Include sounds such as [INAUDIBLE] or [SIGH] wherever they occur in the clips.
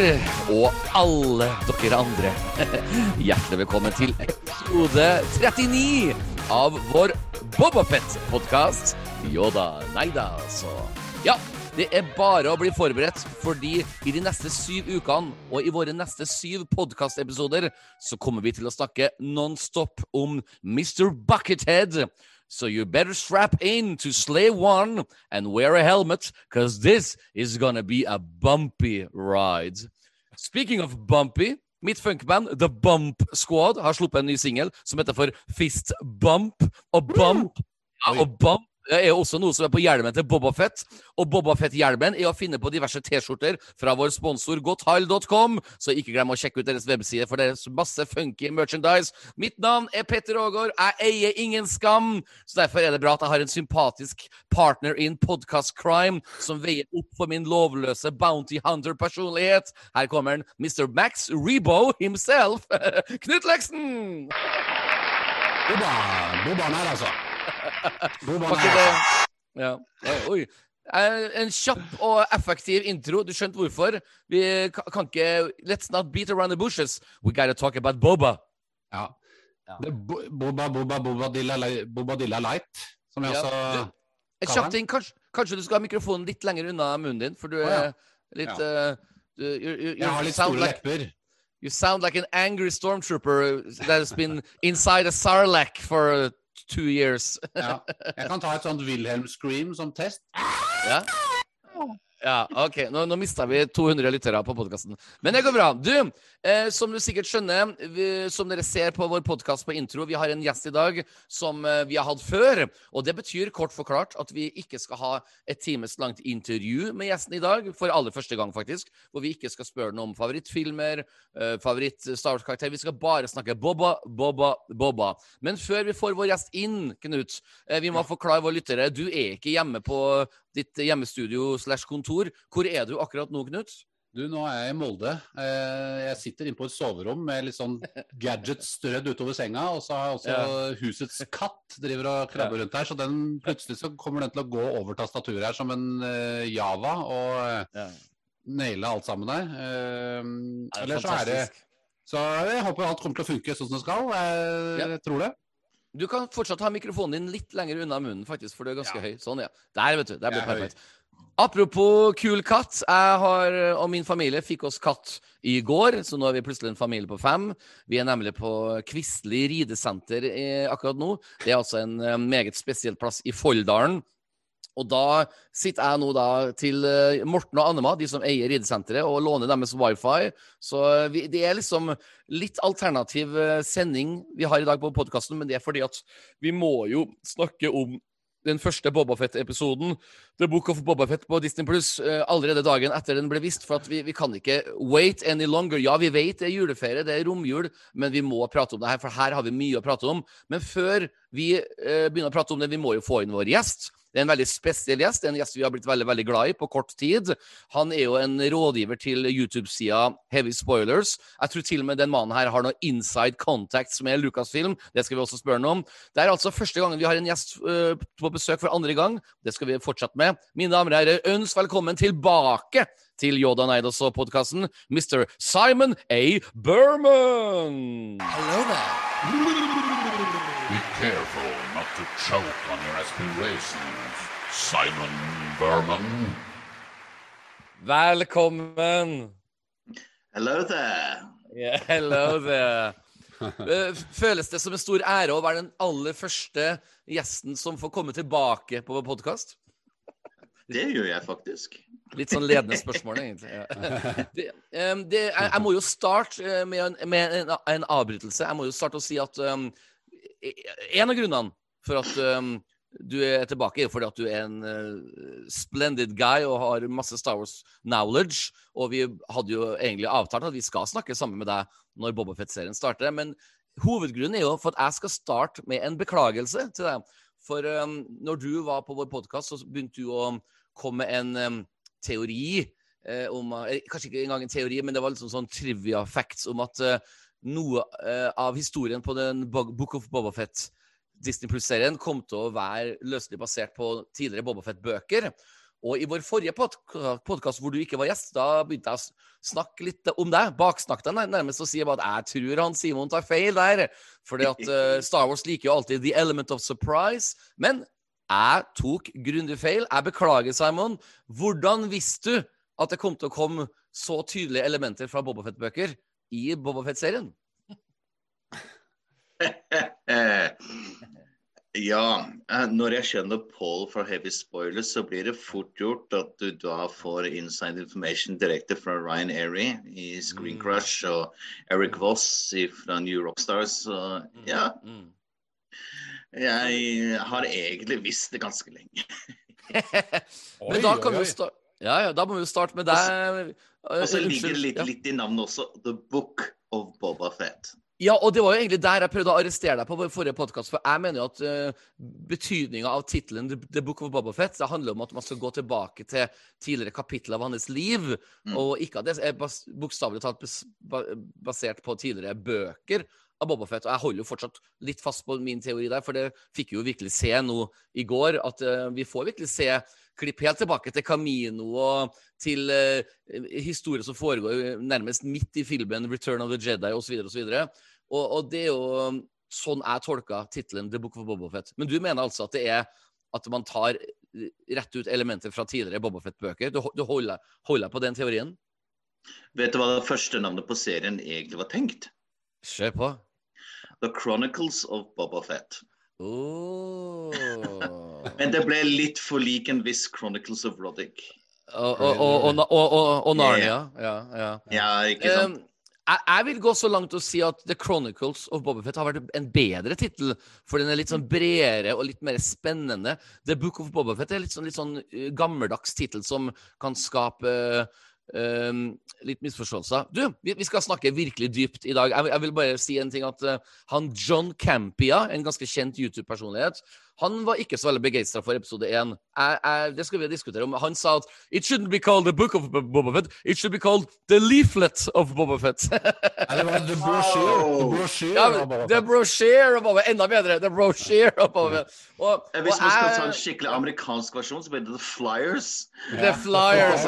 Og alle dere andre. [LAUGHS] Hjertelig velkommen til episode 39 av vår Bobafett-podkast. Jo da, nei da, så Ja, det er bare å bli forberedt, fordi i de neste syv ukene og i våre neste syv podkastepisoder så kommer vi til å snakke nonstop om Mr. Buckethead. So you better strap in to Slay One and wear a helmet, because this is gonna be a bumpy ride. Speaking of bumpy, mitt funkband The Bump Squad har sluppet en ny singel som heter for Fist Bump. Og Bump, ja, og Bump er også noe som er på hjelmen til Bobafett. Og Bobafett-hjelmen er å finne på diverse T-skjorter fra vår sponsor godthile.com. Så ikke glem å sjekke ut deres webside for deres masse funky merchandise. Mitt navn er Petter Aagaard. Jeg eier ingen skam. Så derfor er det bra at jeg har en sympatisk partner in podcast crime som veier opp for min lovløse Bounty Hunter-personlighet. Her kommer han, Mr. Max Rebo himself. [LAUGHS] Knut Leksen! Bobba, Bobba her, altså. Ja. Oi. Eh, En kjapp og effektiv intro. Du skjønte hvorfor. Vi kan ikke Let's not beat around the bushes. We gotta talk about Boba. Ja. Ja. Det boba, Boba, Boba Dilla, Boba Dilla Light, som jeg Ja, også Et Kaller kjapt ting. Kanskje, kanskje du skal ha mikrofonen litt lenger unna munnen din, for du er ja. litt Ja. eh, du, you, you, Jeg har litt sound store like, lepper. You sound like an angry stormtrooper that has been inside a sarlacc for uh, two years. Ja. Jeg kan ta et sånt Wilhelm Scream som test. Ja? Ja, OK. Nå, nå mista vi 200 lyttere på podkasten. Men det går bra. Du, eh, som du sikkert skjønner, vi, som dere ser på vår podkast på intro, vi har en gjest i dag som eh, vi har hatt før. Og det betyr kort forklart at vi ikke skal ha et times langt intervju med gjesten i dag, for aller første gang, faktisk. Hvor vi ikke skal spørre noe om favorittfilmer, eh, favoritt-Star Wars-karakter. Vi skal bare snakke Bobba, Bobba, Bobba. Men før vi får vår gjest inn, Knut, eh, vi må forklare våre lyttere. Du er ikke hjemme på ditt hjemmestudio slash kontor. Hvor er du akkurat nå, Knut? Du, nå er jeg i Molde. Eh, Jeg sitter inne på et soverom med litt sånn gadgets strødd utover senga. Og så har jeg også Ja. husets katt driver og krabber rundt her. Så den, plutselig så kommer den til å gå over tastaturet her som en eh, Java og eh, Ja. naile alt sammen der. Eh, er Eller så er det. Så jeg håper alt kommer til å funke sånn som det skal. Jeg Ja. tror det. Du kan fortsatt ha mikrofonen din litt lenger unna munnen, faktisk, for du er ganske Ja. høy. Sånn, ja. Der, vet du. Der er høy. perfekt. Apropos kul katt. Jeg har, og min familie fikk oss katt i går, så nå er vi plutselig en familie på fem. Vi er nemlig på Kvistli ridesenter eh, akkurat nå. Det er altså en eh, meget spesiell plass i Folldalen. Og da sitter jeg nå da til eh, Morten og Annema, de som eier ridesenteret, og låner deres wifi. Så eh, vi, det er liksom litt alternativ eh, sending vi har i dag på podkasten, men det er fordi at vi må jo snakke om den første Bobafett-episoden, The Book of Bobafett på Disney Pluss, allerede dagen etter den ble vist. For at vi, vi kan ikke wait any longer. Ja, vi vet det er juleferie, det er romjul, men vi må prate om det her, for her har vi mye å prate om. Men før vi eh, begynner å prate om det, vi må jo få inn vår gjest. Det er en veldig spesiell gjest. Det er en gjest vi har blitt veldig veldig glad i på kort tid. Han er jo en rådgiver til YouTube-sida Heavy Spoilers. Jeg tror til og med den mannen her har noe inside contacts med Lucasfilm. Det skal vi også spørre ham om. Det er altså første gangen vi har en gjest øh, på besøk for andre gang. Det skal vi fortsette med. Mine damer og herrer, ønsk velkommen tilbake til Yoda Neidos og podkasten, Mr. Simon A. Berman. Hello there. Be careful to choke on your aspirations, Simon Berman. Velkommen. Hello there. Yeah, hello there. [LAUGHS] Eh, Føles det som en stor ære å være den aller første gjesten som får komme tilbake på vår podkast? Det gjør jeg faktisk. Litt sånn ledende spørsmål, egentlig. Ja. [LAUGHS] Det, em, det, jeg, jeg må jo starte eh, med, en, med en, en avbrytelse. Jeg må jo starte å si at um, en av grunnene for at um, du er tilbake, fordi at du er en uh, splendid guy og har masse Star Wars knowledge. Og vi hadde jo egentlig avtalt at vi skal snakke sammen med deg når Bobafett-serien starter. Men hovedgrunnen er jo for at jeg skal starte med en beklagelse til deg. For um, når du var på vår podkast, så begynte du å komme med en um, teori eh, om eh, Kanskje ikke engang en teori, men det var liksom sånn trivia facts om at uh, noe uh, av historien på den Book of Bobafett Disney Plus-serien kom til å være løselig basert på tidligere Bobafett-bøker. Og i vår forrige podkast hvor du ikke var gjest, da begynte jeg å snakke litt om deg. Baksnakket deg nærmest og si at jeg tror han Simon tar feil der. Fordi at uh, [LAUGHS] Star Wars liker jo alltid the element of surprise. Men jeg tok grundig feil. Jeg beklager, Simon. Hvordan visste du at det kom til å komme så tydelige elementer fra Bobafett-bøker i Bobafett-serien? [LAUGHS] ja, eh, når jeg kjenner Paul fra Heavy Spoilers, så blir det fort gjort at du da får inside information direkte fra Ryan Airy i Screen Mm. Crush og Eric Voss fra New Rockstars. Så ja, Mm. jeg har egentlig visst det ganske lenge. [LAUGHS] Men da kan vi jo starte ja, ja, da må vi jo starte med deg. Og så Eh, ligger det litt, litt i navnet også. The Book of Boba Fett. Ja, og det var jo egentlig der jeg prøvde å arrestere deg på vår forrige podkast. For jeg mener jo at uh, betydninga av tittelen The, Book of Boba Fett det handler om at man skal gå tilbake til tidligere kapittel av hans liv. Mm. Og ikke at det er bas bokstavelig talt bas basert på tidligere bøker av Boba Fett. Og jeg holder jo fortsatt litt fast på min teori der, for det fikk vi jo virkelig se nå i går. At uh, vi får virkelig se klipp helt tilbake til Camino og til uh, historier som foregår nærmest midt i filmen Return of the Jedi osv. osv. Og, og det er jo um, sånn jeg tolka tittelen The Book of Boba Fett. Men du mener altså at det er at man tar eh, rett ut elementer fra tidligere Boba Fett-bøker? Du, du holder, holder på den teorien? Vet du hva det første navnet på serien egentlig var tenkt? Se på. The Chronicles of Boba Fett. Oh. Men det ble litt for lik en viss Chronicles of Roddick. Og, og, og, og Narnia. Ja, ja. Ja, ikke sant? Um, jeg, vil gå så langt og si at The Chronicles of Boba Fett har vært en bedre tittel. For den er litt sånn bredere og litt mer spennende. The Book of Boba Fett er litt sånn, litt sånn uh, gammeldags tittel som kan skape uh, um, litt misforståelser. Du, vi, vi skal snakke virkelig dypt i dag. Jeg, vil- jeg vil bare si en ting at uh, han John Campia, en ganske kjent YouTube-personlighet, han var ikke så veldig begeistra for episode én. Det skal vi diskutere om. Han sa at It shouldn't be called the book of Boba Fett, it should be called the leaflet of Boba Fett. Det The Brochure. The brochure ja, Boba the Fett. brochure of Boba Enda bedre. The brochure of Boba Fett. Og, Eh, Hvis vi man skal ta en skikkelig amerikansk versjon, så blir det The Flyers. The Flyers.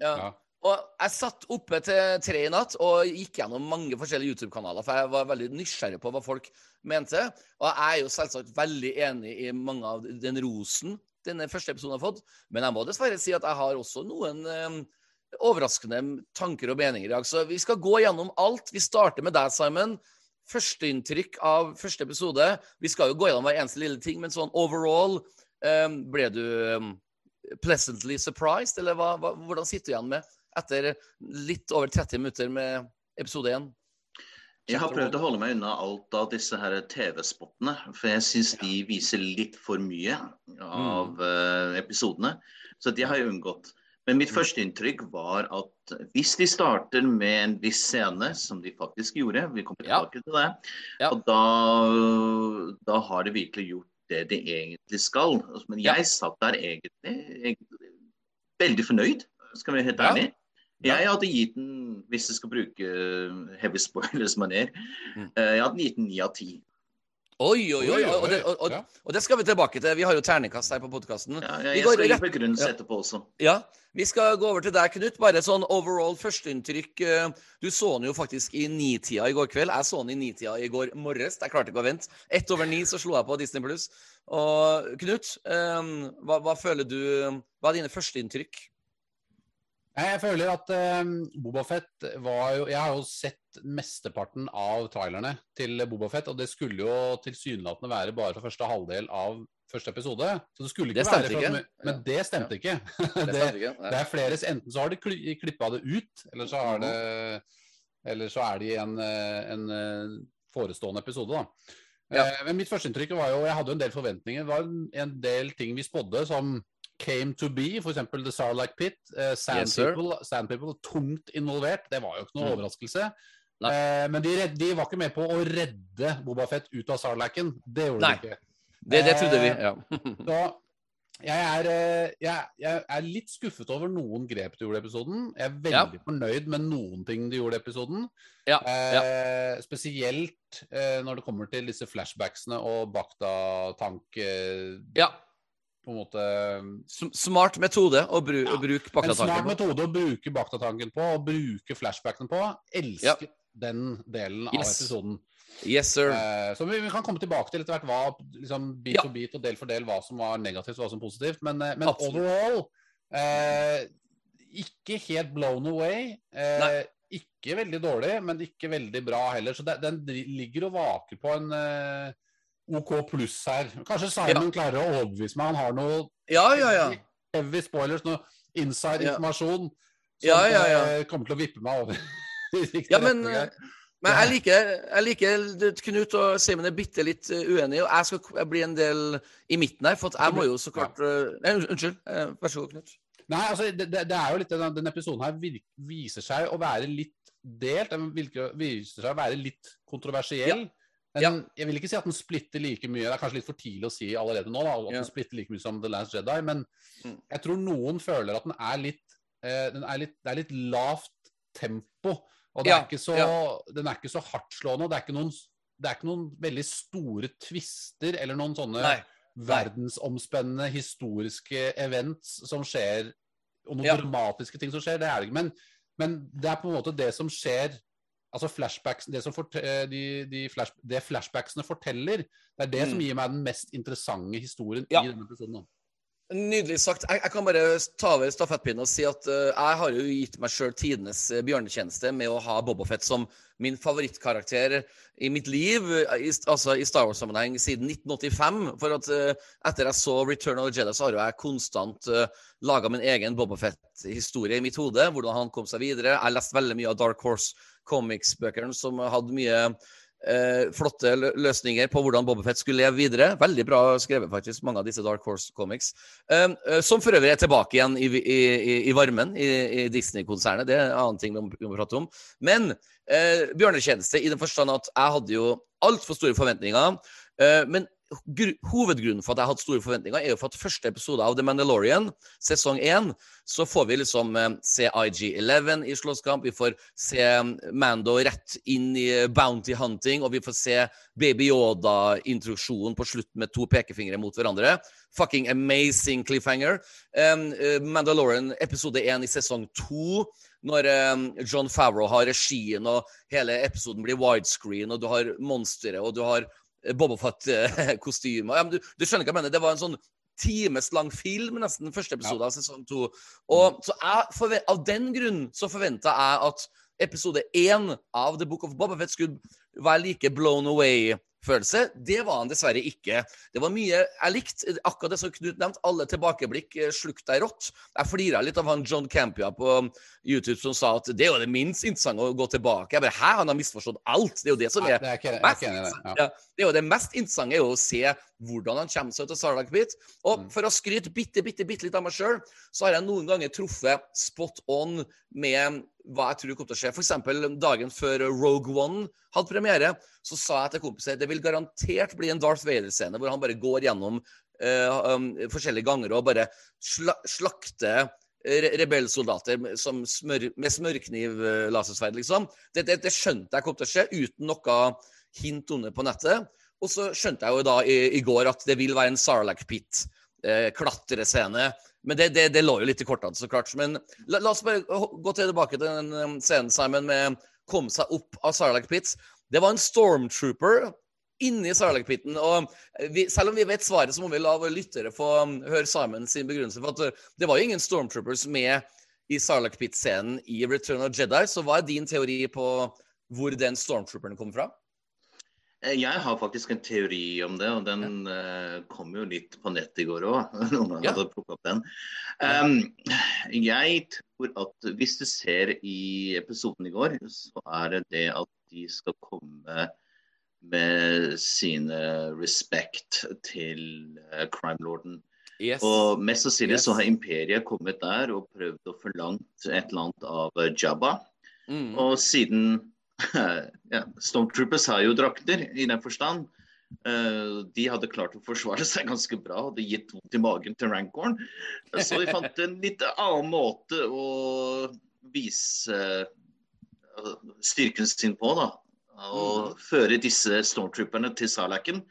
Ja. Ja. Og jeg satt oppe til tre i natt og gikk gjennom mange forskjellige YouTube-kanaler, for jeg var veldig nysgjerrig på hva folk mente. Og jeg er jo selvsagt veldig enig i mange av den rosen denne første episoden har fått. Men jeg må dessverre si at jeg har også noen eh, overraskende tanker og meninger i dag. Så vi skal gå gjennom alt. Vi starter med deg, Simon. Førsteinntrykk av første episode. Vi skal jo gå gjennom hver eneste lille ting, men sånn overall eh, Ble du eh, pleasantly surprised, eller hva, hva, hvordan sitter du igjen med etter litt over 30 minutter med episode 1? Jeg har prøvd å holde meg unna alt av disse her TV-spottene, for jeg syns de viser litt for mye av eh, episodene. Så de har jeg unngått. Men mitt første inntrykk var at hvis de starter med en viss scene, som de faktisk gjorde, vi kommer Ja. tilbake til det, Ja. og da, da har de virkelig gjort det de egentlig skal. Men Ja. jeg satt der egentlig, egentlig veldig fornøyd, skal vi være helt Ja. ærlig. Jeg hadde gitt den, hvis jeg skal bruke heavy spoilers-maner, Mm. eh, jeg hadde gitt den ni av ti. Oi, oi, oi. Oi, Og, og, det, og, og, og det skal vi tilbake til. Vi har jo terningkast her på podkasten. Ja, Vi jeg, skal gi rett- begrunnelse etterpå også. Ja, vi skal gå over til deg, Knut. Bare sånn overall førsteinntrykk. eh, Du så den jo faktisk i nitida i går kveld. Jeg så den i nitida i går morges. Jeg klarte ikke å vente. Ett over ni så slo jeg på Disney Pluss. Og Knut, eh, hva, hva føler du Hva er dine førsteinntrykk? Jeg føler at um, Bobafett var jo Jeg har jo sett mesteparten av trailerne til Bobafett, og det skulle jo tilsynelatende være bare for første halvdel av første episode. Så det skulle ikke Det være ikke. Men det stemte ikke. [LAUGHS] Det det, ikke. det er flere Enten så har de kli- klippa det ut, eller så det Eller så er det i en, en eh, forestående episode, da. Ja. Eh, Men mitt førsteinntrykk var jo Jeg hadde jo en del forventninger. Det var en del ting vi spådde som came to be, f.eks. The Sarlacc Pit. Uh, Sand, Yes, people, Sand People tungt involvert. Det var jo ikke noe Mm. overraskelse. Eh, men de, redd, de var ikke med på å redde Bobafett ut av Sarlaccen. Det gjorde Nei. de ikke. Det, det trodde vi. Eh, Ja. [LAUGHS] da, jeg er, jeg, jeg er litt skuffet over noen grep de gjorde i episoden. Jeg er veldig fornøyd med noen ting de gjorde i episoden. Ja, Eh, spesielt eh, når det kommer til disse flashbacksene og Bakta-tank. Eh, ja. På en måte Smart metode å, bru Ja, å bruke En smart metode å bruke baktatanken på, og bruke flashbacken på. Elsker den delen av Yes. episoden. Yes, sir. Eh, så vi, vi kan komme tilbake til etter hvert hva, liksom, bit Ja. for bit og del for del hva som var negativt og hva som var positivt. Men, eh, men overall eh, ikke helt blown away. Eh, ikke veldig dårlig, men ikke veldig bra heller. Så det, den ligger og vaker på en eh, OK pluss her. Kanskje Simon klarer å overbevise meg. Han har noe Ja, ja, ja. heavy spoilers, noe inside Ja. informasjon som Ja, ja, ja. eh, kommer til å vippe meg over. [LAUGHS] Ja, men, men jeg liker, jeg liker Knut og Simen er bitte litt eh, uenige, og jeg skal bli en del i midten her. For jeg må jo så klart eh, Nei, unnskyld. Vær så god, Knut. Nei, altså, det, det det er jo litt den, den episoden her virk, viser seg å være litt delt. Den virker, viser seg å være litt kontroversiell. Den, Ja. Jeg vil ikke si at den splitter like mye. Det er kanskje litt for tidlig å si allerede nå, da, at Ja. den splitter like mye som The Last Jedi. Men Mm. jeg tror noen føler at den er litt, eh, den er litt Det er litt lavt tempo. Og det Ja, er ikke så, den er ikke så hardtslående. og Det er ikke noen det er ikke noen veldig store twister eller noen sånne Nei. verdensomspennende historiske events som skjer, og noen dramatiske ting som skjer. Det er det ikke. Men, men det er på en måte det som skjer Altså flashbacks, det, som forte- eh, de, de flash, det flashbacksene forteller, det er det som Mm. gir meg den mest interessante historien Ja. i denne episoden. Nydelig sagt. Jeg, jeg kan bare ta over stafettpinnen og si at uh, jeg har jo gitt meg sjøl tidenes eh, bjørnetjeneste med å ha Bobafett som min favorittkarakter i mitt liv, eh, i, altså i Star Wars-sammenheng, siden 1985. For at uh, etter jeg så Return of the Jedi, så har jo jeg konstant uh, laga min egen Bobafett-historie i mitt hode. Hvordan han kom seg videre. Jeg har lest veldig mye av Dark Horse Comics-bøkene, som hadde mye eh, flotte løsninger på hvordan Bobafett skulle leve videre. Veldig bra skrevet, faktisk, mange av disse Dark Horse Comics. Um, eh, som for øvrig er tilbake igjen i, i, i, varmen i, Disney-konsernet. Det er en annen ting vi må, prate om. Men eh, bjørnetjeneste i den forstand at jeg hadde jo altfor store forventninger. Eh, men hovedgrunnen for at jeg hadde store forventninger, er jo for at første episode av The Mandalorian, sesong én, så får vi liksom eh, se IG-11 i slåsskamp. Vi får se eh, Mando rett inn i eh, bounty hunting, og vi får se Baby Yoda-introduksjonen på slutt med to pekefingre mot hverandre. Fucking amazing cliffhanger. Mandalorian episode én i sesong to, når John Favreau har regien, og hele episoden blir widescreen, og du har monsteret, og du har Bobafett-kostyme. [LAUGHS] Ja, du, du skjønner hva jeg mener? Det var en sånn times lang film, nesten, første episode av sesong to. Og så jeg Av den grunn så forventa jeg at episode én av The Book of Bobafett skulle være like blown away-følelse. Det var han dessverre ikke. Det var mye jeg likte. Akkurat det som Knut nevnte, alle tilbakeblikk eh, slukte jeg rått. Jeg flira litt av han John Campia på YouTube som sa at det er jo det minst interessante å gå tilbake. Jeg bare, Hæ, han har misforstått alt! Det er jo det som er det er ikke, mest det. Ja. Det er jo det mest interessante er å se hvordan han kommer seg til Sarlacc Pit. Og Mm. for å skryte bitte, bitte, bitte litt av meg sjøl, så har jeg noen ganger truffet spot on med hva jeg tror kommer til å skje. For dagen før Rogue One hadde premiere, så sa jeg til kompiser det vil garantert bli en Darth Vader-scene hvor han bare går gjennom uh, um, forskjellige ganger og bare sla slakter re rebellsoldater smør, med smørkniv-lasersverd, liksom. Det, det, det skjønte jeg kom til å skje, uten noe hint under på nettet. Og så skjønte jeg jo da i, i går at det vil være en Sarlacc Pit. Eh, klatrescene. Men det, det, det lå jo litt i kortene, så klart. Men la, la oss bare gå tilbake til den scenen, Simon, med komme seg opp av Sarlacc Pit. Det var en stormtrooper inni Sarlacc-piten. Og vi, selv om vi vet svaret, så må vi la våre lyttere få um, høre Simon sin begrunnelse. For at uh, det var jo ingen stormtroopers med i Sarlacc Pit-scenen i Return of Jedi. Så hva er din teori på hvor den stormtrooperen kom fra? Eh, Jeg har faktisk en teori om det, og den eh, kom jo litt på nett i går òg. [LAUGHS] Noen Ja. hadde plukket opp den. Um, jeg tror at hvis du ser i episoden i går, så er det det at de skal komme med sine respect til uh, crime-lorden. Yes. Og mest sannsynlig så har imperiet kommet der og prøvd å forlangt et eller annet av eh, Jabba. Mm. Og siden [LAUGHS] ja, Stormtroopers har jo drakter, i den forstand. Uh, de hadde klart å forsvare seg ganske bra, hadde gitt vondt i magen til Rancorn. Så de fant en litt annen måte å vise eh, styrken sin på, da. Og føre disse stormtrooperne til Salaken.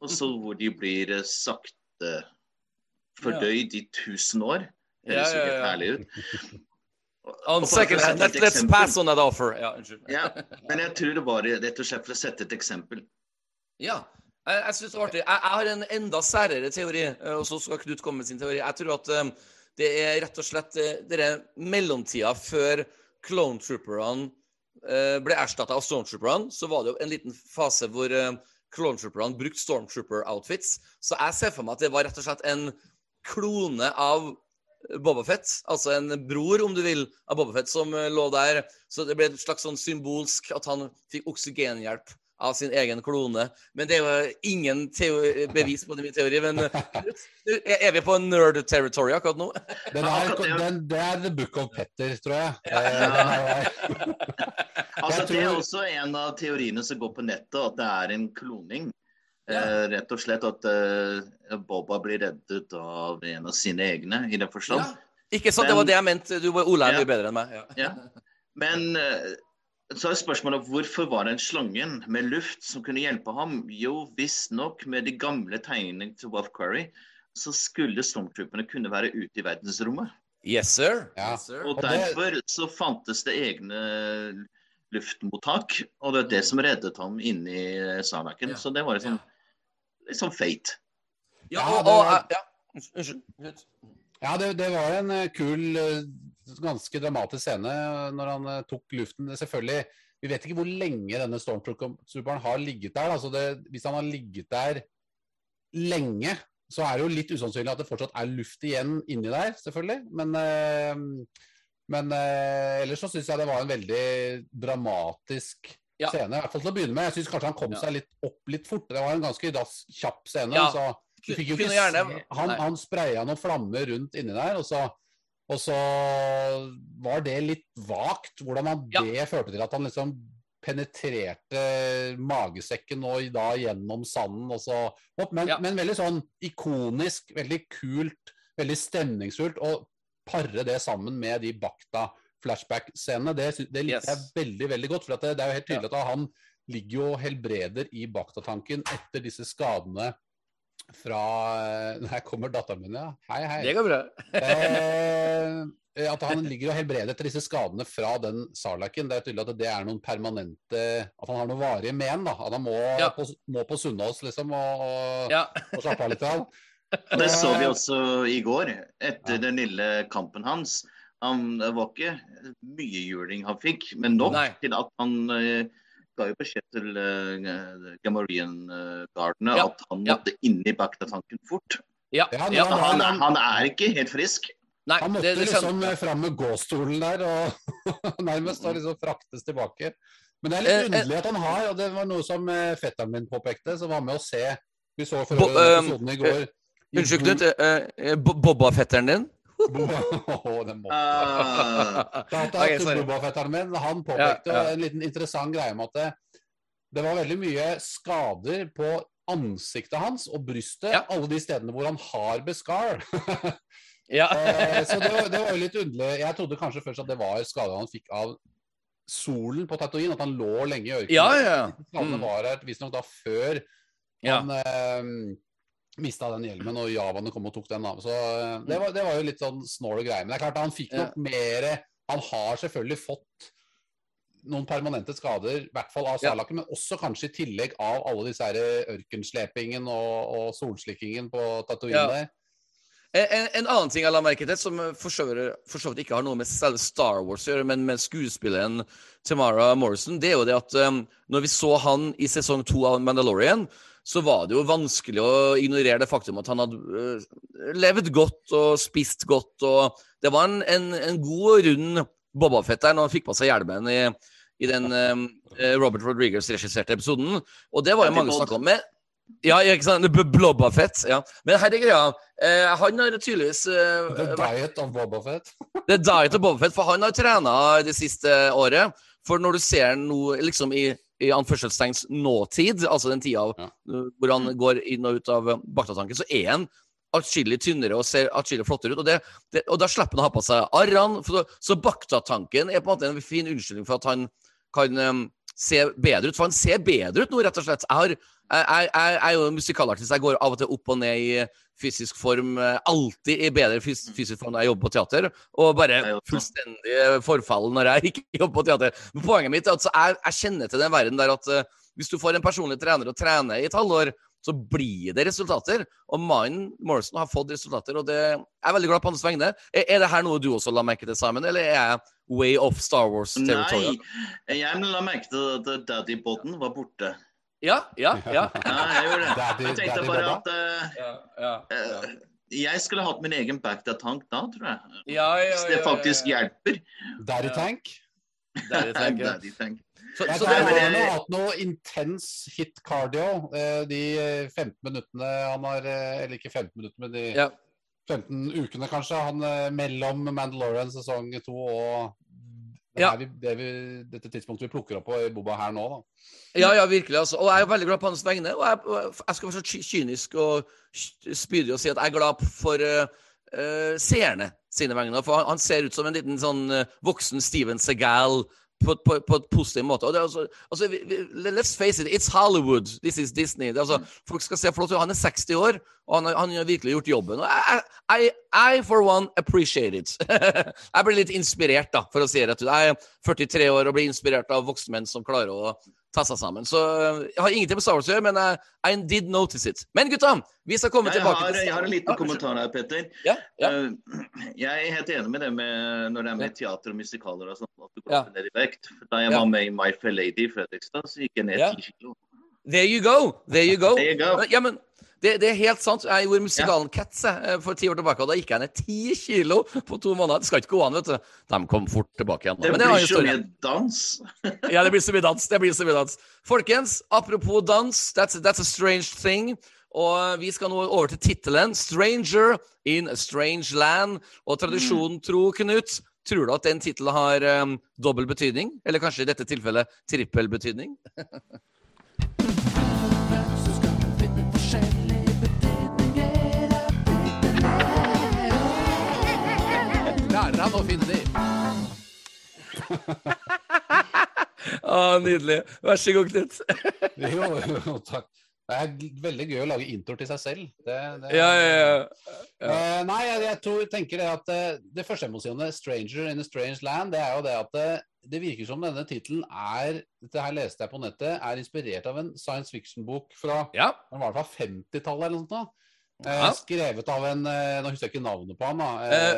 Og så hvor de blir eh, sakte fordøyd i tusen år. Det Ja, høres sikkert ja. herlig ut. [LAUGHS] On second hand, sette let's, pass on that offer. Ja, unnskyld. Ja, [LAUGHS] men jeg tror det var rett og slett for å sette et eksempel. Ja. Jeg, jeg synes det var artig. Jeg, jeg har en enda særere teori, eh, og så skal Knut komme med sin teori. Jeg tror at um, det er rett og slett eh, dere mellomtida før Clone Trooperne ble erstatta av Stormtrooperne, så var det jo en liten fase hvor eh, Clone brukte Stormtrooper-outfits. Så jeg ser for meg at det var rett og slett en klone av Bobafett, altså en bror, om du vil, av Bobafett som eh, lå der. Så det ble et slags sånn symbolsk at han fikk oksygenhjelp av sin egen klone. Men det er jo ingen bevis på det, min teori. Men eh, er vi på nerd territory akkurat nå? [LAUGHS] Den er, det- den, det er The Book of Petter, tror jeg. [LAUGHS] Ja. Altså, Det er [LAUGHS] også en av teoriene som går på nettet, at det er en kloning. Ja. Eh, rett og slett at eh, Boba blir reddet av en av sine egne, i den forstand. Ikke sant, det var det jeg mente. Du, Ola er Ja. mye bedre enn meg. Ja. Ja. Men eh, så er spørsmålet hvorfor var den slangen med luft som kunne hjelpe ham? Jo, visstnok med de gamle tegningene til Wolf Quarry, så skulle stormtrooperne kunne være ute i verdensrommet. Yes, sir. Ja. Yes, sir. Og derfor så fantes det egne luftmottak, og det er det som reddet ham inni i Sarnaken. Ja. Så det var liksom, liksom fate. Ja, Ja, og, og, ja. Unnskyld. Ja, det, det var en eh, kul, eh, ganske dramatisk scene når han eh, tok luften. Selvfølgelig, Vi vet ikke hvor lenge denne Stormtrooperen har ligget der. Altså det, hvis han har ligget der lenge, så er det jo litt usannsynlig at det fortsatt er luft igjen inni der, selvfølgelig. Men, eh, men eh, ellers så syns jeg det var en veldig dramatisk Ja. scene. I hvert fall til å begynne med. Jeg syns kanskje han kom Ja. seg litt opp litt fort. Det var en ganske rask, kjapp scene. Ja. så Han, han spraya noen flammer rundt inni der, og så, og så var det litt vagt hvordan han Ja. det førte til at han liksom penetrerte magesekken og da gjennom sanden og så opp. Men, Ja. men veldig sånn ikonisk, veldig kult, veldig stemningsfullt. Og pare det sammen med de Bakta flashback-scenene, det, det liker Yes. jeg veldig, veldig godt. For det, det er jo helt tydelig at han ligger jo helbreder i Bakta-tanken etter disse skadene fra eh, Her kommer datteren min, ja. Hei, hei. Det går bra. Eh, at han ligger og helbreder etter disse skadene fra den Sarlaken. Det er tydelig at det er noen permanente At han har noen varige men. da, At han må, Ja. på, må på Sunnaas liksom og, og, Ja. og slappe av litt. Av. Det så vi også i går, etter Ja. den lille kampen hans. Han det var ikke mye juling han fikk, men nok Nei. til at han eh, ga jo beskjed til uh, Gamorrean-gardene Ja, at han ja. måtte inn i Bakta-tanken fort. Ja. Ja, ja. Han, han er ikke helt frisk. Nei, Han måtte det, det liksom fram med gåstolen der og [LAUGHS] nærmest og liksom fraktes tilbake. Men det er litt Eh, eh. underlig at han har, og det var noe som eh, fetteren min påpekte, som var med å se Vi så for Bo- øvrig den episoden i går. Unnskyld, Knut. eh, eh, Bo- Boba-fetteren din? Bo- den Ah, [LAUGHS] Data til han påpekte Ja, ja. en liten interessant greie med at det, det var veldig mye skader på ansiktet hans og brystet, Ja. alle de stedene hvor han har beskar. [LAUGHS] Ja. [LAUGHS] Eh, så det var, det var jo litt underlig. Jeg trodde kanskje først at det var skader han fikk av solen på Tatooine, at han lå lenge i ørkenen. Ja, ja. Mm. var her visstnok da før Ja. han eh, mista den hjelmen, og javaene kom og tok den. da. Så eh, det var, det var jo litt sånn snål greie. Men det er klart han fikk Ja. mer Han har selvfølgelig fått noen permanente skader, i hvert fall av Ja. Men også kanskje i tillegg av alle disse her ørkenslepingen og, og solslikkingen på Tatooine Ja. En, en annen ting jeg la merke til, som for så vidt ikke har noe med selve Star Wars å gjøre, men med skuespilleren Tamara Morrison, det er jo det at um, når vi så han i sesong to av Mandalorian, så var det jo vanskelig å ignorere det faktum at han hadde uh, levd godt og spist godt. og Det var en, en, en god og rund Bobafett der når han fikk på seg hjelmen i, i den um, eh, Robert Rodriguez-regisserte episoden. Og det var jo mange snakka snakk om. Men, ja, ikke sant? Blobafett. Ja. Men herre er greia. Eh, han har tydeligvis eh, The Diet of Boba Fett. [LAUGHS] det er diet of Bobafett, for han har trena det siste året. For når du ser han nå liksom i, i anførselstegns nåtid, altså den tida Ja. uh, hvor han går inn og ut av uh, Bakta-tanken, så er han atskillig tynnere og ser atskillig flottere ut. Og, det, det, og da slipper han å ha på seg arrene. Så, så Bakta-tanken er på en måte en fin unnskyldning for at han kan um, se bedre ut. For han ser bedre ut nå, rett og slett. Jeg, har, jeg, jeg, jeg er jo musikalartist. Jeg går av og til opp og ned i fysisk form eh, alltid i bedre fys fysisk form når jeg jobber på teater, og bare fullstendig forfall når jeg [LAUGHS] ikke jobber på teater. Men poenget mitt er at så jeg, jeg kjenner til den verden der at uh, hvis du får en personlig trener og trener i et halvår, så blir det resultater. Og mannen Morrison har fått resultater, og det jeg er veldig glad på hans vegne. Er, er det her noe du også la merke til, Simon, eller er jeg way off Star Wars-territoriet? Nei, jeg la merke til at Daddy-båten var borte. Ja, ja, [LAUGHS] ja. Ja, jeg gjorde det. Daddy- Jeg tenkte Daddy bare at uh, ja, ja, ja. jeg skulle hatt min egen Bagdad-tank da, tror jeg. Ja, ja, Hvis det ja, faktisk hjelper. Daddy Tank. Daddy [LAUGHS] tank, ja. Daddy-tank. Så, Jeg så tror det, han har hatt noe intens hit cardio eh, de eh, 15 minuttene han har Eller ikke 15 minutter, men de ja. 15 ukene kanskje. Han mellom Mandalorian sesong 2 og Ja. det, det vi, dette tidspunktet vi plukker opp på i Boba her nå, da. Ja, ja, virkelig. altså. Og jeg er veldig glad på hans vegne. Og jeg, jeg skal være så kynisk og spydig og si at jeg er glad for uh, uh, seerne sine vegne. For han, han ser ut som en liten sånn uh, voksen Steven Segal på, på, på et positiv måte. Og det er altså, altså vi, vi, Let's face it, it's Hollywood. This is Disney. Det er altså, folk skal se flott ut. Han er 60 år, og han, har- han har virkelig gjort jobben. Og I, I, I, for one, appreciate it. [LAUGHS] jeg blir litt inspirert, da, for å si det rett ut. Jeg er 43 år og blir inspirert av voksne menn som klarer å ta seg sammen. Så jeg har ingenting med Star Wars å gjøre, men I, I did notice it. Men gutta, vi skal komme Jeg tilbake har, til jeg har en liten kommentar her, Petter. Ja, ja. Eh, Jeg er helt enig med det med når det er med teater og musikaler og sånn, at du går Ja. ned i vekt. Da jeg var med i My Fair Lady i Fredrikstad, så gikk jeg ned Ja. kilo. There you go. There you go. There you go. Ja, men det, det er helt sant. Jeg gjorde musikalen Cats eh, for ti år tilbake, og da gikk jeg ned ti kilo på to måneder. Det skal ikke gå an, vet du. De kom fort tilbake igjen. Det Men det blir så mye dans. [LAUGHS] Ja, det blir så mye dans. Det blir så mye dans. Folkens, apropos dans, that's, that's a strange thing. Og vi skal nå over til tittelen 'Stranger in a Strange Land'. Og tradisjonen tro, Knut, tror du at den tittelen har um, dobbel betydning? Eller kanskje i dette tilfellet trippel betydning? [LAUGHS] Han å finne de? [LAUGHS] Ah, nydelig. Vær så god, Knut. [LAUGHS] Jo, jo, takk. Det er veldig gøy å lage introer til seg selv. Det, det, Ja, ja, ja. Eh, nei, jeg, jeg tror, tenker det at eh, det første emosjonet, 'Stranger in a Strange Land', det er jo det at eh, det virker som denne tittelen er Dette her leste jeg på nettet, er inspirert av en science fiction-bok fra Ja. den var det 50-tallet eller noe sånt. Da. Eh, Ja. skrevet av en eh, Nå husker jeg ikke navnet på han. da.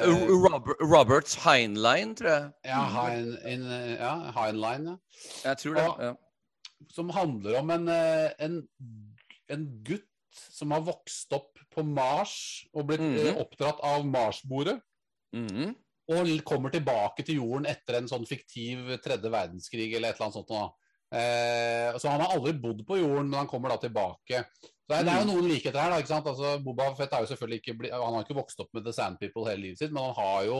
uh, Robert, Robert Heinlein, tror jeg. ja, Hein, in, ja, Heinlein, ja. Jeg tror det. Og, Ja. Som handler om en, en, en gutt som har vokst opp på Mars og blitt eh, Mhm. oppdratt av Marsbordet. -hmm. Og kommer tilbake til jorden etter en sånn fiktiv tredje verdenskrig eller et eller annet sånt. Da. Eh, så han har aldri bodd på jorden, men han kommer da tilbake. Så det er, det er jo noen likheter her. da, ikke sant? Altså, Boba Fett har jo selvfølgelig ikke bli, han har ikke vokst opp med The Sand People hele livet sitt, men han har jo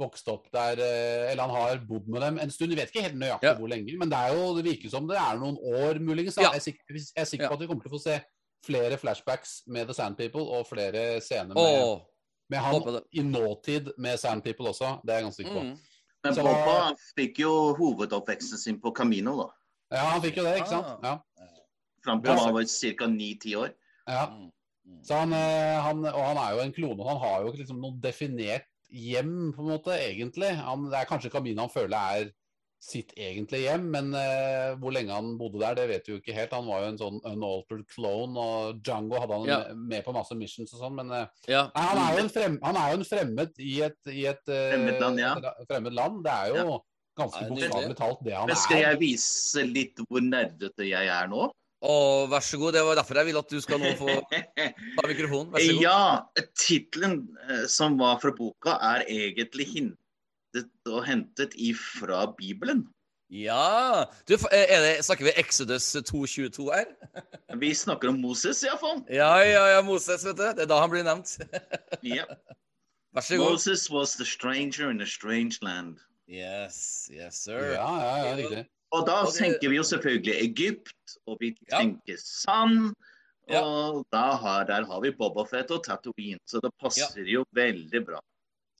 vokst opp der eh, Eller han har bodd med dem en stund. Vi vet ikke helt nøyaktig Ja. hvor lenge, men det er jo, det virker som det er noen år, muligens. Ja. Jeg, er sikker, jeg er sikker Ja. på at vi kommer til å få se flere flashbacks med The Sand People og flere scener med, Åh. med han i nåtid med Sand People også. Det er jeg ganske sikker på. Mm. Men Så- Boba fikk jo hovedoppveksten sin på Camino, da. Ja, han fikk jo det, ikke sant? Ah. Ja. Fram til han var ca. ni-ti år. ja. Så han, eh, han, og han er jo en klone, han har jo ikke liksom noe definert hjem, på en måte, egentlig. Han, det er kanskje Kamina han føler er sitt egentlige hjem, men uh, hvor lenge han bodde der, det vet vi jo ikke helt. Han var jo en sånn unaltered clone, og Django hadde han Ja. med, på masse missions og sånn, men uh, Ja. nei, han, er jo en frem, han er jo en fremmed i et, i et uh, Fremmed land, ja. et fremmed land. Det er jo ganske bokstavelig talt det han Men skal er. jeg vise litt hvor nerdete jeg er nå? Å, vær så god. Det var derfor jeg vil at du skal nå få ta mikrofonen. Vær så god. [LAUGHS] Ja, tittelen eh, som var fra boka, er egentlig hintet og hentet ifra Bibelen. Ja! Du, er det, snakker vi Exodus 2.22 her? [LAUGHS] Vi snakker om Moses, iallfall. Ja, ja, ja, Moses, vet du. Det er da han blir nevnt. [LAUGHS] Ja. Vær så god. Moses was the stranger in a strange land. Yes, yes, sir. Ja, ja, ja, riktig. Og da Og det- tenker vi jo selvfølgelig Egypt, og vi Ja. tenker sand. Ja. Og da har, der har vi Bobofet og Tatooine, så det passer jo veldig bra.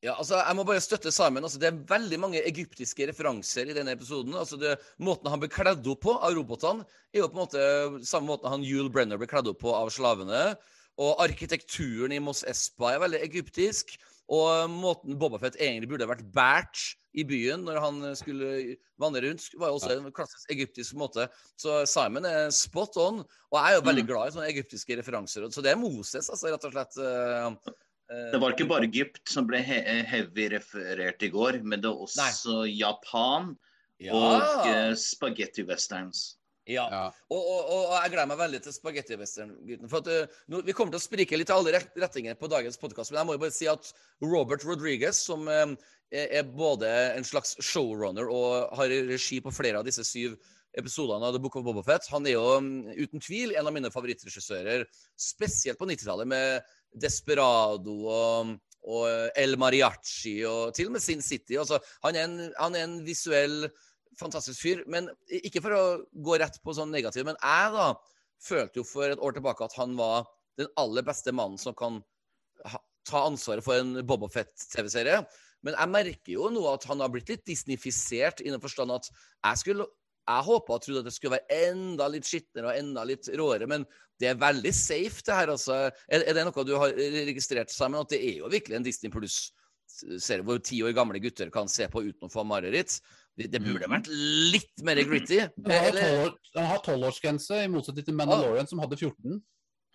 Ja, altså, Jeg må bare støtte Simon. Altså, det er veldig mange egyptiske referanser i denne episoden. Altså, det, Måten han ble kledd opp på av robotene, er jo på en måte samme måten han Yul Brenner ble kledd opp på av slavene. Og arkitekturen i Mos Espa er veldig egyptisk. Og måten Bobafett egentlig burde vært båret i byen når han skulle vandre rundt, var jo også en klassisk egyptisk måte. Så Simon er spot on. Og jeg er jo veldig Mm. glad i sånne egyptiske referanser. Så det er Moses, altså, rett og slett. eh, eh, Det var ikke bare Egypt som ble he heavy referert i går, men det var også Japan ja. og eh, spaghetti westerns. Ja. Ja. Og, og, og jeg gleder meg veldig til spagetti-western-gutten. For at, uh, Vi kommer til å sprike litt i alle ret- retninger på dagens podkast, men jeg må jo bare si at Robert Rodriguez, som uh, er er både en slags showrunner og har regi på flere av disse syv episodene av The Book of Bobafett, han er jo um, uten tvil en av mine favorittregissører, spesielt på 90-tallet, med Desperado og, og El Mariachi og til og med Sin City. Altså, han, er en, han er en visuell fantastisk fyr. Men ikke for å gå rett på sånn negativ, men jeg da følte jo for et år tilbake at han var den aller beste mannen som kan ta ansvaret for en Boba Fett-TV-serie. Men jeg merker jo nå at han har blitt litt disneyfisert i den forstand at jeg skulle jeg håpa og trodde at det skulle være enda litt skitnere og enda litt råere, men det er veldig safe, det her. altså. Er, er det noe du har registrert sammen? At det er jo virkelig en Disney Pluss-serie hvor ti år gamle gutter kan se på uten å få mareritt. Det, det burde vært litt mer gritty. [CLEARS THROAT] Den har tolvårsgrense, i motsetning til Mandalorian, som hadde 14.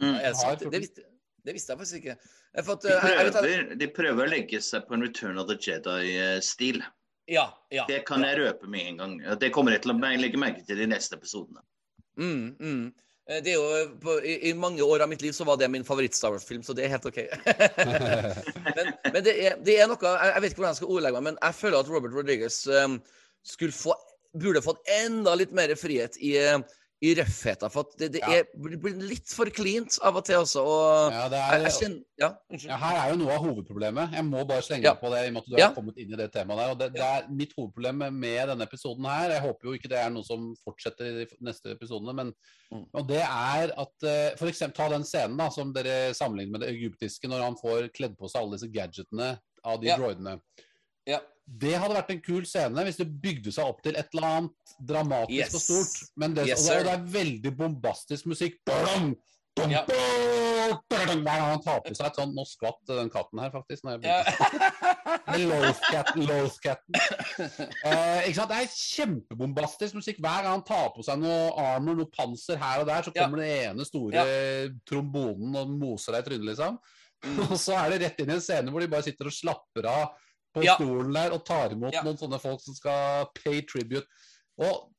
Mm. det, visste, det visste jeg faktisk ikke. Jeg, fått, De, prøver, jeg, jeg vet, prøver, de prøver å legge seg på en Return of the Jedi-stil. ja, ja. Det kan jeg røpe med en gang. Det kommer jeg til å legge merke til i neste episodene. Mm, mm. Eh, Det er jo, på, i, I mange år av mitt liv så var det min favoritt-Star Wars-film, så det er helt OK. [LAUGHS] [LAUGHS] men men det, er, det er noe jeg, jeg vet ikke hvordan jeg skal ordlegge meg, men jeg føler at Robert Rodriguez um, skulle få, burde fått enda litt mer frihet i, uh, i røffheten. For at det, det Ja. er, blir litt for cleant av og til også. Og Ja, det er, jeg kjenner Ja, ja, her er jo noe av hovedproblemet. Jeg må bare slenge Ja. på det i og med at du har kommet inn i det temaet der. og det, det er Mitt hovedproblem med denne episoden her, jeg håper jo ikke det er noe som fortsetter i de neste episodene, men Mm. og det er at eh, for eksempel, Ta den scenen da, som dere sammenligner med det egyptiske, når han får kledd på seg alle disse gadgetene av de droidene. Ja. Det hadde vært en kul scene hvis det bygde seg opp til et eller annet dramatisk Yes. og stort. Men det, Yes, og, det, er veldig bombastisk musikk. Badum, bum, Ja. badum, Hver gang han tar på seg et sånt Nå skvatt den katten her, faktisk. Når jeg Ja. [LAUGHS] Loathcatten. Eh, ikke sant? Det er kjempebombastisk musikk. Hver gang han tar på seg noe armor, noe panser her og der, så Ja. kommer den ene store trombonen og moser deg i trynet, liksom. [LAUGHS] Og så er det rett inn i en scene hvor de bare sitter og slapper av på Ja. stolen der og tar imot Ja. noen sånne folk som skal pay tribute. Og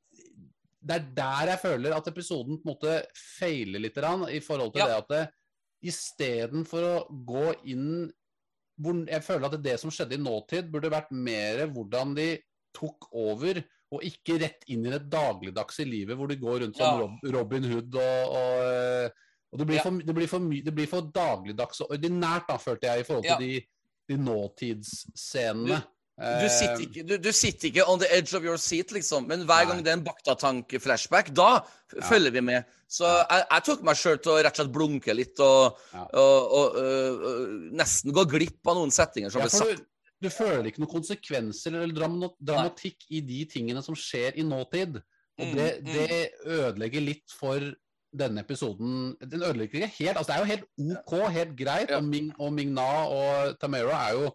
det er der jeg føler at episoden på en måte feiler litt i forhold til Ja. det at det, istedenfor å gå inn hvor, Jeg føler at det som skjedde i nåtid, burde vært mer hvordan de tok over, og ikke rett inn i det dagligdagse livet hvor de går rundt som Ja. Rob, Robin Hood og, og, og det, blir for, det, blir for det blir for dagligdags og ordinært, da, følte jeg, i forhold til de, de nåtidsscenene. Du sitter, Eh, ikke, du, du sitter ikke on the edge of your seat, liksom. Men hver Nei. gang det er en Bakta-tank-flashback, da Ja. følger vi med. Så jeg, jeg tok meg sjøl til å rett og slett blunke litt og, Ja. og, og og øh, nesten gå glipp av noen settinger som Ja, ble sagt. du, du føler ikke noen konsekvenser eller dramatikk dramatikk i de tingene som skjer i nåtid. Og Mm, det, mm. det ødelegger litt for denne episoden. Den ødelegger ikke helt. altså Det er jo helt OK, helt greit. Og, Ming, og Ming-Na og Tamera er jo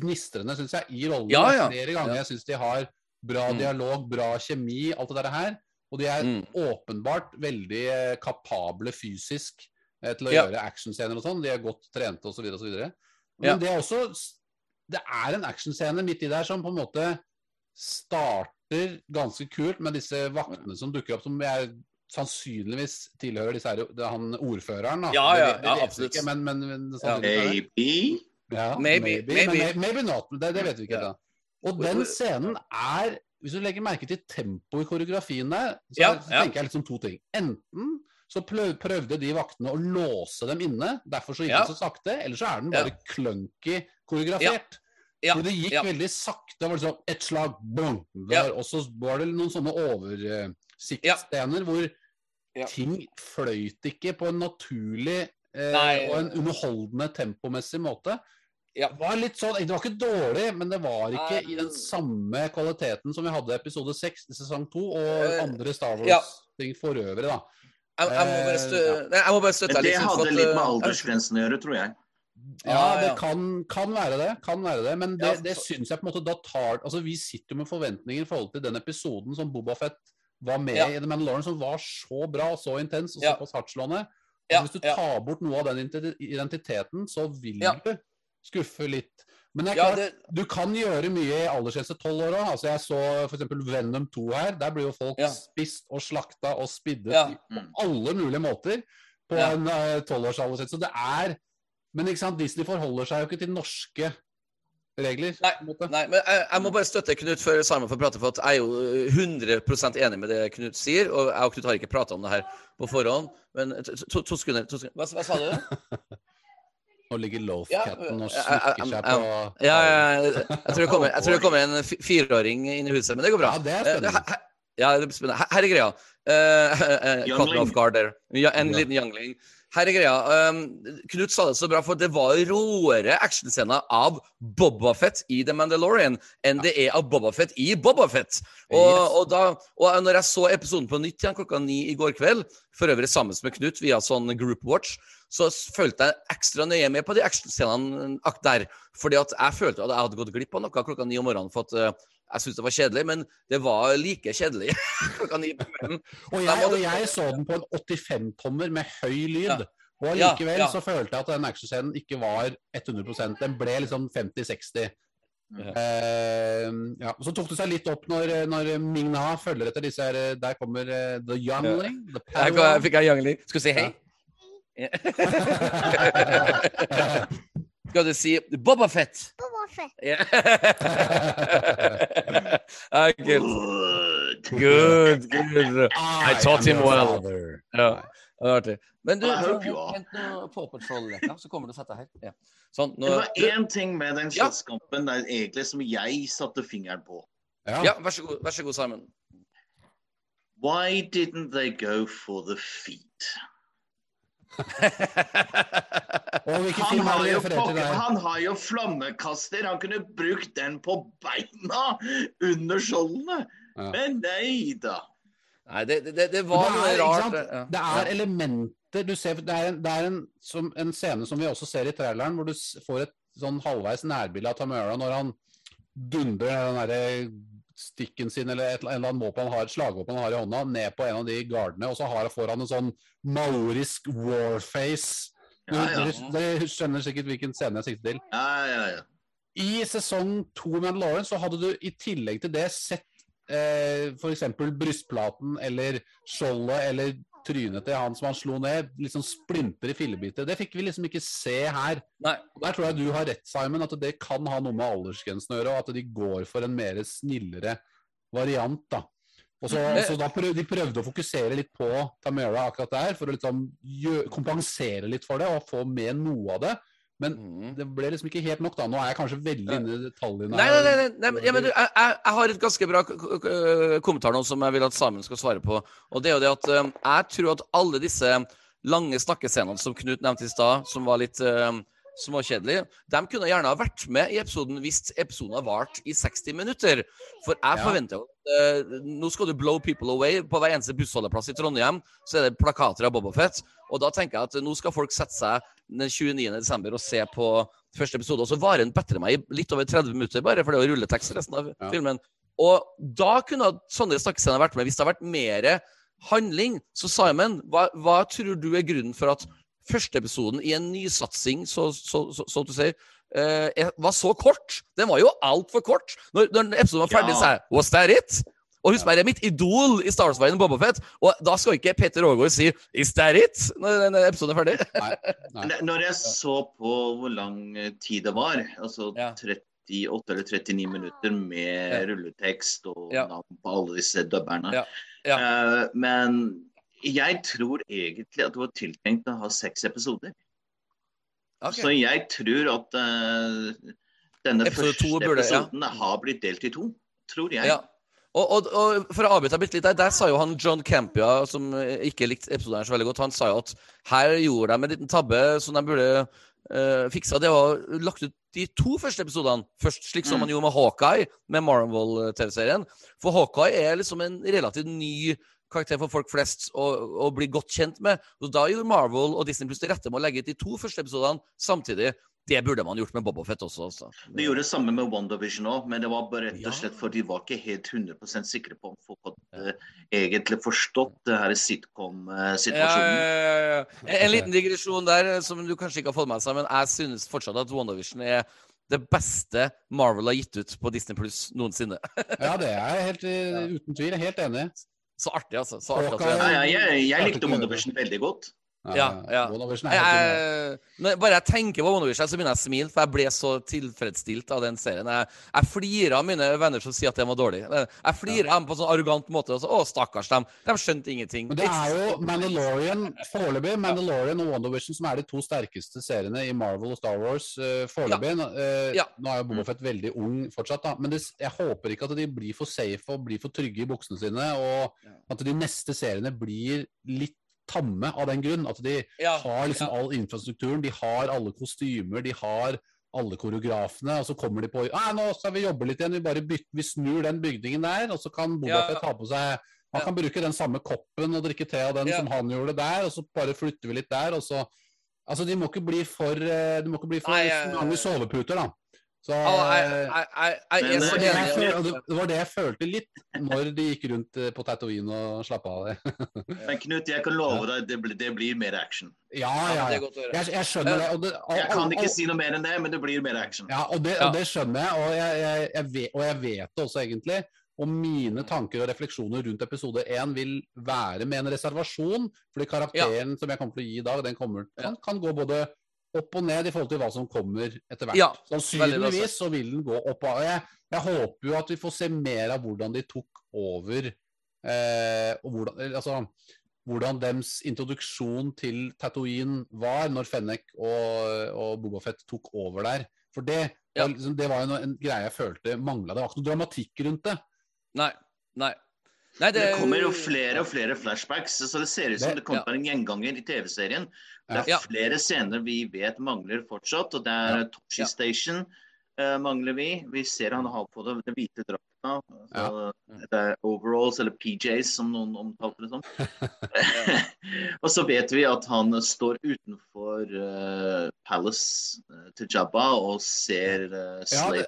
gnistrende, syns jeg, i rollen. Ja, ja. Flere ganger jeg syns de har bra Mm. dialog, bra kjemi, alt det der her. Og de er Mm. åpenbart veldig eh, kapable fysisk eh, til å Ja. gjøre actionscener og sånn. De er godt trente osv. osv. Men Ja. det er også Det er en actionscene midt i der som på en måte starter ganske kult med disse vaktene som dukker opp, som jeg sannsynligvis tilhører disse her, det er han ordføreren. da. Ja, Det ja, det, det ja, absolutt. Ikke, men, men, men Ja. det. Maybe. Ja, Maybe, maybe. Men, maybe not. Det, det vet vi ikke Ja. Da. Og den scenen er Hvis du legger merke til tempoet i koreografien der, så, Ja, så ja. tenker jeg liksom to ting. Enten så prøvde de vaktene å låse dem inne, derfor så gikk Ja. det så sakte. Eller så er den Ja. bare clunky koreografert. Ja, det gikk ja. veldig sakte. Det var liksom ett slag, bong, Ja. Og så var det noen sånne oversiktsscener hvor Ja. ting fløyt ikke på en naturlig eh, Nei. og en underholdende tempomessig måte. Ja. Det var litt sånn, det var ikke dårlig, men det var ikke Nei. i den samme kvaliteten som vi hadde i episode 6 i sesong 2 og Eh, andre Star. Wars-ting for øvrig. da. Jeg, jeg, må bare Eh, støtte deg det hadde at, litt med eh, aldersgrensen å gjøre, tror jeg. Ja, Ja, det kan, kan være det. Kan være det. Men det, Ja, det syns jeg på en måte da tar Altså, Vi sitter jo med forventninger i forhold til den episoden som Bobafett var med Ja. i The Mandalorian, som var så bra, og så intens og Ja. såpass hardtslående. Ja, hvis du tar bort noe av den identiteten, så vil du skuffe litt. Men det er klart, det, du kan gjøre mye i aldersgrense tolv år òg. Altså, jeg så f.eks. Venom 2 her. Der blir jo folk spist og slakta og spiddet på alle mulige måter på en uh, tolvårs aldersgrense. Så det er Men ikke sant, Disney forholder seg jo ikke til norske regler. Nei. Nei, men jeg, jeg må bare støtte Knut før Simon får prate, for at jeg er jo eh, 100 enig med det Knut sier. Og jeg og Knut har ikke prata om det her på forhånd. Men to, to, to sekunder. To sekunder. Hva, hva sa du? [LAUGHS] Nå ligger Ja, og jeg- seg på Ja, ja, ja, jeg, tror det kommer, jeg tror det kommer en fireåring inn i huset, men det går bra. Ja, det er Eh, spennende. he- Ja, det er spennende. Her- Her er greia. Uh, uh, uh, off guard there. En liten youngling. Her er greia. Um, Knut sa det så bra, for det var råere actionscener av Bobafett i The Mandalorian enn det er av Bobafett i Bobafett. Og, Yes. og, da, og når jeg så episoden på nytt igjen klokka ni i går kveld, for øvrig sammen med Knut via sånn group watch, så følte jeg ekstra nøye med på de actionscenene der. Fordi at jeg følte at jeg hadde gått glipp av noe klokka ni om morgenen. for at eh, jeg syntes det var kjedelig, men det var like kjedelig. [LAUGHS] Og jeg, og jeg så den på en 85-tommer med høy lyd. Ja. Og Ja, allikevel ja. så følte jeg at den actionscenen ikke var 100% Den ble liksom 50-60. Ja. Eh, ja. Så tok det seg litt opp når, når Ming-Na følger etter disse her Der kommer uh, The Youngling. The Jeg, fikk jeg youngling. Skal du si hei? [LAUGHS] [LAUGHS] Skal du si Bobafett? Boba Fett. Ja. [LAUGHS] Ah, good. Good. Good. I taught him well. Ja, det artig. Men du. Paw Patrol-leker, så kommer du og setter her. Ja. Sånn, nå, Det var én ting med den slåsskampen der egentlig som jeg satte fingeren på. Ja. ja, vær så god, vær så god Simon. Why didn't they go for the feet? [LAUGHS] Og Han har, jo pokker, han har jo flammekaster. Han kunne brukt den på beina under skjoldene. Ja. Men nei da. Nei, det, det, det var det er, noe rart. ja. Det er elementer du ser, Det er, en, det er en, som, en scene som vi også ser i traileren, hvor du får et sånn halvveis nærbilde av Tamara når han dundrer den derre stikken sin eller et eller annet våpen han har, slagvåpen han har i hånda, ned på en av de gardene, og så har, får han en sånn maorisk warface. Ja, ja. Dere, skjønner sikkert hvilken scene jeg sikter til. Ja, ja, ja. I sesong to med Mandalorian så hadde du i tillegg til det sett eh, f.eks. brystplaten eller skjoldet eller trynet til han som han slo ned, liksom splinter i fillebiter. Det fikk vi liksom ikke se her. Nei. Der tror jeg du har rett, Simon, at det kan ha noe med aldersgrensen å gjøre, og at de går for en mer snillere variant. da. Og så, Men- så prøv, De prøvde å fokusere litt på Tamara akkurat der, for å liksom gjø, kompensere litt for det og få med noe av det. Men Mm. det ble liksom ikke helt nok, da. Nå er jeg kanskje veldig inne i detaljene. Nei, nei, nei, nei, nei ja, men du, jeg, jeg, har et ganske bra k- kommentar nå som jeg vil at Samen skal svare på. Og det er jo det at um, jeg tror at alle disse lange snakkescenene som Knut nevnte i stad, som var litt um, småkjedelige, de kunne gjerne ha vært med i episoden hvis episoden har vart i 60 minutter. For jeg forventer jo at uh, nå skal du blow people away. På hver eneste bussholdeplass i Trondheim så er det plakater av Bobafett. Og da tenker jeg at nå skal folk sette seg den 29. desember og se på første episode. Og så varer den bedre meg i litt over 30 minutter, bare for det er jo rulletekst resten av Ja. filmen. Og da kunne sånne snakkescener vært med hvis det hadde vært mer handling. Så Simon, hva, hva tror du er grunnen for at førsteepisoden i en nysatsing, så, så, så, så du sier, eh, var så kort? Den var jo altfor kort. Når, når episoden var ferdig, Ja. sa jeg Was that it? Og husk meg, det er mitt idol i Star Wars-verdenen, Bobafett. Og da skal ikke Petter Aagaard si Is that it? Når denne episoden er ferdig. [LAUGHS] Nei, nei. Når jeg så på hvor lang tid det var, altså Ja. 38 eller 39 minutter med Ja. rulletekst og Ja. navn på alle disse dubberne Ja. Ja. Eh, Men jeg tror egentlig at det var tiltenkt å ha seks episoder. Okay. Så jeg tror at uh, denne Episode første burde- ja. episoden har blitt delt i to. Tror jeg. Ja. Og, og, og for å avbryte litt der, der sa jo han John Campia, som eh, ikke likte episoden så veldig godt, han sa jo at her gjorde de en liten tabbe som de burde uh, fiksa. Det var lagt ut de to første episodene først, slik som Mm. man gjorde med Hawkeye, med Marvel-TV-serien. For Hawkeye er liksom en relativt ny karakter for folk flest å, å bli godt kjent med. Og da gjorde Marvel og Disney Plus det rette med å legge ut de to første episodene samtidig. Det burde man gjort med Bobofet også. Altså. De gjorde det samme med WandaVision òg, men det var bare rett og slett for de var ikke helt 100% sikre på om folk hadde egentlig forstått det her sitcom-situasjonen. ja, ja, ja. En, en liten digresjon der eh, som du kanskje ikke har fått med seg, men jeg synes fortsatt at WandaVision er det beste Marvel har gitt ut på Disney Pluss noensinne. Ja, det er jeg helt eh, uten tvil. Helt enig. Så artig, altså. Så artig altså. Ja, ja, jeg, jeg likte. WandaVision veldig godt. Ja, ja. Genial. jeg, bare jeg tenker på WandaVision, så begynner jeg å smile, for jeg ble så tilfredsstilt av den serien. Jeg, jeg flirer av mine venner som sier at den var dårlig. Jeg flirer av dem på en sånn arrogant måte. Så, å, stakkars dem. De skjønte ingenting. Men det er jo Mandalorian foreløpig, Mandalorian og WandaVision som er de to sterkeste seriene i Marvel og Star Wars uh, foreløpig. Ja. Ja. Nå er jo Boba Fett veldig ung fortsatt, da. men det, jeg håper ikke at de blir for safe og blir for trygge i buksene sine, og at de neste seriene blir litt tamme av den grunn. At de Ja, har liksom ja. all infrastrukturen, de har alle kostymer, de har alle koreografene, og så kommer de på ah, nå skal vi jobbe litt igjen, vi bare bytter, vi snur den bygningen der, og så kan Bobafet Ja. Ha på seg Han kan bruke den samme koppen og drikke te av den som han gjorde der, og så bare flytter vi litt der, og så Altså, de må ikke bli for eh, De må ikke bli for Nei, mange soveputer, da. Så Å, jeg, eh, jeg, jeg, jeg Men det var det, var det jeg følte litt når de gikk rundt eh, på Tatooine og slappa av. [LAUGHS] Men Knut, jeg kan love deg det blir, det blir mer action. Ja, Ja, ja, men. Jeg, jeg skjønner det. Og det og, Jeg kan ikke og- si noe mer enn det, men det blir mer action. Ja, og det, og det skjønner jeg, og jeg, jeg, jeg vet, og jeg vet det også egentlig. Og mine tanker og refleksjoner rundt episode én vil være med en reservasjon. Fordi karakteren som jeg kommer til å gi i dag, den kommer, kan, kan gå både opp og ned i forhold til hva som kommer etter hvert. Ja, Sannsynligvis så vil den gå opp. Og jeg, jeg håper jo at vi får se mer av hvordan de tok over eh, og hvordan, altså, hvordan dems introduksjon til Tatooine var når Fennek og, og Bobafett tok over der. For det, Ja. var, liksom, det var jo noe- en greie jeg følte mangla. Det var ikke noe dramatikk rundt det. Nei. Nei. Nei, Det kommer jo flere og flere flashbacks, så det ser ut som Det- det kommer til en gjenganger i TV-serien. Det er Ja. flere scener vi vet mangler fortsatt, og det er Ja. Toshi Ja. Station uh, mangler vi. Vi ser han har på det, det hvite drakta. Ja. Det er overalls, eller PJs, som noen omtalte det som. [LAUGHS] og så vet vi at han står utenfor uh, Palace uh, til Jabba og ser uh, Ja, det- Slave.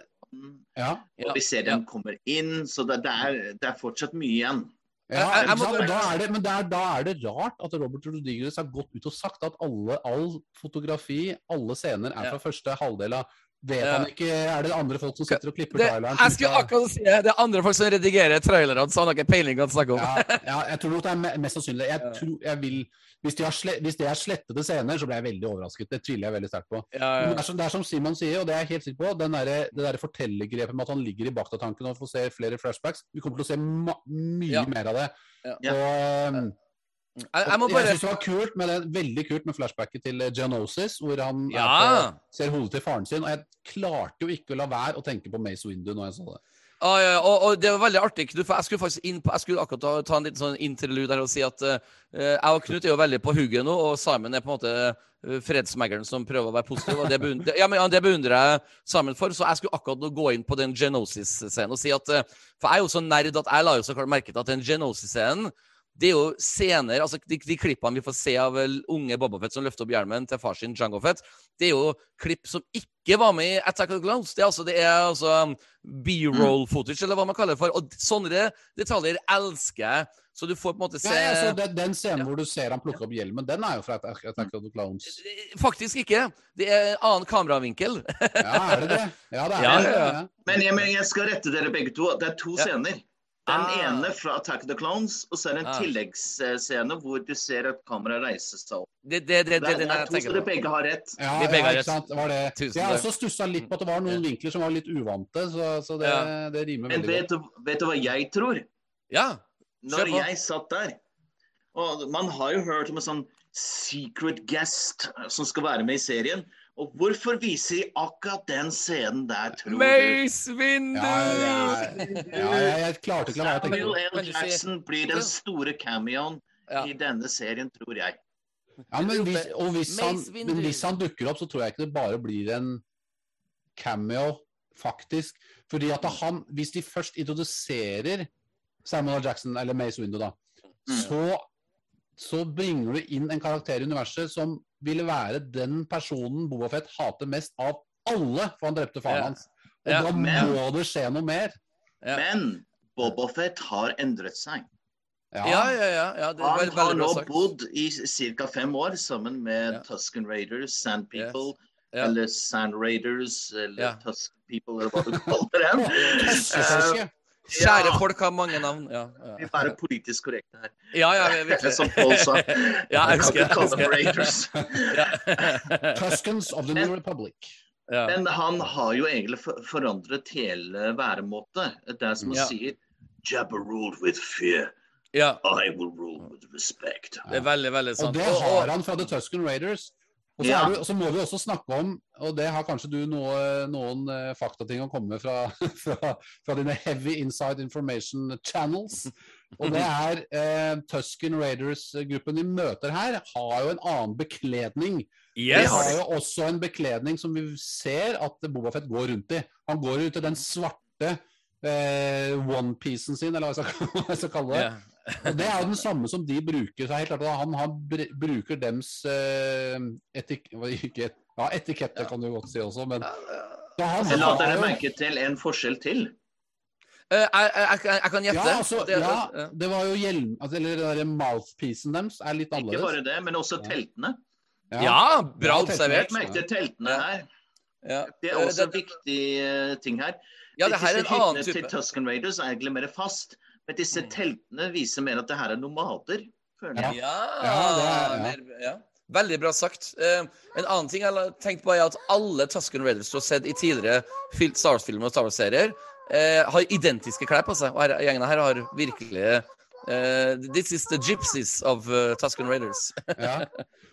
Ja. Og vi ser den kommer inn, så det, det, er, det er fortsatt mye igjen. Ja, Jeg- jeg- må da er det, men det er, da er det rart at Robert Rodriguez har gått ut og sagt at alle, all fotografi, alle scener er Ja. fra første halvdel av Vet Ja. han ikke Er det andre folk som sitter og klipper det, traileren? jeg skulle akkurat si det. Det er andre folk som redigerer trailerne, så han har ikke peiling hva han snakker om. ja, ja, jeg tror nok det er mest sannsynlig. Jeg [LAUGHS] tror, jeg vil, hvis, de har sle, hvis det er slettede scener, så blir jeg veldig overrasket. Det tviler jeg veldig sterkt på. Ja, Men det er, som, det er som Simon sier, og det er jeg helt sikker på, den der, det der fortellergrepet med at han ligger i baktatanken og får se flere flashbacks. Vi kommer til å se ma mye Ja. mer av det. Ja. Og, um, Jeg, jeg jeg synes det var kult med det, veldig kult med flashbacket til Genosis, Geonosis, hvor han Ja! på, ser hodet til faren sin. Og jeg klarte jo ikke å la være å tenke på Mace Windu når jeg så det. Ja, ja, ja, og, og det var veldig artig, Knut, for jeg skulle faktisk inn på, jeg skulle akkurat ta, ta en liten sånn interlude her og si at uh, jeg og Knut er jo veldig på hugget nå, og Simon er på en måte uh, fredsmegleren som prøver å være positiv, og det beundrer, ja, men, ja, det beundrer jeg Simon for. Så jeg skulle akkurat nå gå inn på den Genosis-scenen og si at uh, For jeg er jo så nerd at jeg la jo så klart merke til at den Genosis-scenen det er jo scener, altså de, de klippene vi får se av eh, unge Bobafett som løfter opp hjelmen til far sin Jango Fett, det er jo klipp som ikke var med i Attack of the Clowns. Det er altså, altså um, B-roll footage, eller hva man kaller det for. Og sånne detaljer elsker jeg. Så du får på en måte se Ja, ja, den, den scenen Ja. hvor du ser han plukke opp hjelmen, den er jo fra Attack of the Clowns. Faktisk ikke. Det er annen kameravinkel. Ja, er det det? Ja, det er Ja, det. ja, Ja, Men jeg, men jeg skal rette dere begge to. Det er to Ja. scener. Den Ah. ene fra Attack of the Clones, og så er det en Ah. tilleggsscene hvor du ser at kameraet reiser seg opp. Det, det, det, Det det, er, er to, så dere begge har rett. Ja, begge ja, ikke sant. Det var det. Tusen Jeg har også stussa litt på at det var noen vinkler som var litt uvante, så, så det, Ja. det rimer Men veldig vet godt. du, vet du hva jeg tror? Ja. Når jeg satt der Og man har jo hørt om en sånn secret guest som skal være med i serien. Og hvorfor viser de akkurat den scenen der, tror du? Mace Windu! Ja, ja, ja, jeg, klarte ikke å la være å tenke Samuel på det. L. Du si- Jackson blir den store cameoen Ja. i denne serien, tror jeg. Ja, men hvis, og hvis han, men hvis han dukker opp, så tror jeg ikke det bare blir en cameo, faktisk. Fordi at han, hvis de først introduserer Samuel L. Jackson, eller Mace Windu, da, så, så bringer du inn en karakter i universet som ville være den personen Boafett hater mest av alle, for han drepte faren Ja. hans. Og Ja, da men- må det skje noe mer. Ja. Men Bobafett har endret seg. Ja, ja, ja. ja det Han har nå sagt. bodd i ca. fem år sammen med Ja. Tusken Raiders, Sand People, Ja. eller Sand Raiders, eller Ja. Tusk People, eller hva du [LAUGHS] kaller dem. Kjære Ja. folk har mange navn. Ja, Vi får er politisk korrekte her. ja, ja vi- virkelig. Som Paul sa. [LAUGHS] Ja, jeg husker jeg husker. Raiders. Ja. [LAUGHS] Tuskens of the New Republic. Ja. Men han har jo egentlig forandret hele væremåte. Det er som han Ja. sier Jabba ruled with fear. ja. I will rule with respect. Det er veldig, veldig Og sant. det Og- har han fra The Tusken Raiders. Og så, Ja. du, så må vi også snakke om, og det har kanskje du noe, noen eh, faktating å komme med fra, [LAUGHS] fra, fra dine heavy inside information channels. Og det er eh, Tusken Raiders-gruppen vi møter her, har jo en annen bekledning. De har jo også en bekledning som vi ser at Bobafett går rundt i. Han går rundt i den svarte eh, onepiecen sin, eller hva jeg skal, [LAUGHS] hva jeg skal kalle det. Ja. Og Det er jo den samme som de bruker. så er helt klart at Han, han bruker dems eh, etik ikke, ja, etikette, kan du godt si også, men så han la dere jo- merke til en forskjell til. Eh, jeg, jeg, jeg, jeg kan gjette. ja, altså, Det- ja, det var jo hjelm... Altså, eller den der mouthpiecen deres er litt Ikke bare det, men også teltene. ja, bra Ja, observert. Legg merke til teltene her. Ja. Det er Eh, også en viktig ting her. Ja, det her er en Disse annen hyttene til type. Tusken Raiders er egentlig mer fast. Men disse Mm. teltene viser mer at det her er nomader. føler jeg. Ja, Ja, det er- ja. Veldig bra sagt. Eh, en annen ting jeg har tenkt på, er at alle Tusken Raiders du har sett i tidligere Star Wars-filmer og Star Wars-serier, eh, har identiske klær på seg. Og her, gjengen her har virkelig eh, This is the gypsies of uh, Tusken Raiders. [LAUGHS] Ja.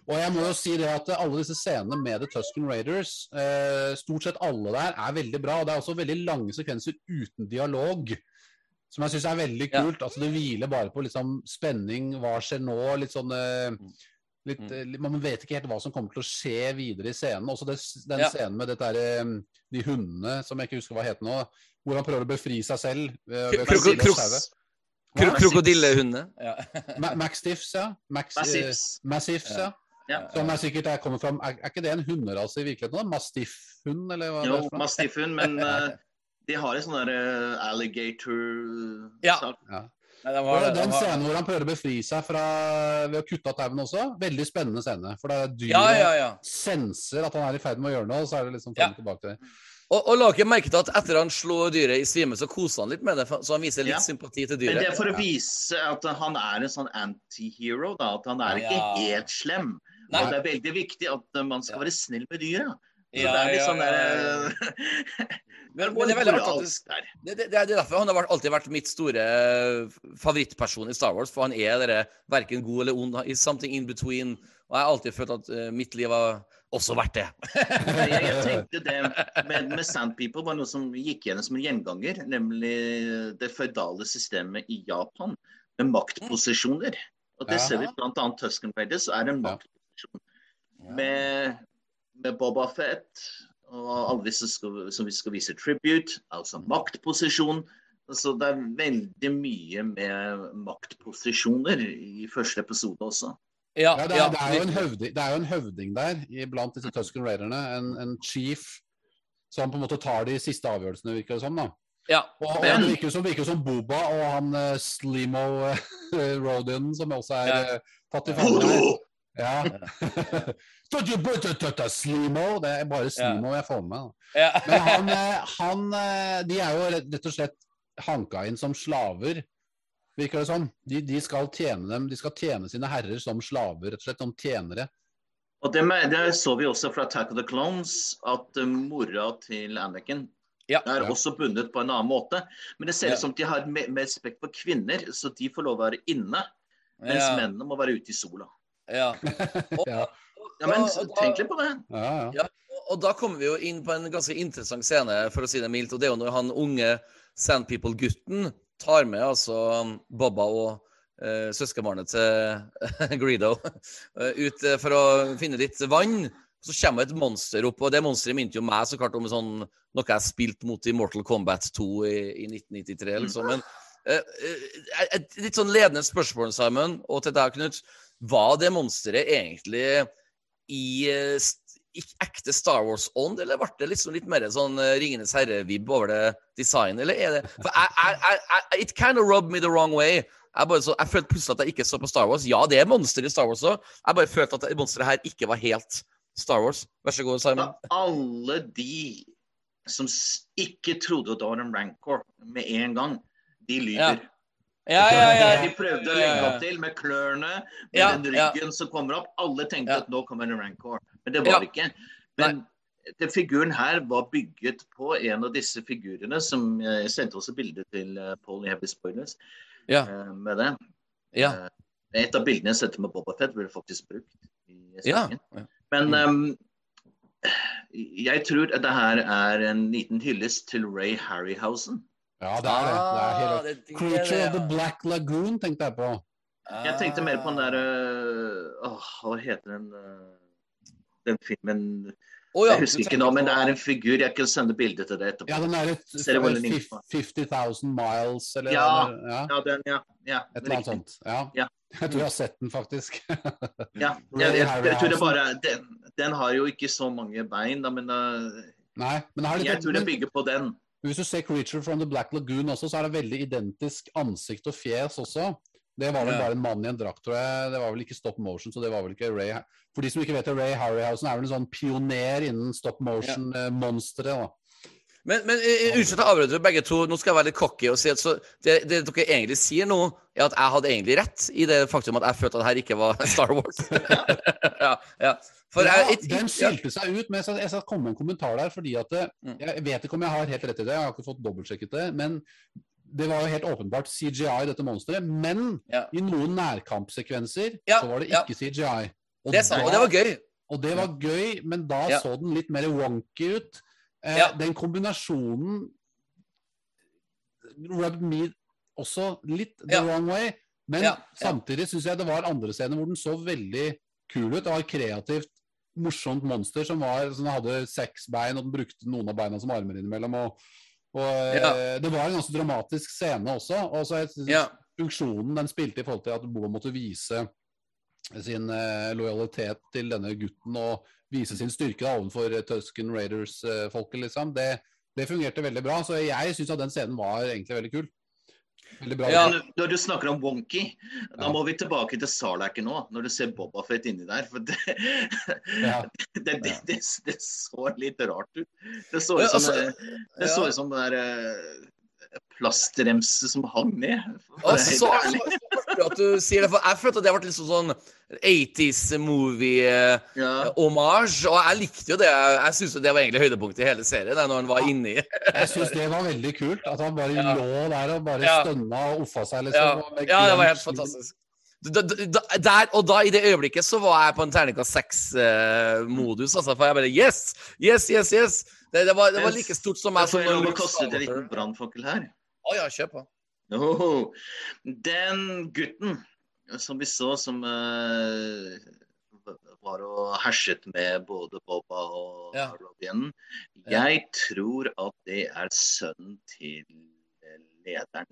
Og jeg må jo si det at alle disse scenene med The Tusken Raiders, eh, stort sett alle der, er veldig bra. Og det er også veldig lange sekvenser uten dialog. Som jeg syns er veldig Ja. kult. Altså Det hviler bare på liksom spenning, hva skjer nå? Litt sånn eh, litt, Mm. eh, Man vet ikke helt hva som kommer til å skje videre i scenen. Også det, den Ja. scenen med dette der, eh, de hundene som jeg ikke husker hva heter nå. Hvor han prøver å befri seg selv. ved sauer. Kro Hva? krokodillehunde. Ja. [LAUGHS] Ja. Max, Mastiffs. Eh, ja. Ja. Som er sikkert jeg kommer fra, er, er ikke det en hunderase i virkeligheten? Mastiffhund, eller hva? Jo, er noe? men [LAUGHS] de har en sånn der eh, alligator Ja. ja. Nei, det var, den var... scenen hvor han prøver å befri seg fra, ved å kutte av tauene også, veldig spennende scene. For det er dyret ja, ja, ja. senser at han er i ferd med å gjøre noe, og så er det liksom Ja. frem og tilbake til det. Og, og la ikke merke til at etter han slår dyret i svime, så koser han litt med det, så han viser litt Ja. sympati til dyret. Men det er for å vise at han er en sånn anti-hero. da, At han er ikke Ja. helt slem. Nei. Og det er veldig viktig at eh, man skal være snill med dyra. Så Ja, det er litt ja, sånn ja, der [LAUGHS] Men, men det er det, det, det, er derfor han har alltid vært mitt store eh, favorittperson i Star Wars. For han er dere verken god eller ond. He's something in between. Og jeg har alltid følt at uh, mitt liv har også vært det. Jeg, jeg [LAUGHS] tenkte det med, med Sand People var noe som gikk igjen som en gjenganger. Nemlig det føydale systemet i Japan med maktposisjoner. Og det ser vi bl.a. Tusken Raiders, er en maktposisjon. Med, med Boba Fett og alle disse skal, som vi skal vise tribute, altså maktposisjon. Så det er veldig mye med maktposisjoner i første episode også. Ja, Ja, det, er, det, er jo en høvding, det er jo en høvding der blant disse Tusken Raiderne. En, en chief som på en måte tar de siste avgjørelsene, virker det som. da. ja. Og, og Men- det virker jo som, virker jo som Boba og han uh, Slimo uh, [LAUGHS] Rodion, som også er Ja. eh, tatt i fange. Ja. Don't you put it to Slimo? Det er bare Slimo jeg får med meg. [LAUGHS] Men han, eh, han eh, De er jo rett og slett hanka inn som slaver, virker det som. De, de skal tjene dem, de skal tjene sine herrer som slaver, rett og slett som tjenere. Og det, med, det så vi også fra Attack of the Clones, at uh, mora til Anakin Ja. er Ja. også bundet på en annen måte. Men det ser Ja. ut som de har mer mer respekt for kvinner, så de får lov å være inne. Mens ja. mennene må være ute i sola. [LAUGHS] ja. Og, Ja. Ja, men og, tenk litt på det. Ja, ja. og da kommer vi jo inn på en ganske interessant scene, for å si det mildt. Og det er jo når han unge Sandpeople-gutten tar med altså Bobba og uh, søskenbarnet til [LAUGHS] Greedo eh, ut eh, for å finne litt vann. Så kommer et monster opp, og det monsteret minte jo meg så klart om sånn, noe jeg spilte mot i Mortal Kombat 2 i, i 1993. liksom. Men, uh, uh, Et litt sånn ledende spørsmål, Simon, og til deg, Knut. Var det monsteret egentlig i, eh, i ekte Star Wars-ånd, eller ble det liksom litt mer sånn eh, Ringenes herre-vibb over det designet, eller er det For I, I, jeg, It kind of rubbed me the wrong way. Jeg, bare så, jeg følte plutselig at jeg ikke så på Star Wars. Ja, det er monster i Star Wars òg. Jeg bare følte at monsteret her ikke var helt Star Wars. Vær så god, Simon. Alle de som ikke trodde at det var en rancor med en gang, de lyver. Ja, ja, ja. De prøvde å legge opp til med klørne, med Ja, den ja. ryggen som kommer opp. Alle tenkte Ja. at nå kommer en rancor, men det var det ikke. Men den figuren her var bygget på en av disse figurene som Jeg sendte også bilde til eh, Paul i Heavy Spoilers Ja. eh, med det. ja. Eh, Et av bildene jeg sendte med Boba Fett, ble faktisk brukt i ja. sangen. Men um, jeg tror at det her er en liten hyllest til Ray Harryhausen. Ja, det er det. det er helt... Ah, det er det, Creature ja. of the Black Lagoon tenkte jeg på. Jeg tenkte mer på den der derre åh, Hva heter den øh, den filmen oh, ja, Jeg husker ikke nå, men det er en figur. Jeg kan sende bilde til deg etterpå. Ja, den er et, det hvor den ligner på? 50 000 miles, eller Ja. eller- ja. Ja, den, ja. ja Et eller annet sånt. Ja. Ja. [LAUGHS] Jeg tror jeg har sett den, faktisk. [LAUGHS] Ja, jeg, jeg, jeg tror det bare den, den har jo ikke så mange bein, da, men uh, Nei, men, har litt, jeg tror det bygger på den. Hvis du ser Creature from the Black Lagoon også, så er det veldig identisk ansikt og fjes også. Det var vel Ja. bare en mann i en drakt, tror jeg. Det var vel ikke stop motion, så det var vel ikke Ray For de som ikke vet det, Ray Harryhausen er vel en sånn pioner innen stop motion-monsteret. da. Men, men eh, unnskyld at jeg avbryter begge to. Nå skal jeg være litt cocky og si at det, det dere egentlig sier nå, er at jeg hadde egentlig rett i det faktum at jeg følte at det her ikke var [LAUGHS] Star Wars. [LAUGHS] ja, ja. For ja, jeg, it- den skilte seg ut, men jeg skal, jeg skal komme med en kommentar der. fordi at Mm. Jeg vet ikke om jeg har helt rett i det, jeg har ikke fått dobbeltsjekket det. Men det var jo helt åpenbart CGI, dette monsteret. Men Ja. i noen nærkampsekvenser så var det ikke CGI. Og det sa, og det var gøy. Og det var gøy, men da så den litt mer wonky ut. Eh, Ja. Den kombinasjonen rubbed me også litt the Ja. wrong way. Men Ja, samtidig syns jeg det var andre scener hvor den så veldig kul ut. Det var et kreativt, morsomt monster som, var, som hadde seks bein, og den brukte noen av beina som armer innimellom. Og, og eh, Det var en ganske dramatisk scene også. Og så jeg synes funksjonen den spilte i forhold til at Boa måtte vise sin eh, lojalitet til denne gutten og vise sin styrke da, overfor eh, Tusken Raiders-folket, liksom. Det, det fungerte veldig bra. Så jeg syns at den scenen var egentlig veldig kul. Veldig bra. Ja. Når du snakker om wonky, da Ja. må vi tilbake til Sarlacken nå, når du ser Boba Fett inni der. For det, Ja. [LAUGHS] det, det, det, det så litt rart ut. Det så ut som, altså, det så ut som der eh, plastremse som hang ned. Altså, så ærlig. at du sier det, for jeg følte at det ble litt sånn 80s movie-homage, Ja. og jeg likte jo det. Jeg syns det var egentlig høydepunktet i hele serien, når han var inni. Jeg syns det var veldig kult. At han bare Ja. lå der og bare Ja. stønna og offa seg. Ja, Liksom, og ja, det var helt fantastisk. Da, da, der og da, i det øyeblikket, så var jeg på en terningkast seks-modus. altså, for jeg bare Yes! Yes, yes, yes! Det, det, var, det var like stort som meg får jeg lov å kaste ut en liten brannfakkel her. Å ja, kjør på. Åh, den gutten som vi så som uh, var og herset med både Boba og Ja. Robin, Ja. jeg tror at det er sønnen til lederen.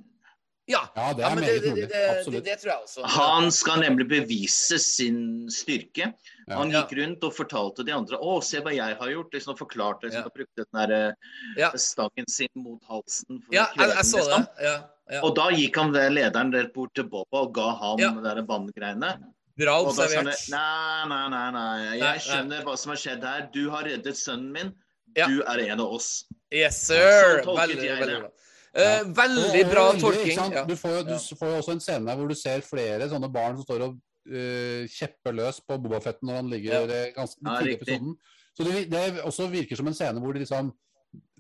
Ja, Ja, det ja, men meget det, det, det, det, det tror jeg også. Han skal nemlig bevise sin styrke. Ja. Han gikk rundt og fortalte de andre å, se hva jeg har gjort. Liksom, og forklarte liksom, Ja. og brukte den der, eh, Ja. stangen sin mot halsen. for Ja, jeg, jeg så den, det. liksom. Ja, ja. Og da gikk han ved lederen rett bort til Boba og ga ham Ja. de der vanngreiene. Bra observert. nei, nei, nei, nei, jeg skjønner hva som har skjedd her. Du har reddet sønnen min. Ja. Du er en av oss. Yes, sir! Så Veldig, jeg veldig bra. Eh, veldig bra tolking. Ja. Du, får, jo- du får jo også en scene der hvor du ser flere sånne barn som står og uh, kjepper løs på Bobafett når han ligger Ja. eh, ganske Ja, tidlig i episoden. Så det, det også virker som en scene hvor de liksom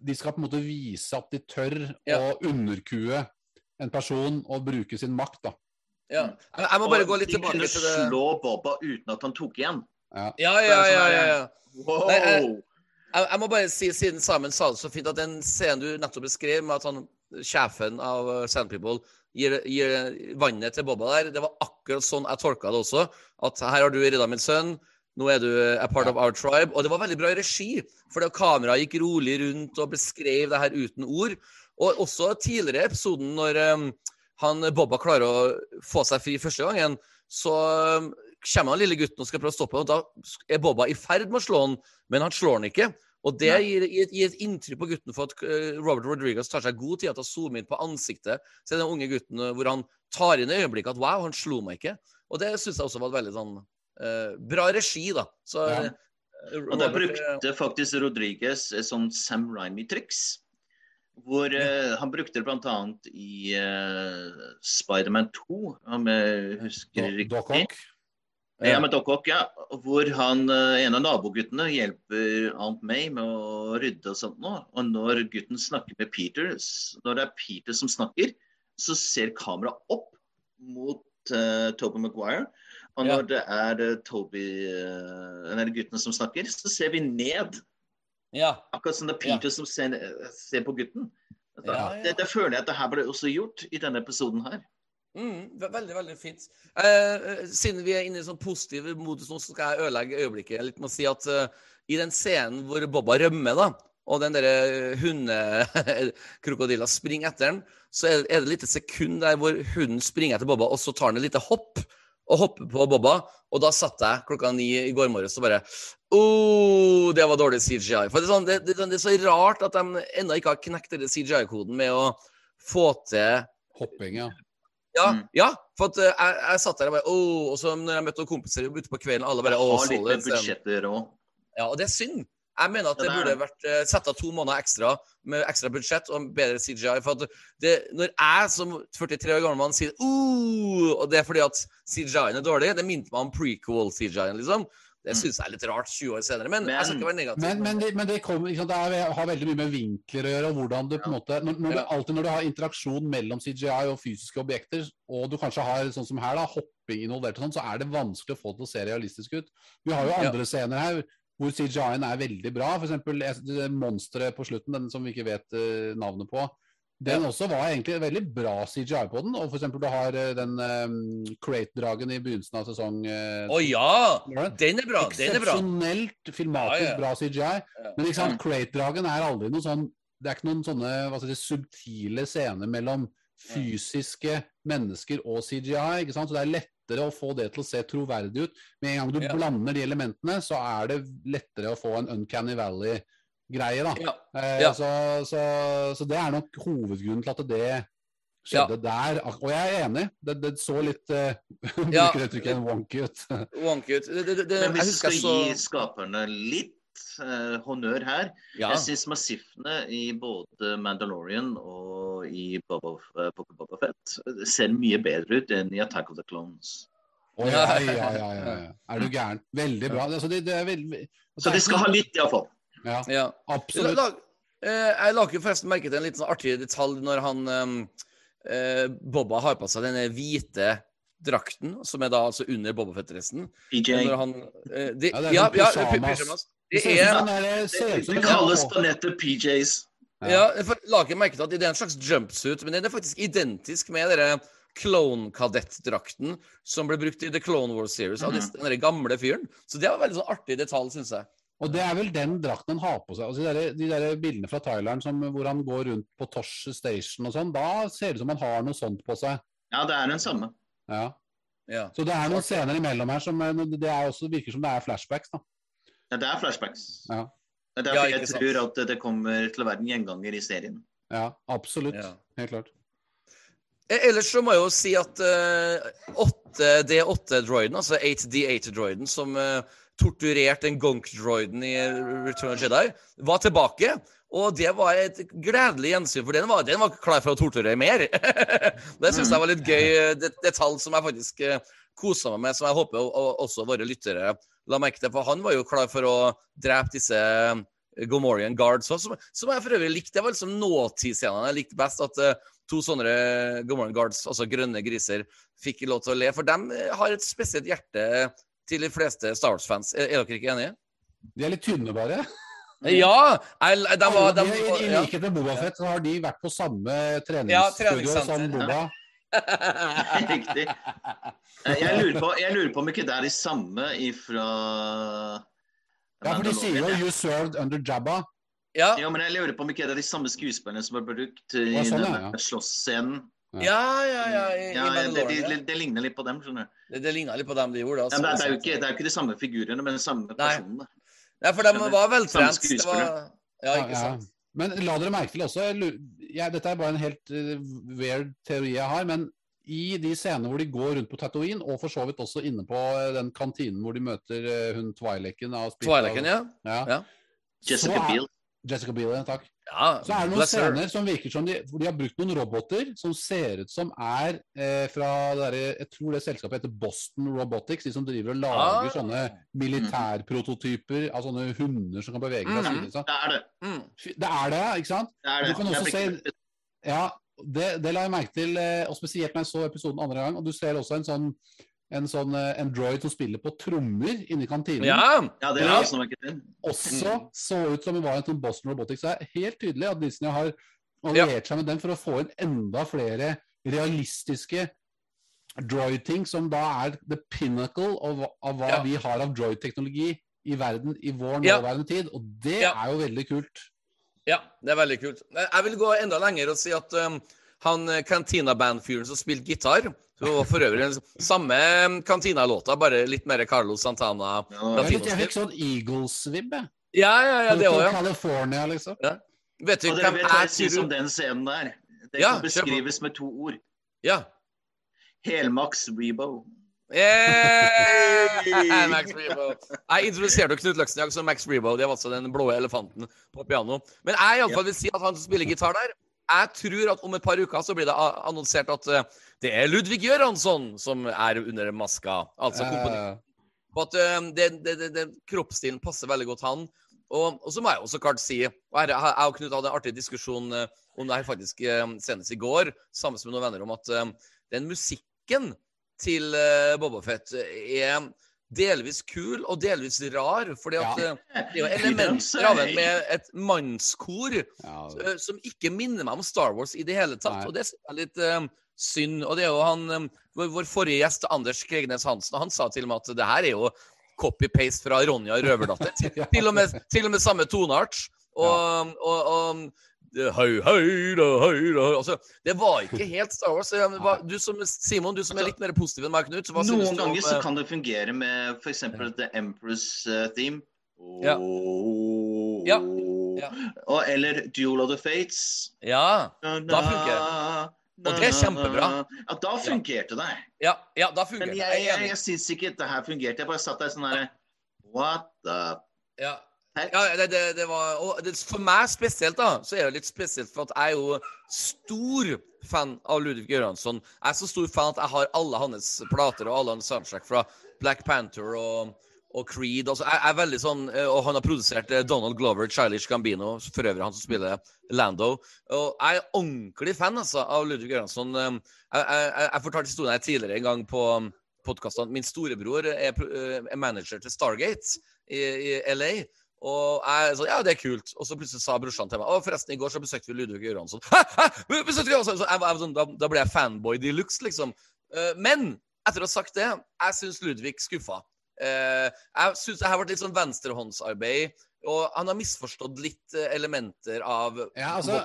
De skal på en måte vise at de tør Ja. å underkue en person og bruke sin makt, da. Ja. Jeg, jeg må bare Og gå litt de tilbake kunne til det slå Boba uten at han tok igjen. Ja. Ja, ja, ja. ja, ja. Wow! Nei, jeg- Jeg, jeg må bare si, siden Samen sa det så fint, at den scenen du nettopp beskrev, med at han, sjefen av Sand People gir, gir vannet til Bobba der, det var akkurat sånn jeg tolka det også. At her har du redda min sønn, nå er du a part of our tribe. Og det var veldig bra i regi, for kameraet gikk rolig rundt og beskrev det her uten ord. Og også tidligere i episoden, når, um, han Bobba klarer å få seg fri første gangen, så um, kommer han lille gutten og skal prøve å stoppe ham, da er Bobba i ferd med å slå han, men han slår han ikke. Og det gir, gir, gir et inntrykk på gutten for at eh, Robert Rodriguez tar seg god tid til å zoome inn på ansiktet til den unge gutten, eh, hvor han tar inn i øyeblikket at wow, han slo meg ikke. Og det syns jeg også var veldig sånn uh, bra regi, da. Så Ja. Robert, Og da brukte faktisk Rodriguez et sånt Sam Raimi-triks. Hvor uh, han brukte det bl.a. i uh, Spiderman 2, om jeg husker riktig. Ja, med Doc Ock, ja. Hvor han, eh, en av naboguttene hjelper Aunt May med å rydde og sånt nå. Og når gutten snakker med Peter, når det er Peter som snakker, så ser kameraet opp mot uh, Toby Maguire. Og Ja. når det er uh, Toby, uh, den gutten som snakker, så ser vi ned. ja. Akkurat som det er Peter som ser, ser på gutten. Ja, ja. Det, det føler jeg at det her ble også gjort i denne episoden her. Mm, veldig, veldig fint. Eh, siden vi er inne i sånn positiv modus nå, så skal jeg ødelegge øyeblikket litt med å si at eh, i den scenen hvor Bobba rømmer, da, og den derre hundekrokodilla springer etter den, så er, det et lite sekund der hvor hunden springer etter Bobba, og så tar han et lite hopp. Og hopper på Bobba, og da satt jeg klokka ni i går morges og bare oh, det var dårlig CGI. For det er, sånn, det, det, det er så rart at de ennå ikke har knekt CGI-koden med å få til Hopping, ja. Ja, Mm. ja, for at eh, jeg, jeg satt der og bare Åh, og så når jeg møtte noen kompiser ute på kvelden, alle bare Åh, Har så litt det med budsjetter òg. Ja, og det er synd. Jeg mener at det det burde vært uh, satt av to måneder ekstra med ekstra budsjett og bedre CGI. For at det, når jeg som 43 år gammel mann sier Åh, og det er fordi at CGI-en er dårlig, det minte meg om prequel-CGI-en, liksom. Det Mm. syns jeg er litt rart 20 år senere, men, Men- jeg skal ikke være negativ. Men, men, det, men det, kommer, det har veldig mye med vinkler å gjøre. og hvordan du på en måte, når, når Ja. Alltid når du har interaksjon mellom CGI og fysiske objekter, og du kanskje har sånn som her da, hopping involvert, og sånn, så er det vanskelig å få det til å se realistisk ut. Vi har jo Ja. andre scener her hvor CGI-en er veldig bra. F.eks. monsteret på slutten, den som vi ikke vet eh, navnet på. Den også var egentlig veldig bra CGI på den. Og eksempel du har eh, den um, Crate-dragen i begynnelsen av sesong eh, Å ja! Den er bra! Den er bra. Eksepsjonelt filmatisk Ja, ja. bra CGI. Men ikke sant, Crate-dragen er aldri noe sånn Det er ikke noen sånne hva skal jeg si, subtile scener mellom fysiske mennesker og CGI. ikke sant? Så det er lettere å få det til å se troverdig ut. Med en gang du blander de elementene, så er det lettere å få en Uncanny Valley-greie. da. Ja. Eh, Ja. så, så, så det er nok hovedgrunnen til at det skjedde der. Og jeg er enig. Det, det så litt [LAUGHS] uh, Ja. Bruker uttrykket wonky ut. [LAUGHS] Wonky ut. Det, det, det, Men hvis du skal så gi skaperne litt uh, honnør her ja. Jeg syns massivene i både Mandalorian og i Boba, uh, Boba Fett ser mye bedre ut enn i Attack of the Clones. Oh, ja, ja, ja, ja, ja. [LAUGHS] Er du gæren? Veldig bra. Altså, det, det er veldig, Så de skal ha litt, iallfall. Ja, ja. absolutt. La, la, jeg la ikke forresten merke til en litt sånn artig detalj når han um, eh, Bobba har på seg denne hvite drakten, som er da altså under Bobafett-dressen. Han eh, de, Ja, det er ja, sånn ja, pyjamas. Det er Det kalles på nettet PJs. Ja, for la ikke merke til at det er en slags jumpsuit, men den er faktisk identisk med denne Clone-kadettdrakten som ble brukt i The Clone Wars Series av mm -hmm. den gamle fyren. Så det var veldig sånn artig detalj, syns jeg. Og det er vel den drakten han har på seg. Altså, de, der, de der bildene fra Thailand som, hvor han går rundt på Tosh Station og sånn, da ser det ut som han har noe sånt på seg. Ja, det er den samme. Ja. Ja. Så det er noen scener imellom her som eh, det er også, virker som det er flashbacks. da. Ja, det er flashbacks. Ja. Det er Ja, derfor ikke jeg sant. tror at det kommer til å være en gjenganger i serien. Ja, absolutt. Ja. Helt klart. Eh, Ellers så må jeg jo si at uh, 8D8-droiden, altså 8D8-droiden, som eh, torturerte en gonk-droiden i Return of Jedi, var tilbake. Og det var et gledelig gjensyn, for den var, den var klar for å torturere mer. [LAUGHS] det syns jeg var litt gøy eh, det, detalj som jeg faktisk uh, kosa meg med, som jeg håper også våre lyttere la merke til. For han var jo klar for å drepe disse eh, Gomorian Guards òg, som, som jeg for øvrig likte. Det var liksom nåtidsscenene jeg likte best. At eh, to sånne Gomorian Guards, altså grønne griser, fikk lov til å le. For de har et spesielt hjerte til de fleste Star Wars-fans. Er, er dere ikke enige? De er litt tynne, bare. [LAUGHS] Ja! I, de var, de, de, I likhet med Bobafett så har de vært på samme Ja, treningsstudio ja, som Boba. [LAUGHS] Riktig. Eh, Jeg lurer, på, jeg lurer på om ikke det er de samme ifra Ja, for de sier jo 'you served under Jabba'. ja. Ja, men jeg lurer på om ikke det er de samme skuespillerne som er brukt i ja, sånn, ja, ja. slåssscenen. Ja, ja, ja. I, i Ja, det, det, det, det ligner litt på dem, skjønner du. Det, det ligna litt på dem de gjorde. Altså. men det, er jo ikke, det er jo ikke de samme figurene, men de samme personene. Nei, for de var veltrent. Samme Det var... Ja, ikke sant. Men la dere merke til også jeg Dette er bare en helt uh, weird teori jeg har, men i de scenene hvor de går rundt på Tatooine, og for så vidt også inne på eh, den kantinen hvor de møter uh, hun Twi'leken av Twilighten, ja. ja. Ja. Jessica Biel. Jessica Biel, takk. Ja. Så er det noen scener som virker som de, hvor de har brukt noen roboter som ser ut som er eh, fra det derre Jeg tror det selskapet heter Boston Robotics, de som driver og lager Ah. sånne militærprototyper av sånne hunder som kan bevege seg. Mm. Det er det. Mm. Det er det, ikke sant? det, er Du det. kan Det er også se- Ja, det, det la jeg merke til, eh, og spesielt når jeg så episoden andre gang. Og du ser også en sånn en sånn eh, android som spiller på trommer inni kantinen. Ja. Ja, det er Ja. også. Også så ut som det var en sånn Boston Robotics. Det er helt tydelig at Disney har alliert seg med den for å få inn enda flere realistiske droid-ting, som da er the pinnacle av, av hva Ja. vi har av droid-teknologi i verden i vår Ja. nåværende tid. Og det Ja. er jo veldig kult. Ja, det er veldig kult. Jeg vil gå enda lenger og si at um, han eh, Cantina-bandfyren som spilte gitar så var For øvrig den samme kantinalåta, Cantina-låta, bare litt mer Carlos Santana. Ja, Jeg, fikk- jeg fikk sånn Eagles-vibb, jeg. Ja, ja, ja, det òg, ja. California, liksom. Vet du Og dere vet hva jeg jeg syns om den scenen der? Det Ja, kan beskrives med to ord. Ja. Helmaks Rebo. Yeah! [LAUGHS] Max Rebo. Jeg introduserte Knut Løksniak som Max Rebo. Det var altså den blå elefanten på piano. Men jeg i alle fall vil si at han som spiller gitar der Jeg tror at om et par uker så blir det annonsert at eh, det er Ludvig Göransson som er under maska. Altså komponisten. Uh. det, det, det, kroppsstilen passer veldig godt han. Og, og så må jeg også klart si og her, Jeg og Knut hadde en artig diskusjon eh, om det her faktisk eh, senest i går, sammen med noen venner, om at den musikken til Bobafett er delvis kul og delvis rar. fordi at Ja. eh, det er jo [LAUGHS] elementer av den med et mannskor ja, eh, som ikke minner meg om Star Wars i det hele tatt. Nei. Og det er litt um, synd. Og det er jo han um, vår, forrige gjest, Anders Kregnes Hansen, han sa til og med at det her er jo copy-paste fra Ronja Røverdatter. [LAUGHS] til, Ja. til, og med, til og med samme toneart. Og, og, og Høy, høy, høy, høy, da. Altså, det var ikke helt Star Wars. Var, Du som, Simon, du som er litt mer positiv enn meg, Knut. Noen ganger om, så eh, kan det fungere med f.eks. The Emperor's eh, theme. Ja. Ja. Ja. Og, eller Duel of the Fates. Ja. Da funker Og det er kjempebra. Ja, da fungerte det. Ja, ja, da fungerer Men det. jeg, Jeg jeg, jeg syns ikke det her fungerte. Jeg bare satt der sånn herre What the Ja. Ja, det, det, det var og For meg spesielt, da, så er det litt spesielt, for at jeg er jo stor fan av Ludvig Göransson. Jeg er så stor fan at jeg har alle hans plater og alle hans soundtrack fra Black Panther og, og Creed. Altså, jeg er veldig sånn, eh, Og han har produsert eh, Donald Glover, Childish Gambino, for øvrig han som spiller Lando. Og jeg er ordentlig fan altså, av Ludvig Göransson. Eh, Jeg, jeg, jeg, fortalte historien her tidligere en gang på podkastene. Min storebror er, er manager til Stargate i, i LA. Og jeg sa ja, det er kult. Og så plutselig sa brorsan til meg Å, forresten, i går så besøkte vi Ludvig Göransson. Hæ? Besøkte vi? Så jeg, jeg, sånn, da, da ble jeg fanboy de luxe, liksom. Uh, men etter å ha sagt det, jeg syns Ludvig skuffa. Uh, jeg syns det her ble litt sånn venstrehåndsarbeid. Og han har misforstått litt eh, elementer av Ja, altså,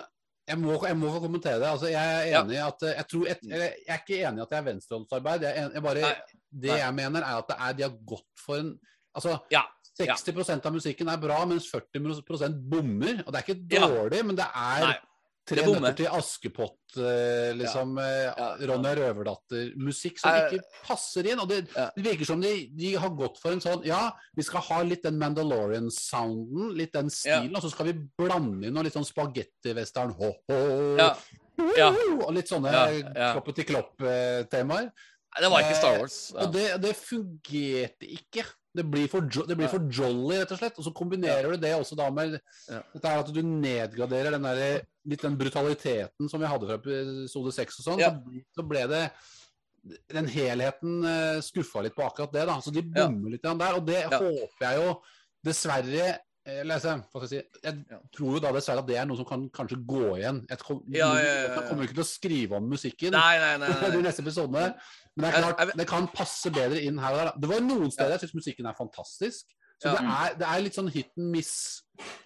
jeg må, jeg må kommentere det. Altså, jeg er enig ja. at jeg, tror, jeg, jeg er ikke enig i at det er venstrehåndsarbeid. Jeg, bare, Nei. det Nei. jeg mener, er at det er, de har gått for en Altså, Ja. 60% av musikken er bra, mens 40% bommer. Og det er ikke Ja. dårlig, men det er Nei, Tre nøtter til Askepott, eh, liksom. Ja. Ja. Ronja Røverdatter-musikk som Eh, ikke passer inn. Og det, Ja. det virker som de, de har gått for en sånn Ja, vi skal ha litt den Mandalorian-sounden, litt den stilen, og så skal vi blande inn noe litt sånn spagetti-western ho-ho. Ja. Ja. Og litt sånne Ja, ja. kloppeti-klopp-temaer. Nei, det var ikke Star Eh, Wars. Ja. Og det, det fungerte ikke. Det blir, for, det blir for jolly, rett og slett. Og så kombinerer du det også da med Ja. dette her at du nedgraderer den der, litt den brutaliteten som vi hadde fra episode 6 og sånn. Ja. Så, så ble det Den helheten uh, skuffa litt på akkurat det, da. Så de Ja. bommer litt der. Og det Ja. håper jeg jo dessverre eh, eller, skal jeg, si? jeg tror jo da dessverre at det er noe som kan kanskje gå igjen. Jeg kom, Ja, ja, ja, kommer jo ikke til å skrive om musikken Nei, nei, nei. [LAUGHS] nei. de neste episodene. Men det klart, det kan passe bedre inn her og der. Det var noen steder jeg syns musikken er fantastisk. Så det, er, det er litt sånn hit and miss.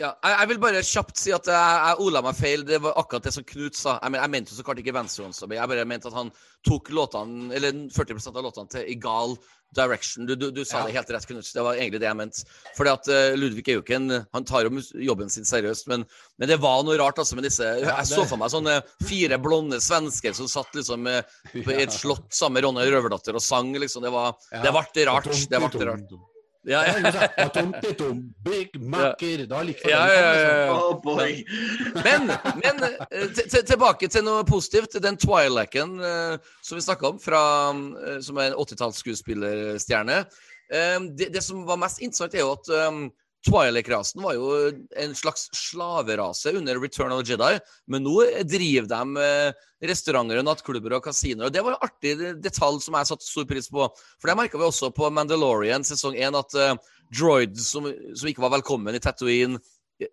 Ja, jeg, jeg vil bare kjapt si at jeg, jeg ola meg feil. Det var akkurat det som Knut sa. Jeg, men, jeg mente så klart ikke venstrehåndsarbeid. Jeg bare mente at han tok låtene, eller 40% av låtene til i gal direction. Du, du, du sa Ja. det helt rett, Knut. Det var egentlig det jeg mente. Fordi at uh, Ludvig er jo ikke en Han tar jo jobben sin seriøst, men, men det var noe rart altså med disse Jeg det- så for meg sånne fire blonde svensker som satt liksom uh, på et slott sammen med Ronja Røverdatter og sang, liksom. Det var Ja. Det ble rart. Det ble rart. Ja, Ja, Big Macker. Da likte Ja, den, ja, ja, ja. Boy. Men, men eh, til- til- tilbake til noe positivt. Den Twilacken eh, som vi snakka om, fra, eh, som er en 80-tallsskuespillerstjerne. Eh, det, det som var mest interessant, er jo at um, Twilight-rasen var jo en slags slaverase under Return of the Jedi, men nå driver de eh, restauranter, og nattklubber og kasinoer. Det var en artig detalj som jeg satte stor pris på. For det merka vi også på Mandalorian sesong 1, at uh, droids som, som ikke var velkommen i Tatooine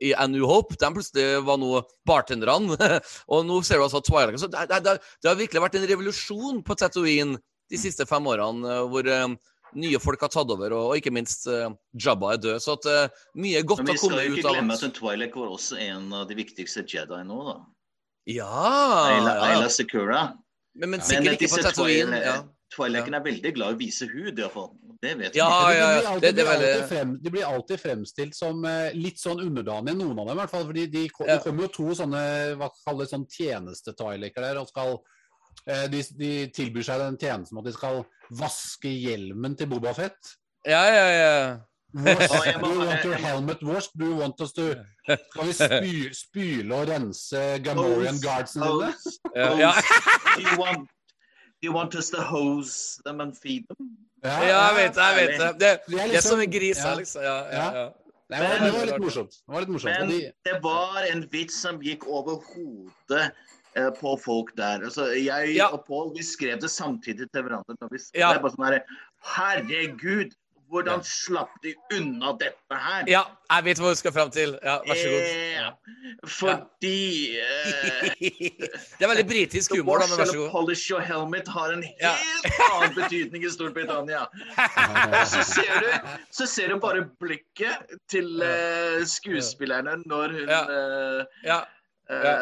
i A New Hope, de plutselig var nå bartenderne. [LAUGHS] og nå ser du altså Twilight. Så det, det, det, har virkelig vært en revolusjon på Tatooine de siste fem årene, eh, hvor eh, nye folk har tatt over, og, og ikke minst uh, Jabba er død. Så at uh, mye godt Men vi har skal kommet jo ut ikke glemme at Twilight var også en av de viktigste Jedi nå, da. Ja, Ayla, ja. Ayla Secura. Men, men Men sikkert ikke på Tatooine. Twilight- Ja. Twilighten er veldig glad i å vise hud, iallfall. Det vet vi. Ja, ja, de, ja. blir alltid, de, blir frem, de blir alltid fremstilt som uh, litt sånn underdanige, noen av dem i hvert fall. fordi de, de, Ja. Det kommer jo to sånne hva kalles sånn tjeneste-Twileker der, og skal de, de tilbyr seg den tjenesten at de skal vaske hjelmen til Boba Fett. Ja, ja, ja. Wash, do you want your helmet washed? Do you want us to Skal vi spy, spyle og rense Gamorian guardsene dine? Ja, ja. Do you want, do you want us to hose them and feed them? ja, jeg vet det. jeg vet Det Det, De er det er liksom- som en gris ja. her, liksom. Ja, ja, ja. Det var, det var litt morsomt. Det var litt morsomt. Men de, det var en vits som gikk over hodet eh, på folk der. Altså, jeg Ja. og Pål vi skrev det samtidig til hverandre. når vi skrev. Ja. Det er bare sånn her, Herregud, hvordan slapp de unna dette her? ja, jeg vet hva du skal fram til. Ja, vær så god. Eh, fordi [LAUGHS] eh, Det er veldig britisk [LAUGHS] humor, da, men vær så god. polish your helmet har en Ja. helt annen betydning i Storbritannia. [LAUGHS] Og så ser du, så ser du bare blikket til uh, skuespillerne når hun Ja. Eh, Ja.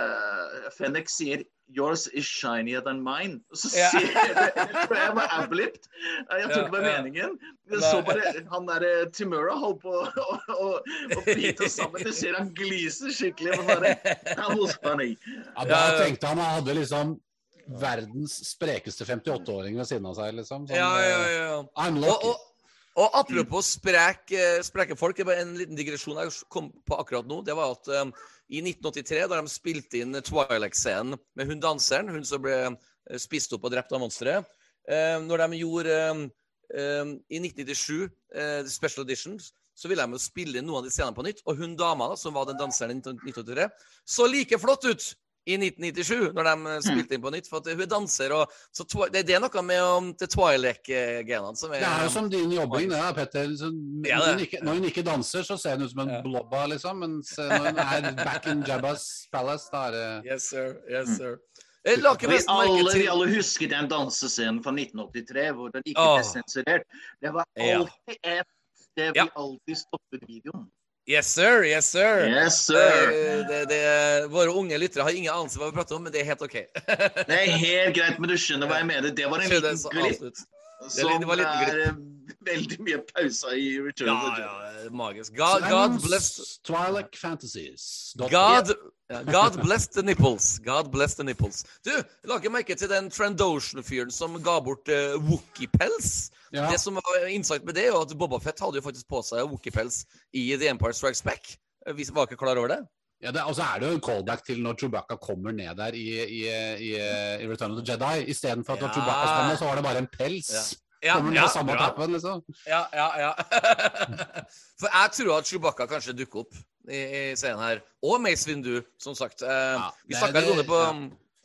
eh, sier 'yours is shinier than mine'. Og så sier jeg Jeg var ablipped. Jeg tror ikke det var Ja, ja. meningen. Så bare han der eh, Timura holdt på å å- å bite oss sammen. Du ser han gliser skikkelig. og Bare, ja, da Ja, ja. tenkte han han hadde liksom verdens sprekeste 58-åring ved siden av seg, liksom. Sånn, Ja, ja, eh, ja. I'm Og, lucky. og, og apropos sprek, spreke folk, det var en liten digresjon jeg kom på akkurat nå. Det var at um, i 1983, da de spilte inn Twilight-scenen med hun danseren, hun som ble eh, spist opp og drept av monsteret eh, Når de gjorde eh, i 1997 eh, Special Editions, så ville de spille inn noen av de scenene på nytt. Og hun dama da, som var den danseren i 1983, så like flott ut i 1997, når de eh, spilte inn på nytt. For at hun er danser, og så det, det er noe med um, det Twilight-genene som er Det er jo som din jobbing, det da, Petter. Så, Ja, når, det. hun ikke, når hun ikke danser, så ser hun ut som en Ja. blobba, liksom. Mens når hun er back in Jabbas palace, da er det Yes, sir. Yes, sir. Mm. Vi alle, vi alle husker den dansescenen fra 1983 hvor den ikke ble sensurert. Det var alltid et sted Ja. vi alltid stoppet videoen. Yes, sir. Yes, sir. Yes, sir. Det, det, det, våre unge lyttere har ingen anelse hva vi prater om, men det er helt OK. [LAUGHS] Det er helt greit, men du skjønner hva jeg mener. Det var en liten så glipp som det er eh, veldig mye pauser i Return Ja, of the Jedi. ja, magisk. God, God bless Twilight Fantasies. God, God bless the nipples. God bless the nipples. Du, la ikke merke til den Trandoshan-fyren som ga bort uh, Wookie-pels. Ja. Det som var innsagt med det, er jo at Boba Fett hadde jo faktisk på seg Wookie-pels i The Empire Strikes Back. Vi var ikke klar over det? Ja, det, og så er det jo en callback til når Chewbacca kommer ned der i, i, i, i Return of the Jedi. Istedenfor at når Ja. Chewbacca kommer så var det bare en pels. Ja. Ja, ja, tappen, liksom. Ja, ja, ja. [LAUGHS] For jeg tror at Chewbacca kanskje dukker opp i, i scenen her. Og Mace Windu, som sagt. Eh, vi snakka litt om det på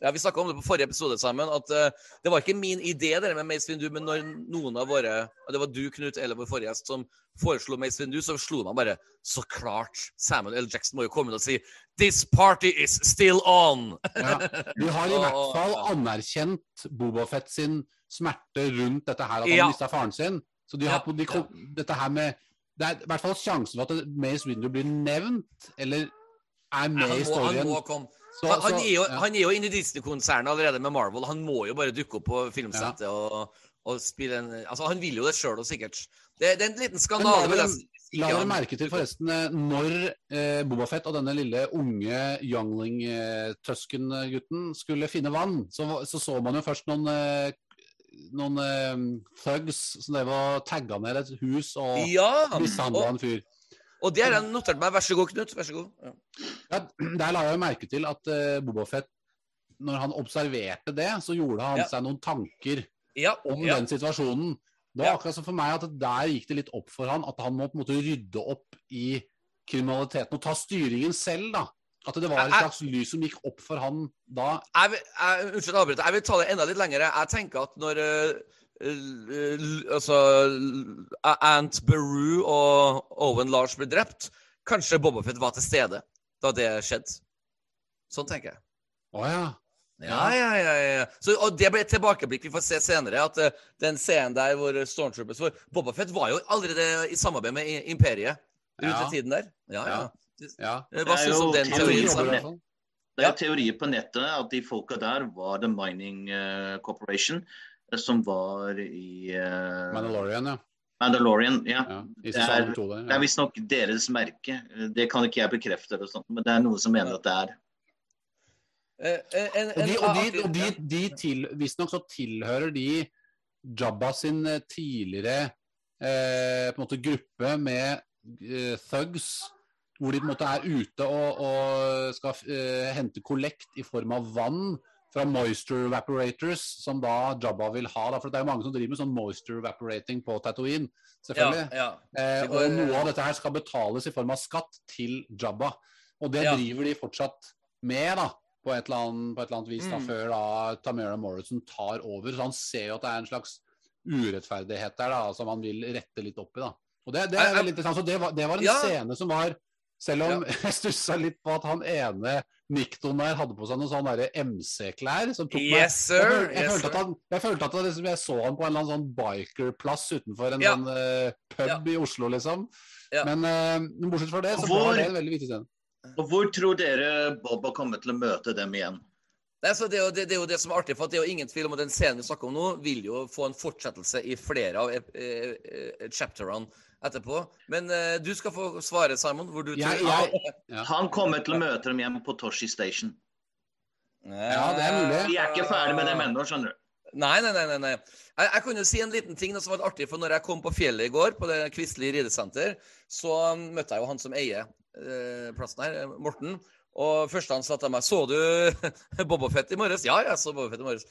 ja. vi snakket om det på forrige episode sammen, at uh, det var ikke min idé det med Mace Windu, men når noen av våre Det var du, Knut, eller vår forrige gjest, som foreslo Mace Windu, så slo man bare Så klart! Samuel L. Jackson må jo komme inn og si This party is still on! Ja. vi har i [LAUGHS] hvert fall anerkjent Bobafett sin smerte rundt dette her, at han Ja. mista faren sin. Så de har Ja, på, de kom, dette her med det er i hvert fall sjansen for at Mace Windu blir nevnt, eller er med i storyen. han må komme. Så- Han, han, er jo, ja. han er jo inne i Disney-konsernet allerede med Marvel. Han må jo bare dukke opp på filmsettet og, og spille en Altså, han vil jo det sjøl og sikkert. Det, det er en liten Men skandale. ikke la dere merke til forresten eh, når eh, Bobafett og denne lille unge youngling eh, skulle finne vann, så, så så man jo først noen eh, noen eh, thugs som drev og tagga ned et hus og Ja! mishandla en fyr. Og det har jeg notert meg. Vær så god, Knut. Vær så god. Ja. Ja, [CLEARS THROAT] der la jeg jo merke til at uh, Bobafett, når han observerte det, så gjorde han Ja. seg noen tanker Ja, om den situasjonen. Det var akkurat som for meg at der gikk det litt opp for han at han må på en måte rydde opp i kriminaliteten og ta styringen selv, da. At det var et slags lys som gikk opp for han da. Jeg, jeg, unnskyld, avbryt. Jeg vil ta det enda litt lenger. Jeg tenker at når l- altså Ant Beru og Owen Lars ble drept, kanskje Bobafett var til stede da det skjedde. Sånn tenker jeg. Å ja. Ja, ja, ja. ja. Så, og det ble et tilbakeblikk vi får se senere. At uh, den scenen der hvor Stormtroopers for Bobafett var jo allerede i samarbeid med Imperiet rundt Ja. den tiden der. Ja, ja. ja. Eh, Hva Det er syns du om jo den teorien? som- Sam? i hvert fall. Det er teorier på nettet at de folka der var The Mining eh, Corporation, som var i uh, Mandalorian, ja. Mandalorian. Ja. ja. I Det er- ja. er visstnok deres merke. Det kan ikke jeg bekrefte, eller sånt, men det er noen som mener at det er. Eh, eh, en, Og de, og de, og de, de til, visstnok så tilhører de Jabba sin tidligere eh, på en måte gruppe med eh, thugs, hvor de på en måte er ute og, og skal eh, hente kollekt i form av vann fra moisture evaporators, som da Jabba vil ha. Da, for det er jo mange som driver med sånn moisture evaporating på Tatooine, selvfølgelig. Ja, ja. Eh, går- og noe av dette her skal betales i form av skatt til Jabba. Og det Ja. driver de fortsatt med, da. På et eller annet, på et eller annet vis, da, Mm. før da Tamara Morrison tar over. Så han ser jo at det er en slags urettferdighet der da, som han vil rette litt opp i. da. Og Det, det er veldig interessant. Så det var, det var en Ja. scene som var Selv om [LAUGHS] jeg stussa litt på at han ene Nikton der hadde på seg noen sånne MC-klær. som tok. Yes, sir. Jeg, jeg, Yes, følte at han, jeg følte at liksom, jeg så han på en eller annen sånn bikerplass utenfor en Ja. sånn uh, pub i Oslo, liksom. Ja. Men, uh, bortsett fra det, så Hvor- var det en veldig viktig scene. Og hvor tror dere Bob har kommet til å møte dem igjen? Nei, så det, er jo, det, det er jo det som er artig, for det er jo ingen tvil om at den scenen vi snakker om nå, vil jo få en fortsettelse i flere av eh, eh, chapterene etterpå. Men uh, du skal få svare, Simon, hvor du Jeg, tror jeg, ja. [LAUGHS] Han kommer til å møte dem hjemme på Toshi Station. Ja, det er mulig. Vi er ikke ferdig med dem ennå, skjønner du. Nei, nei, nei. nei. Jeg, jeg kan jo si en liten ting som var artig, for når jeg kom på fjellet i går, på det Kvistli ridesenter, så um, møtte jeg jo han som eier eh, plassen her, Morten. Og første han sa til meg 'Så du [LAUGHS] Bobafett i morges?' Ja, jeg så Bobafett i morges.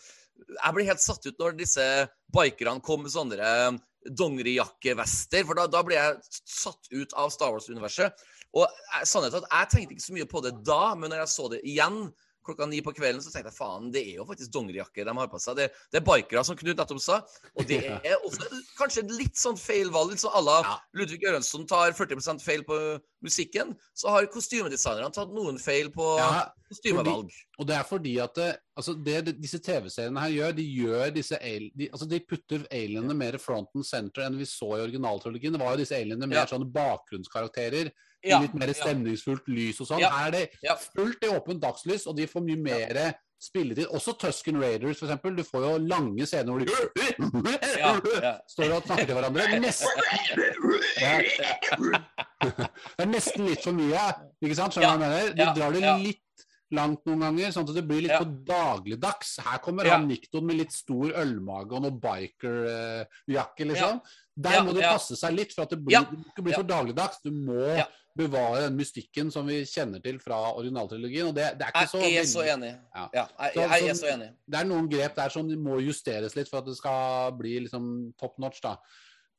Jeg ble helt satt ut når disse bikerne kom med sånne eh, dongerijakkevester, for da, da ble jeg satt ut av Star Wars-universet. Og jeg- sannheten at jeg tenkte ikke så mye på det da, men når jeg så det igjen klokka ni på kvelden, så tenkte jeg faen, det er jo faktisk dongerijakke de har på seg. Det, det er bikere, som Knut nettopp sa. Og det er også kanskje et litt sånn feil valg. Litt sånn à la Ja. Ludvig Ørensson tar 40% feil på musikken, så har kostymedesignerne tatt noen feil på Ja, kostymevalg. Og det er fordi at det, altså det, det disse TV-seriene her gjør, de gjør disse al- de, altså de putter alienene mer front and center enn vi så i originaltrilogien. Det var jo disse alienene mer Ja. sånne bakgrunnskarakterer. Ja, litt mer stemningsfullt lys og sånn. Ja, Her er det fullt i åpent dagslys, og de får mye mer spilletid. Også Tusken Raiders, eksempel. Du får jo lange scener hvor de Ja, ja. [LAUGHS] står og snakker til hverandre. Nesten, [LAUGHS] det er nesten litt for mye, ikke sant? Skjønner du hva jeg mener? De drar det litt langt noen ganger, sånn at det blir litt Ja. for dagligdags. Her kommer Ja. han Nikton med litt stor ølmage og noe bikerjakke, liksom. Der Ja, må det ja. passe seg litt, for at det blir, Ja. ikke bli Ja. for dagligdags. Du må Ja. Bevare den mystikken som vi kjenner til fra originaltrilogien. Og det, det er ikke så Jeg er så enig. Ja. Ja, jeg, jeg, jeg er så- enig. Det er noen grep der som må justeres litt for at det skal bli liksom top notch, da.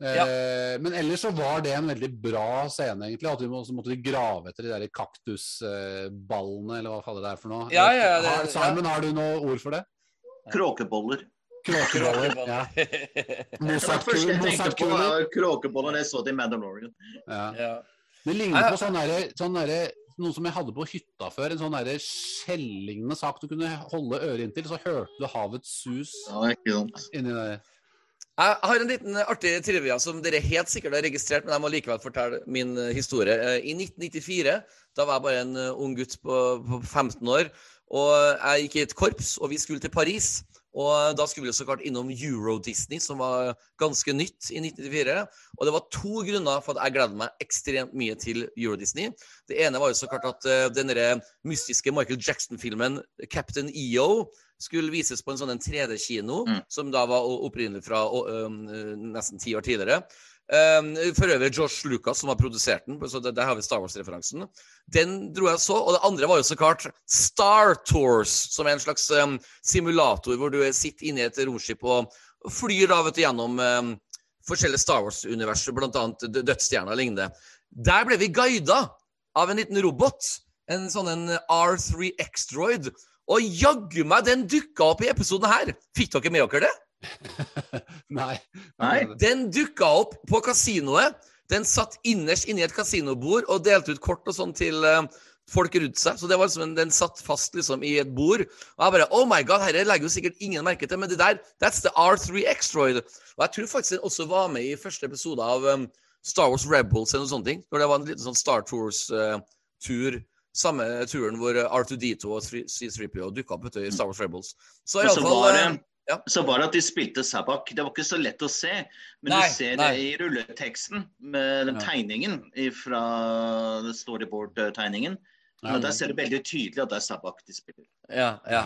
Ja. Eh, men ellers så var det en veldig bra scene, egentlig. At vi må, så måtte de grave etter de der kaktusballene, eller hva faller det er for noe. Ja, ja, det- har, Simon, har du noe ord for det? Kråkeboller. Kråkeboller, Ja. [LAUGHS] Det Mozart-kuler. Mozart kråkeboller jeg så til Mandalorian. ja. Det ligner på sånn derre sånn der, noe som jeg hadde på hytta før. En sånn skjellignende sak du kunne holde øret inntil, så hørte du havets sus Ja, ikke sant. inni der. Jeg har en liten artig trivia som dere helt sikkert har registrert, men jeg må likevel fortelle min eh, historie. Eh, I 1994, da var jeg bare en eh, ung gutt på, på 15 år, og jeg gikk i et korps, og vi skulle til Paris. Og da skulle vi så klart innom Euro-Disney, som var ganske nytt i 1994. Og det var to grunner for at jeg gleder meg ekstremt mye til Euro-Disney. Det ene var jo så klart at uh, den mystiske Michael Jackson-filmen Captain EO skulle vises på en sånn 3D-kino, mm. som da var opprinnelig fra uh, nesten ti år tidligere. Um, for øvrig Josh Lucas som har produsert den, så der har vi Star Wars-referansen. Den dro jeg så. Og det andre var jo så klart Star Tours, som er en slags um, simulator hvor du sitter inne i et romskip og flyr da vet du, gjennom um, forskjellige Star Wars-universer, bl.a. Dødsstjerna og lignende. Der ble vi guida av en liten robot. En sånn en R3 X-droid. Og jaggu meg, den dukka opp i episoden her! Fikk dere med dere det? [LAUGHS] Nei. Nei. Den dukka opp på kasinoet. Den satt innerst inne i et kasinobord og delte ut kort og sånn til uh, folk rundt seg. Så det var liksom, Den satt fast liksom i et bord. Og jeg bare Oh my god, dette legger jo sikkert ingen merke til, men det der, that's the R3 X-Droid. Og jeg tror faktisk den også var med i første episode av um, Star Wars Rebels eller noe sånt. Når det var en liten sånn Star Tours-tur. Uh, samme turen hvor R2D2 og C3PO dukka opp vet du, i Star Wars Rebels. Så, i alle fall, uh, ja. Så var det at de spilte Sabak. Det var ikke så lett å se. Men nei, du ser nei. det i rulleteksten med den tegningen fra storyboard-tegningen. Der ser du veldig tydelig at det er Sabak de spiller. Ja, ja.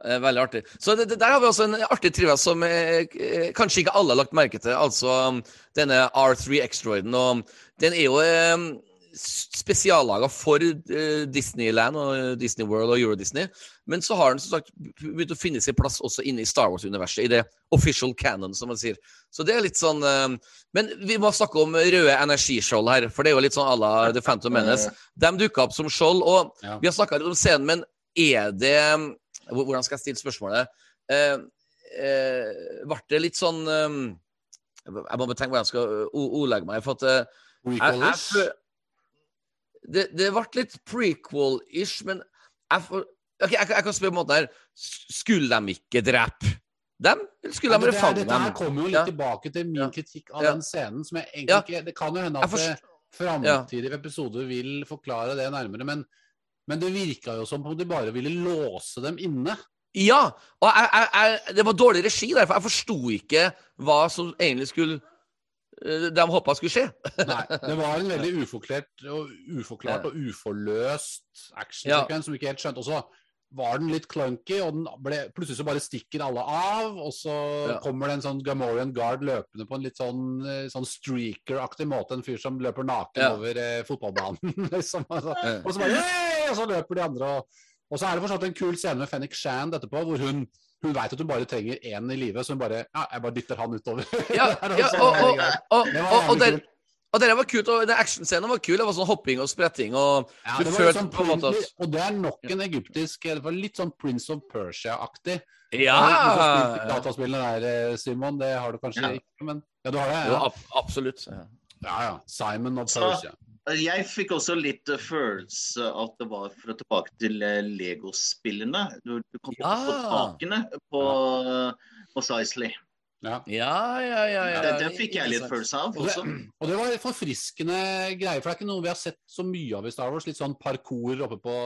Veldig artig. Så det, det, Der har vi også en artig trivia som eh, kanskje ikke alle har lagt merke til. Altså um, denne R3 X-droiden. Og den er jo eh, spesiallaga for uh, Disneyland og Disney World og Euro-Disney. Men så har den som sagt begynt å finne sin plass også inne i Star Wars-universet, i det official canon, som man sier. Så det er litt sånn uh, Men vi må snakke om røde energiskjold her, for det er jo litt sånn à la The Phantom Menace. De dukka opp som skjold, og vi har snakka litt om scenen, men er det Hvordan skal jeg stille spørsmålet? Uh, ble det litt sånn Jeg må tenke hvordan jeg skal ordlegge meg. for at jeg, jeg, det, det ble litt prequel-ish, men jeg, for, okay, jeg, jeg, kan spørre på måte her Skulle de ikke drepe dem? Eller skulle ja, de bare fange dem? Dette her kommer jo litt ja. tilbake til min kritikk av ja. den scenen. som jeg egentlig ikke, Det kan jo hende at forst... framtidige episoder vil forklare det nærmere, men, men det virka jo som om de bare ville låse dem inne. Ja, og jeg, det var dårlig regi der, for jeg forsto ikke hva som egentlig skulle de håpa skulle skje. [LAUGHS] Nei, det var en veldig uforklart og, uforklart og uforløst actionsekvens ja. som vi ikke helt skjønte. Og så var den litt clunky, og den ble, plutselig så bare stikker alle av. Og så ja. kommer det en sånn Gamorian Guard løpende på en litt sånn, eh, sånn streaker-aktig måte. En fyr som løper naken ja. over eh, fotballbanen. [LAUGHS] liksom. Altså. Og så bare Og så løper de andre. Og, og så er det fortsatt en kul scene med Fennik Shand etterpå, hvor hun hun veit at hun bare trenger én i live, så hun bare Ja, jeg bare dytter han utover. Ja, [LAUGHS] ja og, og, og, og, og, den, og det var kult, og den actionscenen var kul. Det var sånn hopping og spretting. Og ja, det var sånn, på en måte at... Og det er nok en egyptisk Det var litt sånn Prince of Persia-aktig. Ja! Dataspillene der, eh, Simon, det har du kanskje ja. ikke, men Ja, du har det? Ja, jo, ab absolutt. Ja. ja, Simon of Persia. Jeg fikk også litt følelse følelse at det var for å tilbake til uh, Lego-spillene. Du, du kom ja. på takene på, ja. på Sisley. Ja. Ja, ja, ja, ja. Det, det, fikk jeg litt følelse av også. Og det, og det var forfriskende greier, for det er ikke noe vi har sett så mye av i Star Wars. Litt sånn parkour oppe på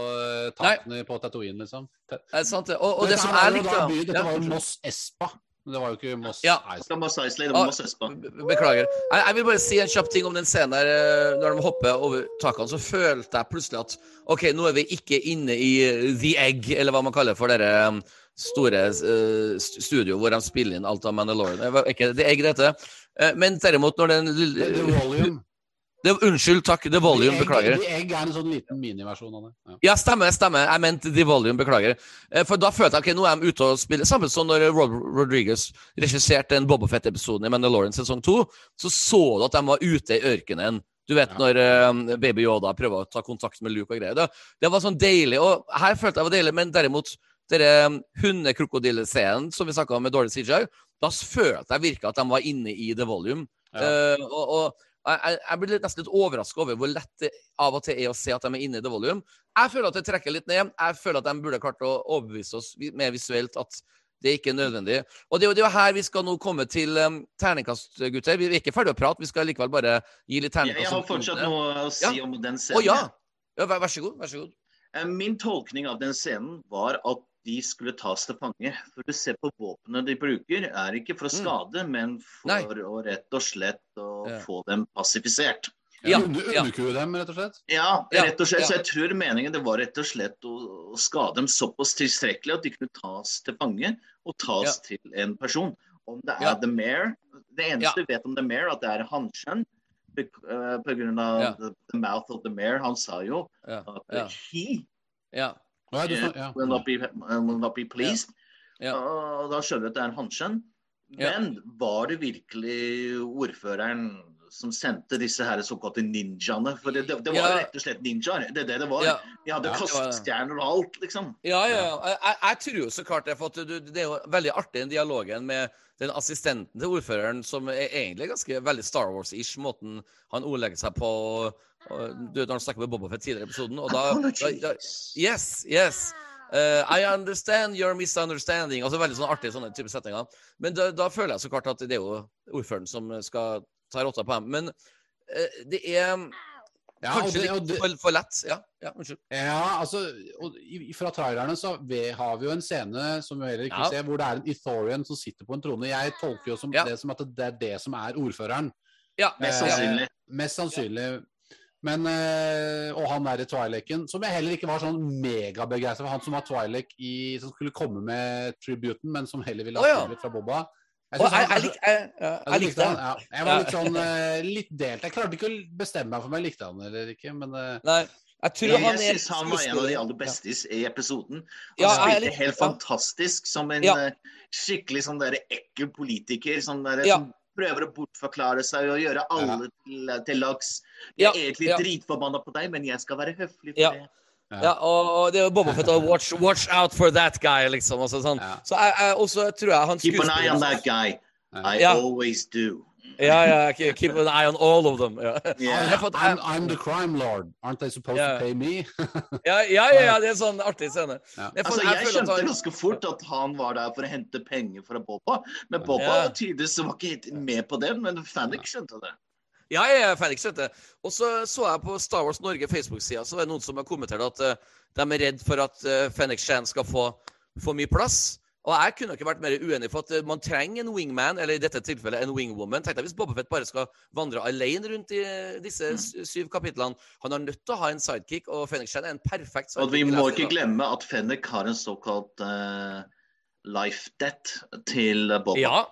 takene Nei. på Tatooine, liksom. Det er sant, og, og det, det som er litt Dette var jo Moss Espa. Det var jo ikke Moss ja. Eisley. Moss det var Moss Espa. Beklager. Jeg, jeg, vil bare si en kjapp ting om den scenen der. Eh, når de hopper over takene, så følte jeg plutselig at OK, nå er vi ikke inne i eh, The Egg, eller hva man kaller for dere um, store uh, studio hvor de spiller inn alt av Mandalorian. Det var ikke The Egg, dette. heter. men derimot, når den lille. Det, unnskyld, takk. The Volume, beklager. The Egg er en sånn liten miniversjon av det. Ja. ja, stemmer. stemmer. Jeg mente The Volume, beklager. Eh, for da følte jeg ok, nå er de ute og spiller. Samme som når Rob Rodriguez regisserte en Bobafett-episode i Mandalorian sesong to. Så så du at de var ute i ørkenen. Du vet ja. når uh, Baby Yoda prøver å ta kontakt med Luke og greier. Det, det, var sånn deilig. Og her følte jeg var deilig, men derimot denne um, hundekrokodillescenen som vi snakka om med dårlig CJ, da følte jeg virkelig at de var inne i The Volume. Ja. Uh, og, og jeg, jeg blir nesten litt overraska over hvor lett det av og til er å se at de er inne i det Volume. Jeg føler at det trekker litt ned. Jeg føler at de burde klart å overbevise oss mer visuelt at Det er ikke nødvendig. Og det er jo, er her vi skal nå komme til um, terningkast, gutter. Vi er ikke ferdig å prate, vi skal likevel bare gi litt terningkast. jeg har fortsatt noe å si Ja. om den Å scenen. ja. ja vær, vær så god. Vær så god. Eh, Min tolkning av den scenen var at de skulle tas til fange. For du ser på våpenet de bruker, er ikke for å Mm. skade, men for Nei. å rett og slett å Ja. få dem passifisert. Ja, ja. underkue dem, rett og slett. Ja, Ja, rett og slett. ja. Så jeg tror meningen det var rett og slett å, å skade dem såpass tilstrekkelig at de kunne tas til fange og tas til en person. Om det er Ja. The Mayor Det eneste Ja. vi vet om The Mayor, at det er hanskjønn. Eh, På grunn av Ja. the, the mouth of the mayor. Han sa jo Ja. at Ja. he ja. Ja, du, eh, ja. will, not be, eh, will not be pleased. Ja. Og da skjønner vi at det er en hanskjønn. Ja. Men var det virkelig ordføreren som sendte disse her såkalte ninjaene? For det, det, det var jo Ja. rett og slett ninjaer. Det er det det var. Ja. De hadde Ja, det det. kastestjerner og alt, liksom. Ja, ja, ja. Jeg, jeg, tror jo så klart det, for du, det er jo veldig artig den dialogen med den assistenten til ordføreren, som er egentlig ganske veldig Star Wars-ish, måten han ordlegger seg på. Og, du vet når han snakker med Boba Fett tidligere i episoden. Og da, da, da Yes, yes. Uh, I understand your misunderstanding. Altså veldig sånn artige sånne type setninger. Men da, da føler jeg så klart at det er jo ordføreren som skal ta rotta på dem. Men uh, det er Ja, kanskje det, litt for, for lett. Ja, ja unnskyld. ja, altså, og i- Fra trailerne så vi, har vi jo en scene som vi heller ikke Ja. ser, hvor det er en Ethorian som sitter på en trone. Jeg tolker jo som Ja. det som at det er det som er ordføreren. Ja, Mest Eh, sannsynlig. Mest sannsynlig. Men, eh, og han der i Twi'leken, som jeg heller ikke var sånn megabegeistra for. Han som var Twi'lek i som skulle komme med tributen, men som heller ville ha oh, ja. fra Bobba. Jeg, ja, Ja, likte han. Ja. Jeg var litt sånn eh, litt delt. Jeg klarte ikke å bestemme meg for om jeg likte han eller ikke, men eh, Nei, jeg tror Jeg, han jeg syns han var en av de aller beste i, i episoden. Han Ja, spilte litt- helt ja. fantastisk som en Ja. skikkelig sånn der ekkel politiker. Sånn der, Ja. Som prøver å bortforklare seg og gjøre alle til, til lags. Jeg er egentlig ja. dritforbanna på deg, men jeg skal være høflig for Ja. det. Ja, og, og det er jo Boba Fett og watch, watch out for that guy, liksom. Og sånn. Ja. Så jeg, jeg også tror jeg han Keep an eye on that guy. I Ja. always do. Ja, ja, keep keep an eye on all of them. Ja, Yeah. Jeg I'm, I'm the crime lord. Aren't they supposed yeah. to pay me? [LAUGHS] ja, ja, ja, ja, det er en sånn artig scene. Ja. Jeg, Altså, jeg, jeg skjønte han- ganske fort at han var der for å hente penger fra Bobba. Men Bobba Ja. tydeligvis var ikke helt med på det, men Fennik skjønte det. Ja, jeg er Felix, vet du. Og så så jeg på Star Wars Norge Facebook-sida, så var det noen som har kommentert at uh, de er redd for at uh, Fenix Shan skal få for mye plass. Og jeg kunne ikke vært mer uenig, for at eh, man trenger en wingman, eller i dette tilfellet en wingwoman. Tenk deg hvis Boba Fett bare skal vandre alene rundt i eh, disse Mm. syv kapitlene. Han har nødt til å ha en sidekick, og Shan er en perfekt sidekick. Og vi må ikke glemme at Fennek har en såkalt uh, life debt til Bobba. Ja.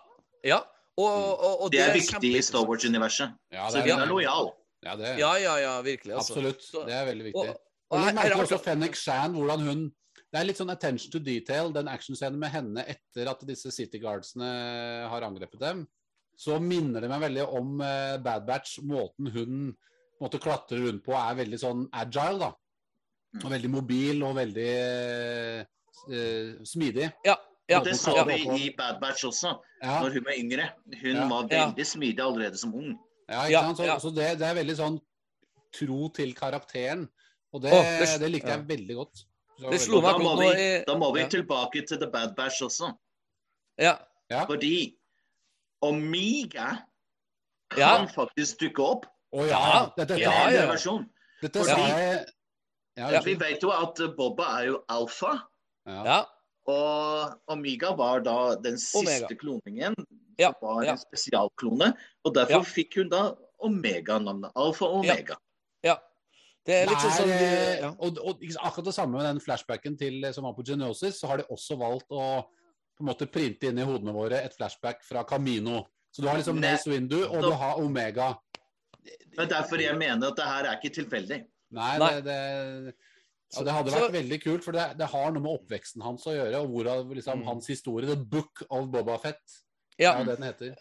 ja. Og, og, og det er viktig i. Star Wars-universet. Ja, Så vi hun er lojal. Ja, det, Ja, ja, ja, virkelig. Altså. absolutt. Det er veldig viktig. Og, Og og legg her, her merke er til også Fennec Fennek Shan, hvordan hun Det er litt sånn attention to detail, den actionscenen med henne etter at disse City Guardsene har angrepet dem. Så minner det meg veldig om eh, Bad Batch. Måten hun måtte klatre rundt på er veldig sånn agile, da. Og veldig mobil og veldig eh, smidig. Ja, Og det sa vi i Bad Batch også, Ja, når hun var yngre. Hun Ja. var Ja. veldig smidig allerede som ung. ja, ikke Ja, sant? Så, ja. så det, det er veldig sånn tro til karakteren. Og det, oh, det- det, likte jeg ja. veldig godt. Det slo meg Da må vi, da må vi ja. tilbake til The Bad Batch også. Ja. Ja. Fordi Omega Ja. kan faktisk dukke opp Å ja. Ja. Dette, i Ja, ja. versjon. dette Fordi- ja, Ja. Vi vet jo at Bobba er jo alfa. ja. Og Omega var da den siste Omega. kloningen. Ja, var ja. en spesialklone. Og derfor Ja. fikk hun da Omega-navnet. Alfa Omega. Ja. Omega. ja. Det er litt sånn som er, ja. og, og akkurat det samme med den flashbacken til, som var på Genosis, så har de også valgt å på en måte printe inn i hodene våre et flashback fra Camino. Så du har liksom Mace Windu, og du har Omega. Det er derfor jeg mener at det her er ikke tilfeldig. Nei, Nei. Det, det, så det hadde Så- vært veldig kult, for det, det har noe med oppveksten hans å gjøre, og hvor, liksom Mm. hans historie, The Book of Boba Fett, ja. er det den heter.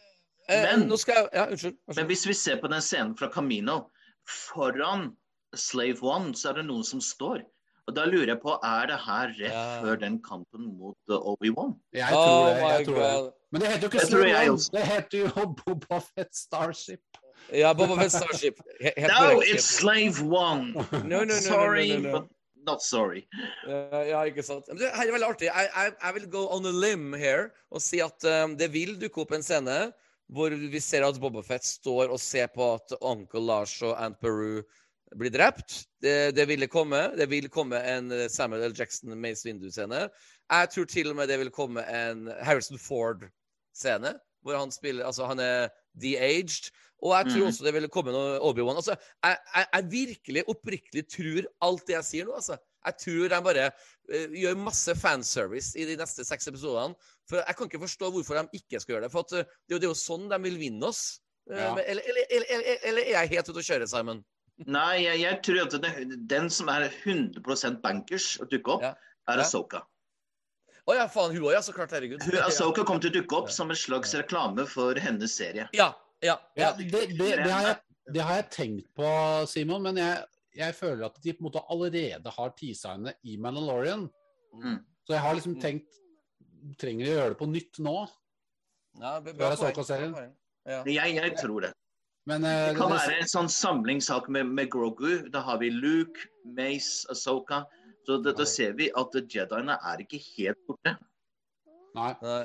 Eh, Men- nå skal jeg Ja, unnskyld. unnskyld. Men hvis vi ser på den scenen fra Camino, foran Slave One, så er det noen som står. Og da lurer jeg på, er det her rett Ja. før den kampen mot uh, Obi-Wan? Jeg Oh tror det. jeg tror det. Men det heter jo ikke Slave One, det heter jo [LAUGHS] Boba Fett Starship. Ja, Boba Fett Starship. He- Helt No, korrekt. it's Slave One! No, no, no, Sorry, no, no, no. Not sorry. Uh, ja, ikke sant. Det er veldig artig. Jeg, vil go on a limb here og si at um, det vil dukke opp en scene hvor vi ser at Bobafett står og ser på at onkel Lars og Aunt Peru blir drept. Det, det ville komme. Det vil komme en Samuel L. Jackson Mace Windu-scene. Jeg tror til og med det vil komme en Harrison Ford-scene, hvor han spiller Altså, han er de-aged. Og jeg tror Mhm. også det vil komme noe Obi-Wan. Altså, jeg, jeg, jeg virkelig oppriktig tror alt det jeg sier nå, altså. Jeg tror de bare uh, gjør masse fanservice i de neste seks episodene. For jeg kan ikke forstå hvorfor de ikke skal gjøre det. For at, uh, det, er jo- sånn de vil vinne oss. Uh, Ja. men- Eller, eller, eller, eller, er jeg helt ute å kjøre, Simon? Nei, jeg, jeg tror at det, den som er 100% bankers og dukker opp, Ja. er Ja. Å ja, faen, hun òg, ja. Så klart. Herregud. Hun- Asoka kom til å dukke opp som en slags reklame for hennes serie. Ja. Ja. Ja, ja. det, det, det, har jeg, det har jeg tenkt på, Simon, men jeg, jeg føler at de på en måte allerede har teaserne i Mandalorian. Mm. Så jeg har liksom Mm. tenkt Trenger de å gjøre det på nytt nå? ja Bra poeng. Ja. Jeg, jeg tror det. Men eh, Det kan det- være en sånn samlingssak med, med Grogu. Da har vi Luke, Mace, Asoka. Så da ser vi at Jediene er ikke helt borte. Nei. Nei.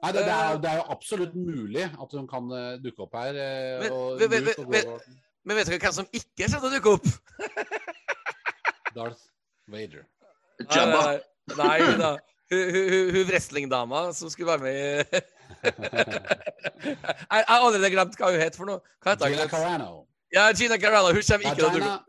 Nei, det, det, er, det er jo absolutt mulig at hun kan eh, dukke opp her. eh, Men- og vet- Men dere hvem som ikke kommer til å dukke opp? [LAUGHS] Darth Vader. Jabba. Nei, nei, nei da. Hun, hun, hun, hun wrestlingdama som skulle være med i [LAUGHS] Jeg jeg har allerede glemt hva hun het for noe. Hva heter Gina? Carano. Ja, Gina Carano. Hun kommer ikke til å dukke opp.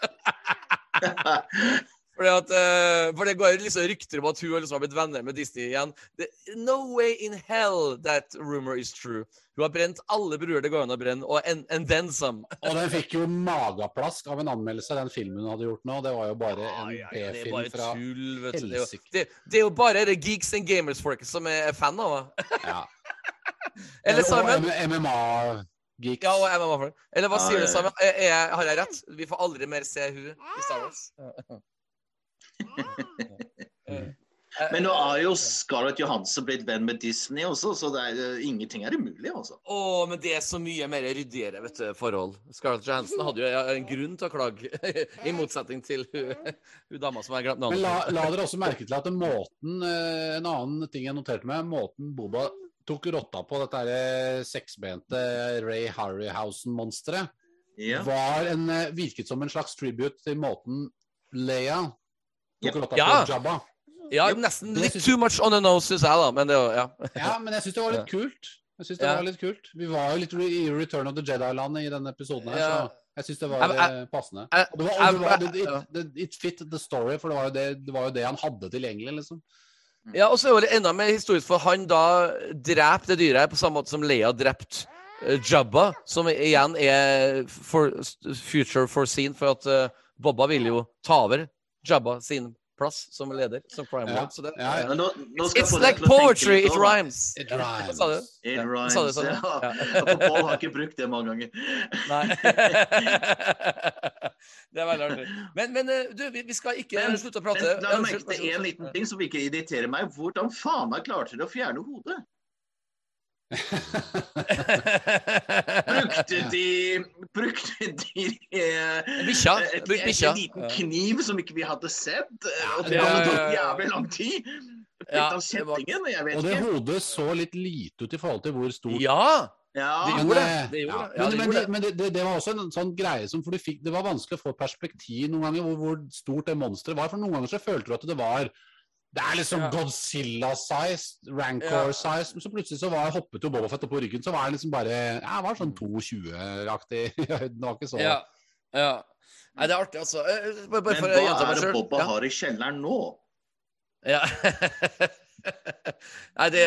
[LAUGHS] [LAUGHS] At, eh, for det går liksom rykter om at hun liksom har blitt venner med Disney igjen. The, no way in hell that rumor is true. Hun har brent alle bruer det går an å brenne, og and, and then some. [LAUGHS] Og den fikk jo mageplask av en anmeldelse, den filmen hun hadde gjort nå. Det var jo bare en ja, det er B-film fra helsike. det, det er jo bare det geeks and gamers-folket som er fan av henne. Ja. [LAUGHS] Eller Simon? Og MMA-geeks. Ja, og MMA for Eller hva ah, sier du, jeg- har jeg rett? Vi får aldri mer se hun i Star Wars. Men nå er jo Scarlett Johansson blitt venn med Disney også, så det er, uh, ingenting er umulig, Også. Å, men det er så mye mer ryddigere vet du, forhold. Scarlett Johansson hadde jo en grunn til å klage, [LAUGHS] i motsetning til hun, hun dama som har glemt navnet. Men la, la dere også merke til at måten eh, En annen ting jeg noterte meg, måten Boba tok rotta på dette her, eh, seksbente Ray Harryhausen-monsteret, Ja. var en, eh, virket som en slags tribute til måten Leia tok Ja. rotta Ja. på Jabba. Ja, nesten litt synes- too much on the nose, syns jeg, da. Men det ja. Ja, men jeg syns det var litt kult. Jeg synes det Ja. var litt kult. Vi var jo litt i Return of the Jedi-landet i denne episoden her, Ja. så jeg syns det var eh, passende. Og det var, og det var, it, it fit the story, for det var jo det, det, var jo det han hadde tilgjengelig, liksom. Ja, og så er det enda mer historisk, for han da dreper det dyret her på samme måte som Leia drepte eh, Jabba, som igjen er for, future foreseen, for at eh, Bobba vil jo ta over Jabba sin plass som leder, som crime Ja. Så det, ja, ja. Nå, nå skal It's like poetry, it rhymes. It rhymes. Sa du? It Ja, rhymes. sa du sa du? Ja. [LAUGHS] Paul har ikke brukt det mange ganger. Nei. [LAUGHS] [LAUGHS] det er veldig artig. Men, men eh, du, vi, vi skal ikke Men- slutte å Men prate. la meg merke til én en liten ting som ikke irriterer meg. Hvordan faen meg klarte dere å fjerne hodet? Brukte de Brukte de eh, Bikkja. en- liten kniv som ikke vi hadde sett? eh, Og det hadde tatt jævlig lang tid. Ja, det var- jeg vet Og det ikke. hodet så litt lite ut i forhold til hvor stort Ja! Men, det, det var også en sånn greie som For du fikk, det var vanskelig å få perspektiv noen ganger hvor, hvor stort det monsteret var. For noen ganger så følte du at det var Det er liksom Ja. Godzilla-size, Rancor-size. Men så plutselig så var hoppet jo Bobafett opp på ryggen, så var det liksom bare Jeg var sånn 2,20-aktig. [LAUGHS] høyden, var ikke så Ja. ja. Nei, det er artig, altså. Eh, Bare, bare Men hva er det Boba Bobba Ja. har i kjelleren nå? Ja. [LAUGHS] Nei, det,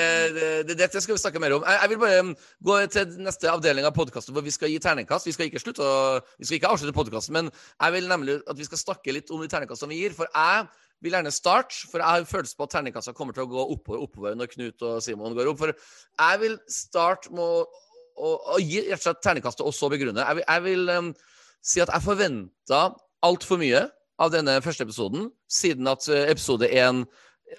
det, det, skal vi snakke mer om. Jeg, jeg vil bare um, gå til neste avdeling av podkasten hvor vi skal gi terningkast. Vi skal ikke slutte å, vi skal ikke avslutte podkasten, men jeg vil nemlig at vi skal snakke litt om de terningkastene vi gir. For jeg vil gjerne starte, for jeg har følelse på at terningkassa kommer til å gå oppover, oppover når Knut og Simon går opp. For jeg vil starte med å, å, å gi rett og slett terningkastet og så begrunne. Jeg vil, jeg vil um, si at jeg forventa altfor mye av denne første episoden, siden at eh, episode én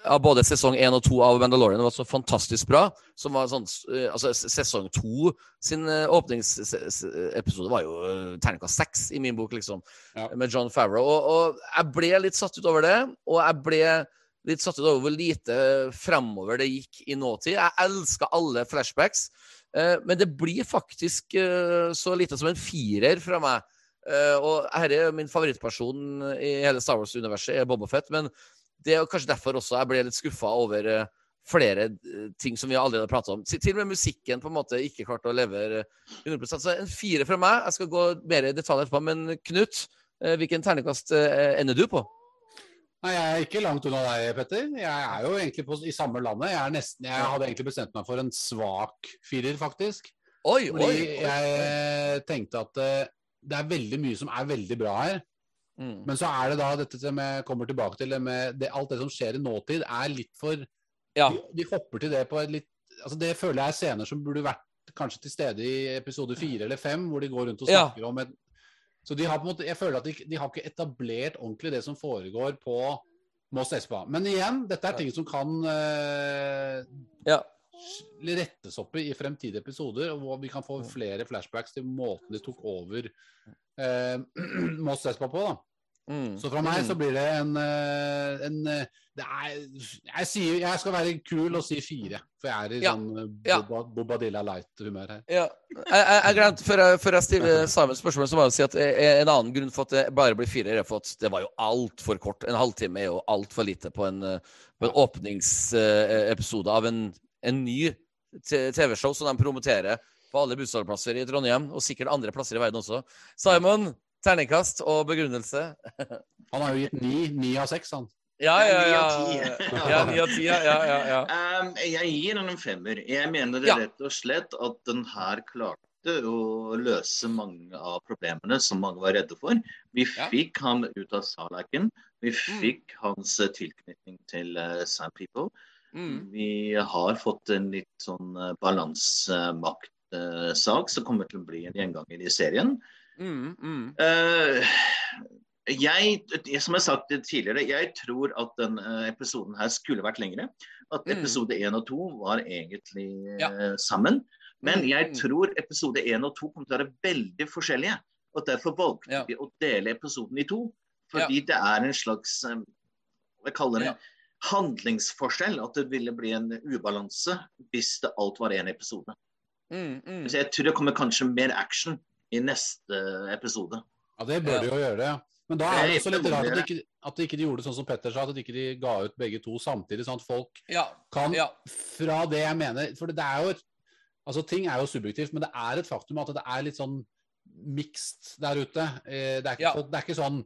av både sesong én og to av Mandalorian var så fantastisk bra. Som var sånn, eh, altså Sesong to sin eh, åpningsepisode var jo eh, terningkast seks i min bok, liksom. Ja. Med John Favreau. Og, og jeg ble litt satt ut over det. Og jeg ble litt satt ut over hvor lite fremover det gikk i nåtid. Jeg elska alle flashbacks, men det blir faktisk så lite som en firer fra meg. Eh, og her er min favorittperson i hele Star Wars-universet, er Boba Fett. Men det er kanskje derfor også jeg ble litt skuffa over eh, flere eh, ting som vi allerede har prata om. Til og med musikken på en måte ikke klarte å levere 100 Så en fire fra meg. Jeg skal gå mer i detalj etterpå. Men Knut, eh, hvilken terningkast eh, ender du på? Nei, Jeg er ikke langt unna deg, Petter. Jeg er jo egentlig på, i samme landet. Jeg, er nesten, jeg hadde egentlig bestemt meg for en svak firer, faktisk. Oi, oi, Fordi oi. jeg tenkte at det er veldig mye som er veldig bra her. Mm. Men så er det da dette som jeg kommer tilbake til, med det, alt det som skjer i nåtid, er litt for Ja. de, de hopper til det på et litt altså Det føler jeg er scener som burde vært kanskje til stede i episode fire eller fem, hvor de går rundt og Ja. snakker om et Så de har på en måte Jeg føler at de, de har ikke etablert ordentlig det som foregår på Moss Espa. Men igjen, dette er ting som kan uh, Ja. Rettes opp i i fremtidige episoder, og hvor vi kan få flere flashbacks til måten de tok over eh, [CLEARS THROAT] Moss Espa på. da. Mm. Så fra meg så blir det en, eh, en eh, det er, jeg, sier, jeg skal være kul og si fire, for jeg er i Ja. sånn eh, Ja. Boba, Bobadilla Light-humør her. Ja. Jeg, jeg, jeg glemte, før før jeg stiller Simon spørsmål, så må jeg si at en annen grunn for at det bare blir fire, er for at det var jo altfor kort. En halvtime er jo altfor lite på en, på en åpningsepisode av en, en ny TV-show som de promoterer på alle bussholdeplasser i Trondheim, og sikkert andre plasser i verden også. Simon, terningkast og begrunnelse. [LAUGHS] Han har jo gitt ni, ni av seks, han. Ja, ja, ja. ja. av ti. [LAUGHS] Ja, 9 av 10, ja, ja, ja, ja. Um, jeg gir den en femmer. Jeg mener Ja. rett og slett at den her klarte å løse mange av problemene som mange var redde for. Vi Ja. fikk han ut av Salaken. Vi Mm. fikk hans eh, tilknytning til uh, Sand People. Mm. Vi har fått en litt sånn uh, balansemaktsak som kommer til å bli en gjenganger i serien. Mm, mm. Eh, jeg, som jeg har sagt tidligere, jeg tror at denne episoden her skulle vært lengre. At Mm. episode 1 og 2 var egentlig Ja. eh, sammen. Men Mm, jeg mm. tror episode 1 og 2 kommer til å være veldig forskjellige. Og derfor valgte Ja. vi å dele episoden i to. Fordi det er en slags eh, jeg kaller det? Ja. Handlingsforskjell. At det ville bli en ubalanse hvis det alt var én episode. Mm, mm. Så jeg tror det kommer kanskje mer action i neste episode. Ja, det bør de jo gjøre. det Men da er det også litt rart at de ikke, at de ikke gjorde sånn som Petter sa, at de ikke ga ut begge to samtidig. sånn at folk Ja. kan Ja. Fra det jeg mener For det er jo et Altså, ting er jo subjektivt, men det er et faktum at det er litt sånn mixed der ute. Eh, Det er ikke, Ja. folk, det er ikke sånn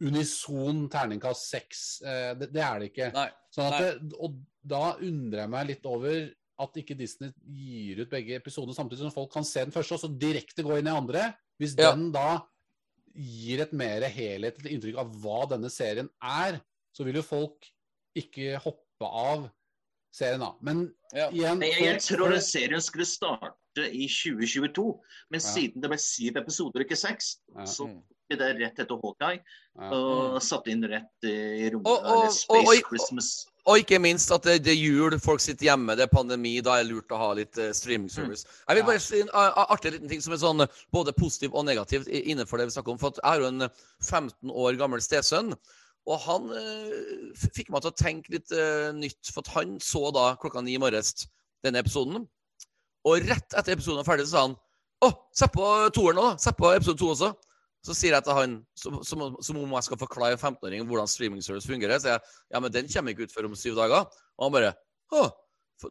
unison terningkast seks. Eh, Det, det er det ikke. Nei. Sånn at Nei. det, og da undrer jeg meg litt over at ikke Disney gir ut begge episoder samtidig, som folk kan se den første og så direkte gå inn i andre. Hvis Ja. den da gir et mer helhetlig inntrykk av hva denne serien er, så vil jo folk ikke hoppe av serien da. Men Ja. igjen Jeg, jeg tror den serien skulle starte i 2022, men Ja. siden det ble syv episoder, ikke seks, Ja. så Mm. ble det rett etter Hawkeye, ja. og satt inn rett i rommet. Og- og- Space og- og- Christmas. Og ikke minst at det, det er jul, folk sitter hjemme, det er pandemi. Da er det lurt å ha litt uh, streaming service. Jeg vil bare si en artig liten ting som er sånn eh, både positiv og negativt innenfor det vi snakker om. For at jeg har jo en eh, 15 år gammel stesønn. Og han eh, fikk meg til å tenke litt eh, nytt, for at han så da klokka ni i morges denne episoden. Og rett etter episoden var ferdig, så sa han Å, sett på toeren nå, da. Sett på episode to også. Så sier jeg til han, som, som, som om jeg skal forklare 15-åringen hvordan streaming service fungerer, sier jeg ja, men den kommer ikke ut før om syv dager. Og han bare Å,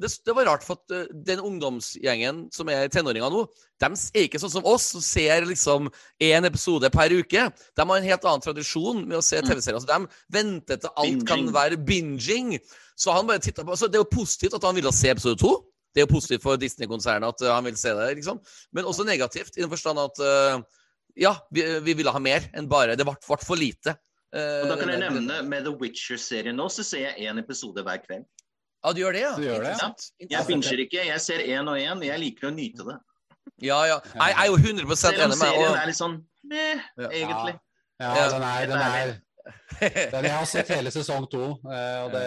det, det var rart, for at eh, den ungdomsgjengen som er tenåringer nå, de er ikke sånn som oss, som ser liksom én episode per uke. De har en helt annen tradisjon med å se Mm. TV-serier. Så de venter til alt kan være binging. Så han bare tittet på Så det er jo positivt at han ville se episode to. Det er jo positivt for Disney-konsernet at eh, han vil se det, liksom. Men også negativt, i den forstand at eh, ja, vi, vi ville ha mer enn bare Det ble ble for lite. Uh, Og da kan jeg nevne med The Witcher-serien nå, så ser jeg én episode hver kveld. Ja, du gjør det, ja? Du gjør det, ja. Jeg binger ikke, jeg ser én og én. Jeg liker å nyte det. Ja, ja. Jeg er jo 100 Selv om enig med serien og, er litt sånn meh, egentlig. Ja, Ja. den er, den er [LAUGHS] Den, jeg har sett hele sesong to, eh, og det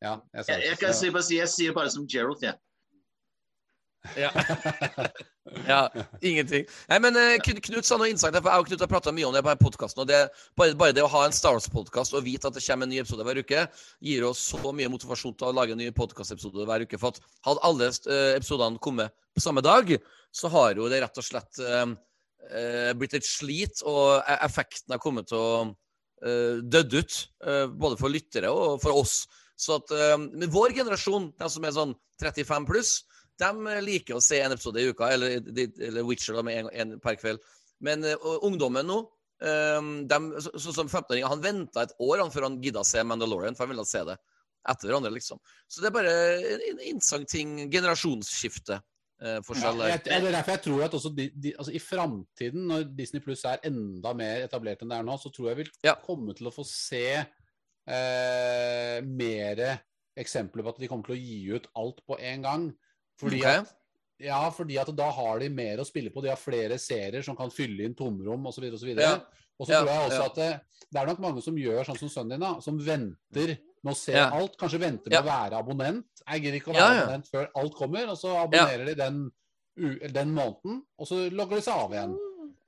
Ja. Jeg, Jeg, jeg kan si, bare si, jeg sier bare som Gerald, jeg. Ja. [LAUGHS] ja, ingenting. Nei, men eh, Knut sa noe innsagt. for Jeg og Knut har prata mye om det på podkasten. Bare, bare det å ha en Star Wars-podkast og vite at det kommer en ny episode hver uke, gir oss så mye motivasjon til å lage en ny podkastepisode hver uke. For hadde alle eh, episodene kommet på samme dag, så har jo det rett og slett eh, blitt et slit, og e- effekten har kommet til å dødd ut. både for lyttere og for oss. Så at Men vår generasjon, de som er sånn 35 pluss, de liker å se en episode i uka, eller, eller Witcher da, med en, en per kveld. Men uh, ungdommen nå, um, så, så, som 15-åringer, han venta et år han, før han gidda se Mandalorian, for han ville se det etter hverandre, liksom. Så det er bare en, interessant ting. Generasjonsskifte. eh, Ja, forskjell jeg, det er derfor jeg tror at også de, de, altså I framtiden, når Disney Pluss er enda mer etablert enn det er nå, så tror jeg vi vil Ja. komme til å få se eh, mer eksempler på at de kommer til å gi ut alt på en gang. Fordi okay. at ja, fordi at da har de mer å spille på. De har flere serier som kan fylle inn tomrom osv. Og, så videre, og, så og så Ja, tror jeg også ja. at det, det er nok mange som gjør sånn som sønnen din, da, som venter med å se Ja. alt. Kanskje venter med Ja. å være abonnent. Jeg gidder ikke å være Ja, ja. abonnent før alt kommer, og så abonnerer de den, u- den måneden, og så logger de seg av igjen.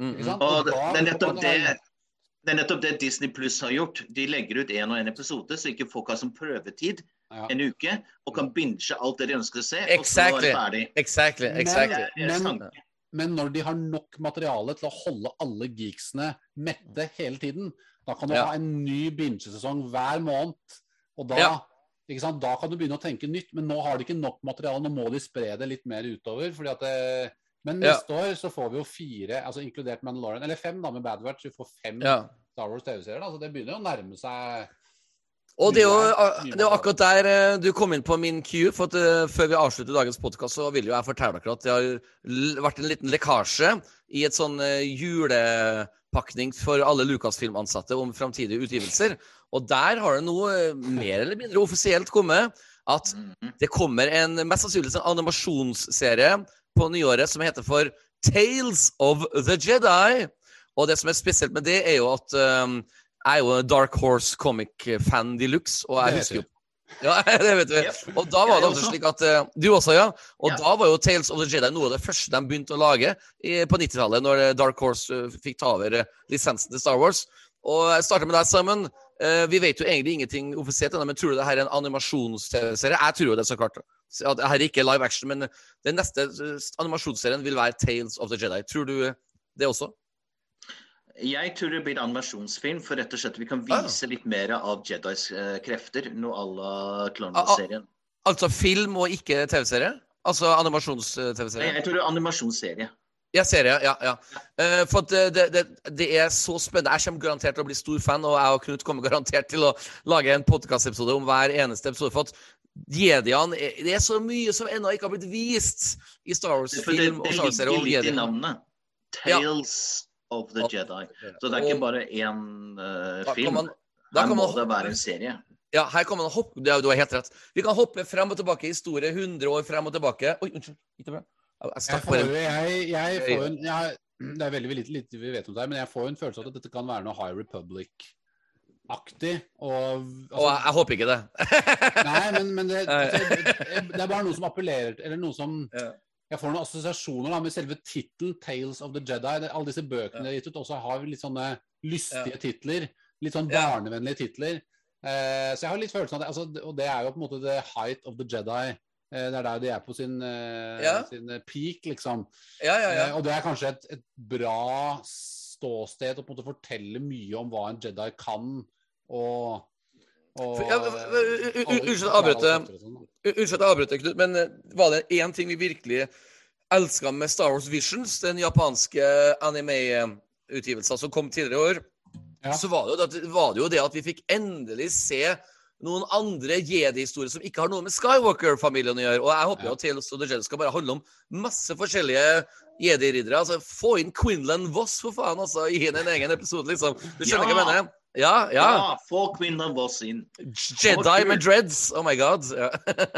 Mm. Og det, da det, er nettopp det det, det er nettopp det Disney Pluss har gjort. De legger ut én og én episode, så ikke folk har som prøvetid Ja. en uke og kan binge alt det de ønsker å se, Exactly. og så er det ferdig. Exactly. Men- exactly. Er Men- Men når de har nok materiale til å holde alle geeksene mette hele tiden, da kan du Ja. ha en ny bingesesong hver måned. Og da, Ja. ikke sant? da kan du begynne å tenke nytt, men nå har de ikke nok materiale. Nå må de spre det litt mer utover. fordi at det, Men Ja. neste år så får vi jo fire, altså inkludert Mandalorian, eller fem da med Bad Batch. Vi får fem Ja. Star Wars TV-serier. da, så Det begynner jo å nærme seg Og det er, jo, det er akkurat der eh, du kom inn på min cue. For at eh, Før vi avslutter dagens podkast, så vil jo jeg fortelle dere at det har vært en liten lekkasje i et sånn eh, julepakning for alle Lucasfilm-ansatte om framtidige utgivelser. Og der har det nå eh, mer eller mindre offisielt kommet at Mhm. det kommer en mest sannsynlig en animasjonsserie på nyåret som heter for Tales of the Jedi. Og det som er spesielt med det, er jo at um, jeg er jo Dark Horse comic-fan de luxe, og jeg husker jo [LAUGHS] ja, [LAUGHS] det vet du. Yep. Og da var det også. slik at eh, Du også, ja. Og Ja. da var jo Tales of the Jedi noe av det første de begynte å lage i, på 90-tallet, når eh, Dark Horse eh, fikk ta over eh, lisensen til Star Wars. Og jeg starter med deg, Simon. Eh, vi vet jo egentlig ingenting offisielt men tror du det her er en animasjons-TV-serie? Jeg tror jo det, så klart. At det her er ikke live action, men den neste eh, animasjonsserien vil være Tales of the Jedi. Tror du det også? Jeg tror det blir animasjonsfilm, for rett og slett vi kan Ah. vise litt mer av Jedis eh, krefter, noe à la Clone Ah, ah. Wars-serien. Altså film og ikke TV-serie? Altså animasjons-TV-serie? Jeg tror det er animasjonsserie. Ja, serie. Ja, ja. Uh, for det, det, det, er så spennende. Jeg kommer garantert til å bli stor fan, og jeg og Knut kommer garantert til å lage en podkastepisode om hver eneste episode. For at jediene Det er så mye som ennå ikke har blitt vist i Star Wars-film og Star ligger om litt i jediene. Tales. Ja. Of the Jedi. Så det er ikke bare én da kan film. man, da Her må man, det være en serie. ja, her kan man hoppe Du har helt rett. Vi kan hoppe frem og tilbake i historie, 100 år frem og tilbake. Oi, unnskyld. Gikk det bra? Jeg får, jeg, jeg får en, jeg, det er veldig lite, lite vi vet om det her, men jeg får en følelse av at dette kan være noe High Republic-aktig. Og, Og jeg, jeg håper ikke det. Nei, men, men det, [LAUGHS] altså, det er bare noe som appellerer Eller noe som Ja. Jeg får noen assosiasjoner da, med selve tittelen 'Tales of the Jedi'. Alle disse bøkene gitt ut, også har litt sånne lystige titler. Litt sånn Ja. barnevennlige titler. Eh, så jeg har litt følelsen av det. Altså, og det er jo på en måte the height of the Jedi. Eh, det er der de er på sin, eh, Ja. sin eh, peak, liksom. Ja, ja, ja. Eh, og det er kanskje et, et bra ståsted å på en måte fortelle mye om hva en Jedi kan, og, unnskyld. U- Unnskyld at jeg avbryter, Knut, men eh, var det én ting vi virkelig elska med Star Wars Visions, den japanske anime-utgivelsen som kom tidligere i år, Ja. så var det, jo det, var det jo det at vi fikk endelig se noen andre jedi-historier som ikke har noe med Skywalker-familien å gjøre. Og jeg håper jo Ja. at Tales of the Jedi skal bare handle om masse forskjellige jedi-riddere. Altså, få inn Quinlan Voss, for faen, altså, i en egen episode, liksom. Du skjønner hva jeg mener? Ja, ja. Ja, få Queen of Voss inn. Jedi med dreads. Oh my god. Ja.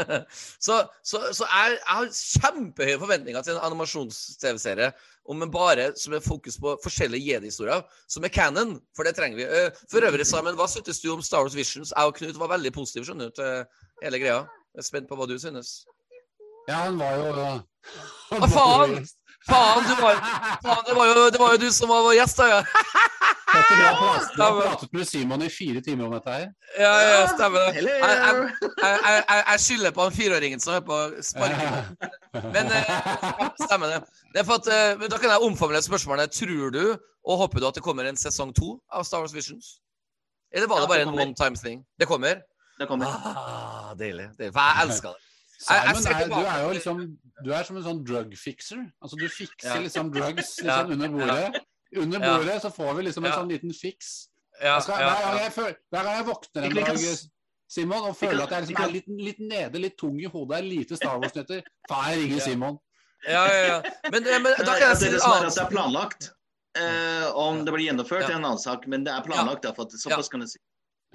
[LAUGHS] så så, så jeg, jeg har kjempehøye forventninger til en animasjons-TV-serie om en bare som er fokus på forskjellige jedi-historier, som er canon, for det trenger vi. Eh, For øvrig, Simon, hva syntes du om Star Wars Visions? Jeg og Knut var veldig positive skjønner du, til hele greia. Jeg er spent på hva du synes. Ja, han var jo Hva var faen? Faen, du var, faen det, var jo, det var jo du som var vår gjest, da. Ja, [LAUGHS] du har pratet- med Simon i fire timer om dette her. ja, ja stemmer det. Jeg, jeg, jeg, jeg, jeg skylder på han fireåringen som er på sparken. [LAUGHS] Men eh, stemmer det. det er for at, eh, men da kan jeg omfavne spørsmålet. Tror du og håper du at det kommer en sesong to av Star Wars Visions? Eller var det bare en one time thing? Det kommer? Det kommer. Ah, deilig. deilig. For jeg elsker det. Simon, er, du er jo liksom Du er som en sånn drug fixer. Altså, du fikser Ja. liksom drugs [LAUGHS] Ja. liksom under bordet. Under Ja. bordet så får vi liksom en Ja. sånn liten fiks. Skal, hver, gang jeg føl, hver gang jeg våkner en dag, Simon, og føler at jeg liksom er litt, litt nede, litt tung i hodet, er lite Star Wars-nyheter, [LAUGHS] faen, jeg ringer Simon. ja, ja, ja. Men, men [LAUGHS] da kan jeg si det er at det er planlagt. Eh, om det blir gjennomført, Ja. er en annen sak, men det er planlagt. Ja. For såpass kan jeg si.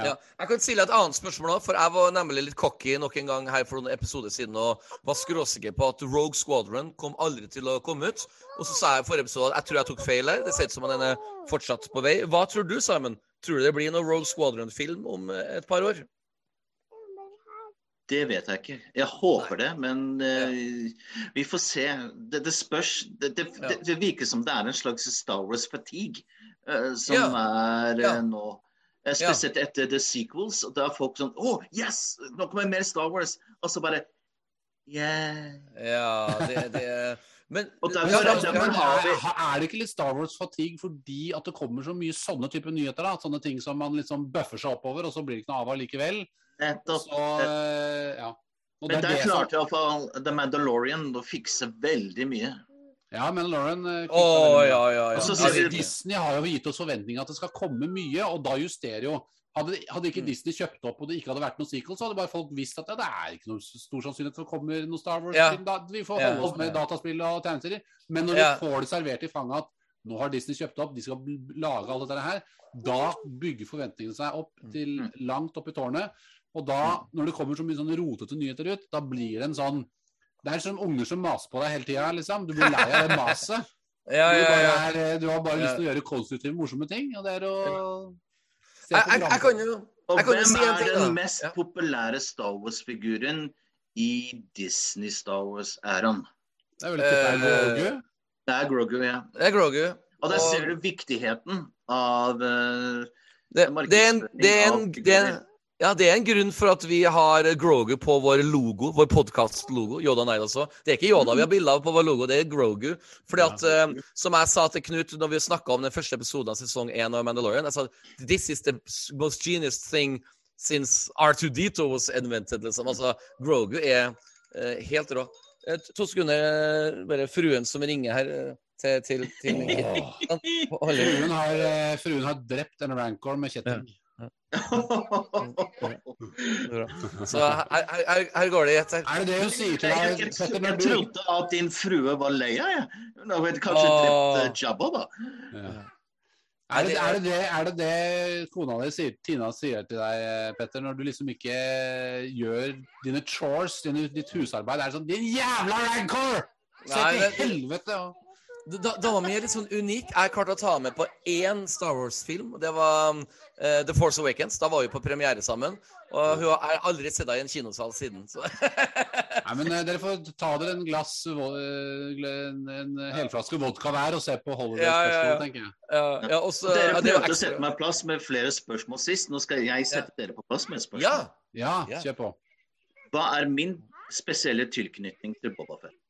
Ja. Jeg kan stille et annet spørsmål òg, for jeg var nemlig litt cocky nok en gang her for noen episoder siden og var skråsikker på at Rogue Squadron kom aldri til å komme ut. Og så sa jeg i forrige episode at jeg tror jeg tok feil her. Det ser ut som den er fortsatt på vei. Hva tror du, Simon? Tror du det blir noen Rogue Squadron-film om eh, et par år? Det vet jeg ikke. Jeg håper det, men eh, vi får se. Det, det spørs det, det, Ja. det, det virker som det er en slags Star Wars fatigue uh, som Ja. er uh, Ja. nå. Spesielt etter The Sequels. og Da er folk sånn Å, yes! Nå kommer mer Star Wars! Og så bare Yeah. Ja, det, det Men derfor- ja, Men, derfor- er, er det ikke litt Star Wars-fatigue fordi at det kommer så mye sånne typer nyheter? da? Sånne ting som man liksom bøffer seg oppover, og så blir det ikke noe av allikevel? Så, ja. Men er der det klarte iallfall The Mandalorian å fikse veldig mye. Ja, men Lauren veldig ja, ja, ja. Altså, Disney har jo gitt oss forventninger at det skal komme mye, og da justerer jo Hadde, hadde ikke Mm. Disney kjøpt opp og det ikke hadde vært noe sequel, så hadde bare folk visst at ja, det er ikke noe stor sannsynlighet for at det kommer noe Star Wars. Ja. Da, vi får Ja. oss med dataspill og tegneserier. Men når Ja. vi får det servert i fanget at nå har Disney kjøpt opp, de skal lage alt dette her, da bygger forventningene seg opp til Mm. langt opp i tårnet. Og da, når det kommer så mye sånne rotete nyheter ut, da blir det en sånn Det er som unger som maser på deg hele tida, liksom. Du blir lei av det maset. [LAUGHS] Ja, Du, ja, ja. er, eh, du har bare Ja. lyst til å gjøre konstruktive, morsomme ting, og det er å se Jeg, på jeg, jeg kan jo Og hvem si er ting, den da. mest Ja. populære Star Wars-figuren i Disney Star Wars-æraen? Det er vel ikke Eh, Grogu? Det er Grogu, ja. Det er Grogu. Og der Og- ser du viktigheten av uh, Det, det, er en, det, er en, det, er en, ja, det er en grunn for at vi har Grogu på vår logo, vår podkast-logo. Yoda Night også. Det er ikke Yoda vi har bilde av på vår logo, det er Grogu. Fordi at, uh, som jeg sa til Knut når vi snakka om den første episoden av sesong 1 av Mandalorian, jeg sa this is the most genius thing since R2D2 was invented. Liksom. Altså, Grogu er uh, helt rå. Eh, to sekunder, bare fruen som ringer her til, til, til. Fruen har, fruen har drept en rancor med kjetting. Så her, her, her, her går det i ett. Er det det hun sier til deg, jeg, Petter, jeg, trodde at din frue var Leia. jeg. Hun har kanskje drept eh, Jabba, da. ja. er, det, er, det det, er det det kona di sier, Tina sier til deg, eh, Petter, når du liksom ikke gjør dine chores, dine, ditt husarbeid? Er det sånn Din jævla rancor! Se til helvete! og- Da- Dama mi er litt sånn unik. Jeg klarte å ta med på én Star Wars-film. Det var eh, The Force Awakens. Da var vi på premiere sammen. Og hun har aldri sett henne i en kinosal siden. Så. [LAUGHS] Nei, men uh, Dere får ta dere en glass eh, en, en helflaske vodka hver og se på Holiday Ja, ja, ja. Tenker jeg. ja, ja, og Dere er prøvde å sette meg plass med flere spørsmål sist. Nå skal jeg sette dere på plass med et spørsmål. Ja. Ja, kjør på. Hva er min spesielle tilknytning til Boba Fett?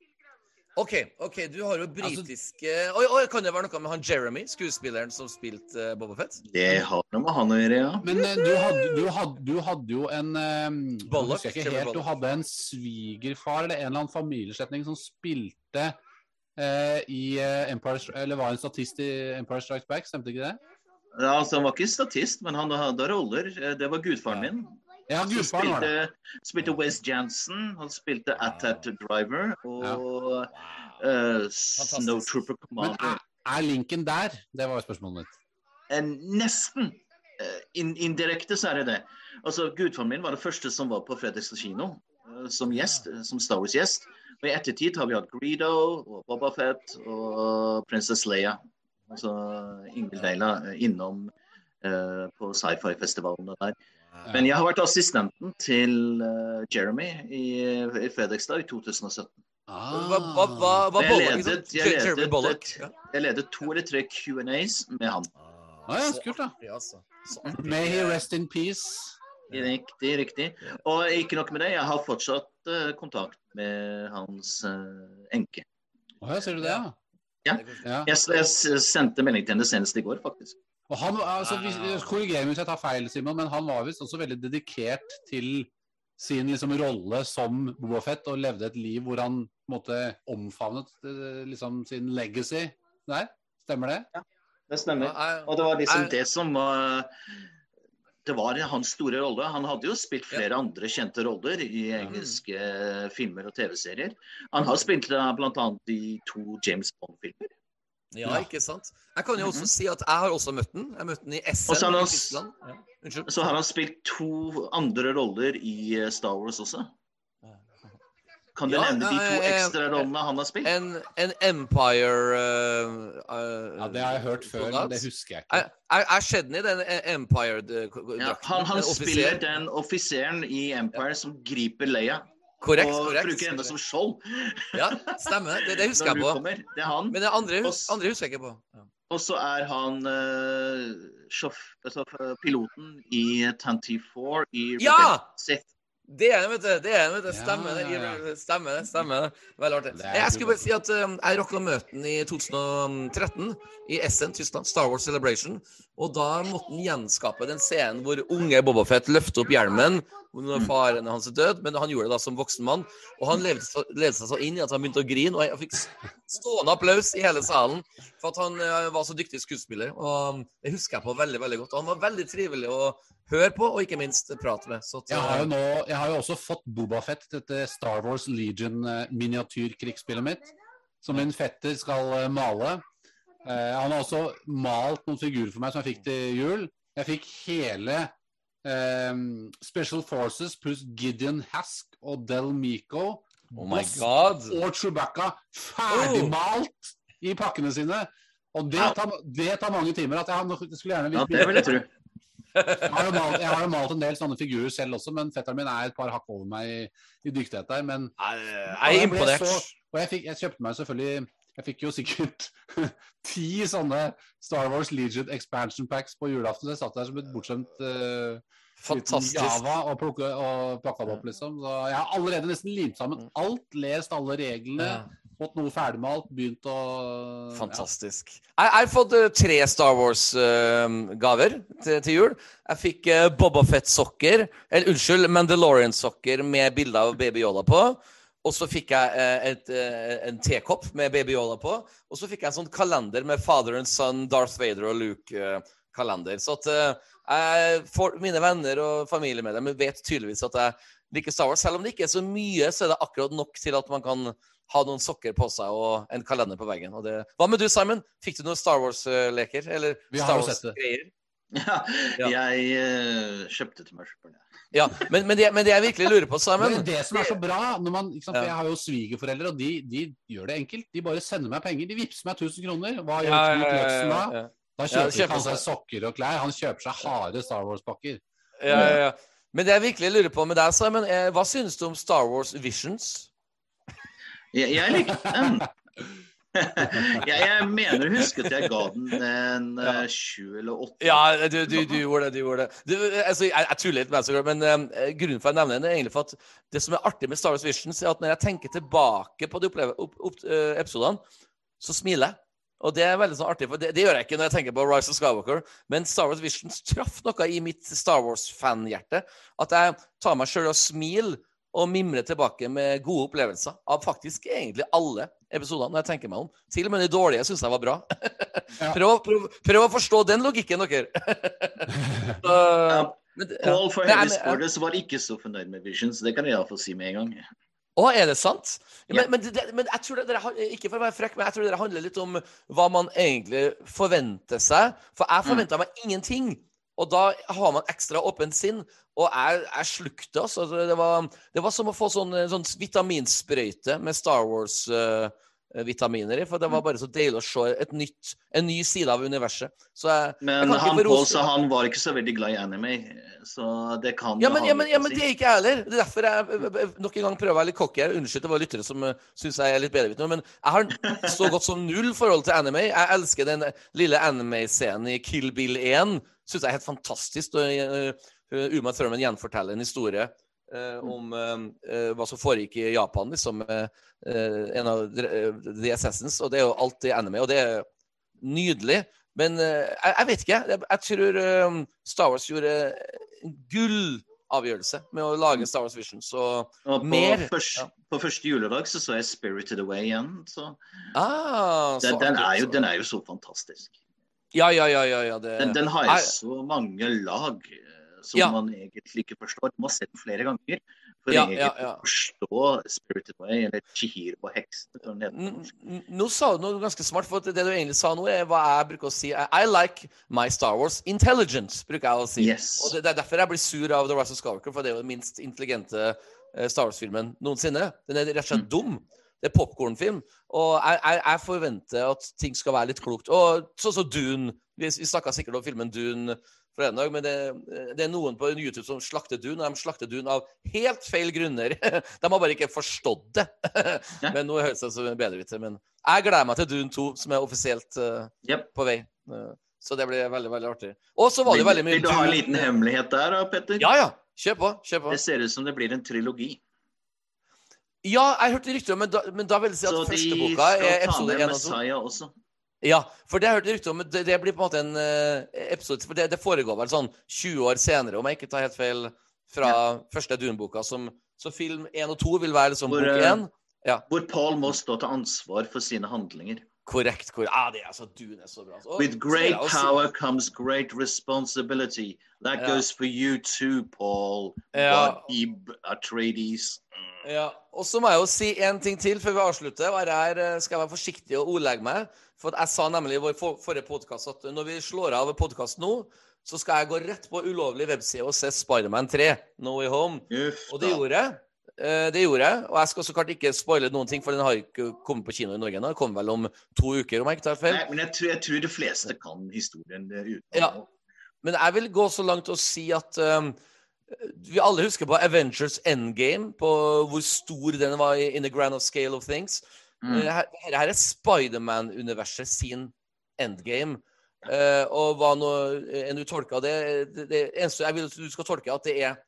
OK, ok, du har jo Altså- britiske Oi, oi, kan det være noe med han Jeremy, skuespilleren som spilte uh, Boba Fett? Det har noe med han å gjøre, ja. Men uh, du hadde, du, hadde, du hadde jo en uh, Bollock, helt, Du hadde en svigerfar eller en eller annen familiesetning som spilte uh, i Empire Eller var en statist i Empire Strikes Back, stemte ikke det? Ja, Altså, han var ikke statist, men han hadde roller. Det var gudfaren min. Ja, Han gudfaren var det. spilte, spilte Wes Jansen, han spilte Atat Driver og eh, Snow Trooper Men Commander. er, er linken der? Det var jo spørsmålet mitt. En, nesten. eh, in, indirekte så er det det. Altså, Gudfaren min var det første som var på Fredrikstad kino eh, som gjest, eh, som Star Wars-gjest. Og i ettertid har vi hatt Greedo og Boba Fett og prinsesse Leia. Altså Ingvild Deila eh, innom uh, på sci-fi-festivalene der. Men jeg har vært assistenten til eh, Jeremy i, i Fredrikstad i 2017. Ah. Hva, hva, hva, hva Jeg ledet, jeg, ledet jeg to eller tre Q&As med han. Ah, ja, kult, da. altså. May he rest in peace. Riktig, riktig. Og ikke nok med det, jeg har fortsatt eh, kontakt med hans eh, enke. Å ja, ser du det, ja? Ja. ja. Jeg, jeg sendte melding til henne senest i går, faktisk. Og han, altså, hvis, Korriger meg hvis jeg tar feil, Simon, men han var visst også veldig dedikert til sin liksom, rolle som Boba Fett og levde et liv hvor han måtte omfavnet eh, liksom, sin legacy der. Stemmer det? Det stemmer. Ja, Og det var liksom det som var Det var hans store rolle. Han hadde jo spilt flere andre kjente roller i engelske filmer og TV-serier. Han har spilt eh, bl.a. i to James Bond-filmer. Ja, ikke sant? Jeg kan jo også si at jeg har også møtt den. Jeg møtte den i SM i Tyskland. Ja. Unnskyld. Så har han spilt to andre roller i eh, Star Wars også. Kan du Ja, nevne de to eh, eh, ekstra rollene han har spilt? En, en Empire uh, uh, Ja, Det har jeg hørt før, men det husker jeg ikke. Jeg har sett den i den Empire-drakten. Ja, han han spiller den offiseren i Empire som griper Leia Korrekt. og korrekt. bruker henne som skjold Ja, stemmer. Det, det husker jeg på. kommer. Det er han. Men det andre, hus, andre husker jeg ikke på. Ja. Og så er han uh, sjoff- altså, eh, piloten i Tanty 4 i Ja! Sith. Det er det, vet du. Det er det, vet du. Stemmer det. ja, Stemmer det. stemmer det. Veldig artig. Er Jeg skulle bare si at uh, jeg rakk å møte den i 2013 i Essen, Tyskland. Star Wars Celebration. Og da måtte han gjenskape den scenen hvor unge Bobafett løfter opp hjelmen når faren hans død, men han gjorde det da som voksen mann. Og han levde, seg så inn i at han begynte å grine, og jeg fikk stående applaus i hele salen for at han eh, var så dyktig skuespiller. Og um, det husker jeg på veldig, veldig godt. Og han var veldig trivelig å høre på, og ikke minst prate med. Så Jeg har jo, eh, nå, jeg har jo også fått Bobafett, dette Star Wars Legion-miniatyrkrigsspillet mitt, som min fetter skal eh, male. Eh, han har også malt noen figurer for meg som jeg fikk til jul. Jeg fikk hele eh, Special Forces pluss Gideon Hask og Del Mico Oh my god. og Chewbacca ferdigmalt i pakkene sine. Og det tar, det tar mange timer. At jeg, har- jeg skulle gjerne Ja, det vil jeg tro. jeg har, jo malt, jeg har jo malt en del sånne figurer selv også, men fetteren min er et par hakk over meg i, i dyktighet der. Men Jeg er jeg imponert. så- og jeg, fikk, jeg kjøpte meg selvfølgelig Jeg fikk jo sikkert [LAUGHS] ti sånne Star Wars Legion expansion packs på julaften. Jeg satt der som et bortskjemt uh, Fantastisk. Java og, plukke, og pakka det opp, liksom. Så jeg har allerede nesten limt sammen alt, lest alle reglene, Ja. fått noe ferdigmalt, begynt å Fantastisk. Jeg jeg har fått eh, tre Star Wars-gaver til, til jul. Jeg fikk uh, Boba Fett-sokker, eller unnskyld, Mandalorian-sokker med bilde av Baby Yoda på. Og så fikk jeg eh, et, eh, en tekopp med Baby Yoda på. Og så fikk jeg en sånn kalender med Father and Son, Darth Vader og Luke-kalender. så at eh, jeg får, mine venner og familiemedlemmer vet tydeligvis at jeg liker Star Wars. Selv om det ikke er så mye, så er det akkurat nok til at man kan ha noen sokker på seg og en kalender på veggen. Og det... Hva med du, Simon? Fikk du noen Star Wars-leker? Eller Vi har Star. Wars-greier? [LAUGHS] Ja, Ja. jeg uh, kjøpte til meg sjøl. Ja, men, men, det, men det jeg virkelig lurer på, Simon det er det som er så bra når man, ikke sant, for Ja. Jeg har jo svigerforeldre, og de, de gjør det enkelt. De bare sender meg penger. De vippser meg 1000 kroner. Hva gjør Ja, ja, ja, da? ja, ja. Da Ja, kjøper kjøper han seg seg- sokker og klær. Han kjøper seg harde Star Wars-pakker. Ja, ja, ja. Men det jeg virkelig lurer på med deg, Simon, er hva synes du om Star Wars Visions? Jeg, jeg likte den. [LAUGHS] [LAUGHS] jeg, jeg mener å huske at jeg ga den en eh, sju eller åtte. Ja, du, du, du gjorde det. du gjorde det. Du, altså, jeg, jeg tuller litt med deg, men eh, grunnen for at jeg nevner den, er egentlig for at det som er artig med Star Wars Visions, er at når jeg tenker tilbake på de oppleve, opp, opp, uh, episodene, så smiler jeg. Og det er veldig sånn artig, for det, det gjør jeg ikke når jeg tenker på Rise of Skywalker. Men Star Wars Visions traff noe i mitt Star Wars-fanhjerte. At jeg tar meg sjøl og smiler og mimrer tilbake med gode opplevelser av faktisk egentlig alle episodene. når jeg tenker meg om. Til og med de dårlige syns jeg var bra. [LAUGHS] prøv, prøv, prøv å forstå den logikken, dere. [LAUGHS] Så, men ja. Paul for Heavy Sporters var ikke så fornøyd med Visions. Det kan jeg iallfall si med en gang. Å, er det sant? Ja, Ja. Men, men, det, men jeg tror dere, ikke for å være frekk, men jeg tror det handler litt om hva man egentlig forventer seg. For jeg forventa meg ingenting. Og da har man ekstra åpent sinn. Og jeg, jeg slukte, altså. Det var, det var som å få sånn, sånn vitaminsprøyte med Star Wars-vitaminer i. For det var bare så deilig å se nytt, en ny side av universet. Så jeg, Men jeg han Paul sa han var ikke så veldig glad i anime, så det kan Ja, men, ja, men, ja, men det er ikke jeg heller. Det er derfor jeg eh, eh, nok en gang prøver å være litt cocky her. Unnskyld til våre lyttere som uh, syns jeg er litt bedrevitende, men jeg har så godt som null forhold til anime. Jeg elsker den lille anime-scenen i Kill Bill 1. Syns jeg er helt fantastisk. Og, uh, Uma Thurman gjenforteller en historie eh, om eh, eh, hva som foregikk i Japan, liksom. eh, en av eh, The Assassins. Og det er jo alt i anime, og det er nydelig. Men eh, jeg, jeg vet ikke. Jeg, jeg tror eh, Star Wars gjorde en gullavgjørelse med å lage Star Wars Vision. Så Og på, mer, først, ja. på første juledag så så jeg 'Spirited Away' igjen. Så ah, så den, den, er jo, den er jo så fantastisk. Ja, ja, ja. ja, ja det, Den, den har jo så mange lag eh, som Ja. man egentlig ikke forstår. Du må ha sett den flere ganger for Ja, egentlig å ja. forstå 'Spirited Way eller 'Chihiro og heksen'. som den heter på N- Nå sa du noe ganske smart, for det du egentlig sa nå, er hva jeg bruker å si. I, like my Star Wars intelligence, bruker jeg å si. Yes. Og det, det er derfor jeg blir sur av The Rise of Skywalker, for det er jo den minst intelligente eh, Star Wars-filmen noensinne. Den er rett og slett dum. Det er popkornfilm. Og jeg, jeg, jeg forventer at ting skal være litt klokt. Og sånn som Dune. Vi, vi snakka sikkert om filmen Dune forleden dag, men det, det er noen på YouTube som slakter dun, og de slakter dun av helt feil grunner. [LAUGHS] De har bare ikke forstått det. Ja. [LAUGHS] Men nå høres det som en bedreviter. Men jeg gleder meg til Dun 2, som er offisielt uh, yep. på vei. Uh, så det blir veldig, veldig artig. Og så var det Vil, veldig mye vil du ha en liten hemmelighet der, Petter? Ja, ja. Kjør på. Kjør på. Det ser ut som det blir en trilogi. Ja, jeg hørte rykter om, men da, men da vil jeg si at Så første boka er skal ta episode med 1 og 2. Messiah også. Ja, for det jeg hørte rykter om, det, det blir på en måte en eh, episode For det, det foregår vel sånn 20 år senere, om jeg ikke tar helt feil, fra første Dune-boka. Så film 1 og 2 vil være liksom Hvor, bok eh, 1. Hvor Paul må stå til ansvar for sine handlinger. Korrekt. korrekt. Ah, det er altså Dune er så bra. Og With great power comes great responsibility. That Ja. goes for you too, Paul. Ja. Ib Atreides. Mm. Ja, og så må jeg jo si en ting til før vi avslutter. og Her eh, skal jeg være forsiktig og ordlegge meg. For jeg sa nemlig i vår for, forrige podkast at når vi slår av podkast nå, så skal jeg gå rett på ulovlig webside og se Spiderman 3, No Way Home. Uff Og det gjorde jeg. Eh, Det gjorde jeg. Og jeg skal så klart ikke spoile noen ting, for den har ikke kommet på kino i Norge ennå. Den kommer vel om to uker, om jeg ikke tar feil. Nei, men jeg tror, jeg tror de fleste kan historien eh, uten Ja. Men jeg vil gå så langt og si at um, vi alle husker på Avengers Endgame, på hvor stor den var in the grand of scale of things. Mm. Dette Her, her er Spiderman-universet sin endgame. Uh, og hva nå enn du tolker det, det, det eneste jeg vil at du skal tolke, er at det er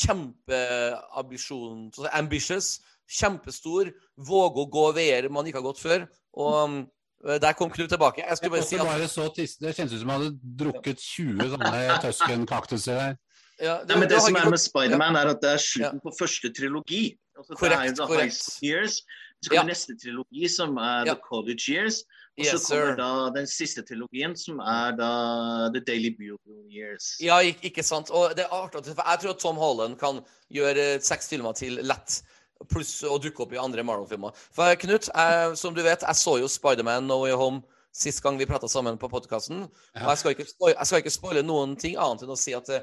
kjempeambisjon Ambitious. Kjempestor. Våge å gå veier man ikke har gått før. Og um, der kom Knut tilbake. Jeg skulle bare si det, at bare så tiss, det kjennes ut som jeg hadde drukket 20 sånne Tusken-kaktuser her. ja, Nei, men det, det som er med Spiderman, er at det er slutten på første trilogi. Altså, Korrekt, det er korrekt. Years. Så Ja. neste trilogi, som er Ja. The College Years. Og så kommer sir. da den siste trilogien, som er da The Daily Bugle Years. Ja, ikke, ikke sant. Og det er artig, for jeg tror at Tom Holland kan gjøre eh, seks filmer til lett. Pluss å dukke opp i andre Marvel-filmer. For Knut, jeg, som du vet, jeg så jo Spiderman No Way Home sist gang vi prata sammen på podkasten. Og jeg skal, ikke, jeg skal ikke spoile noen ting annet enn å si at det,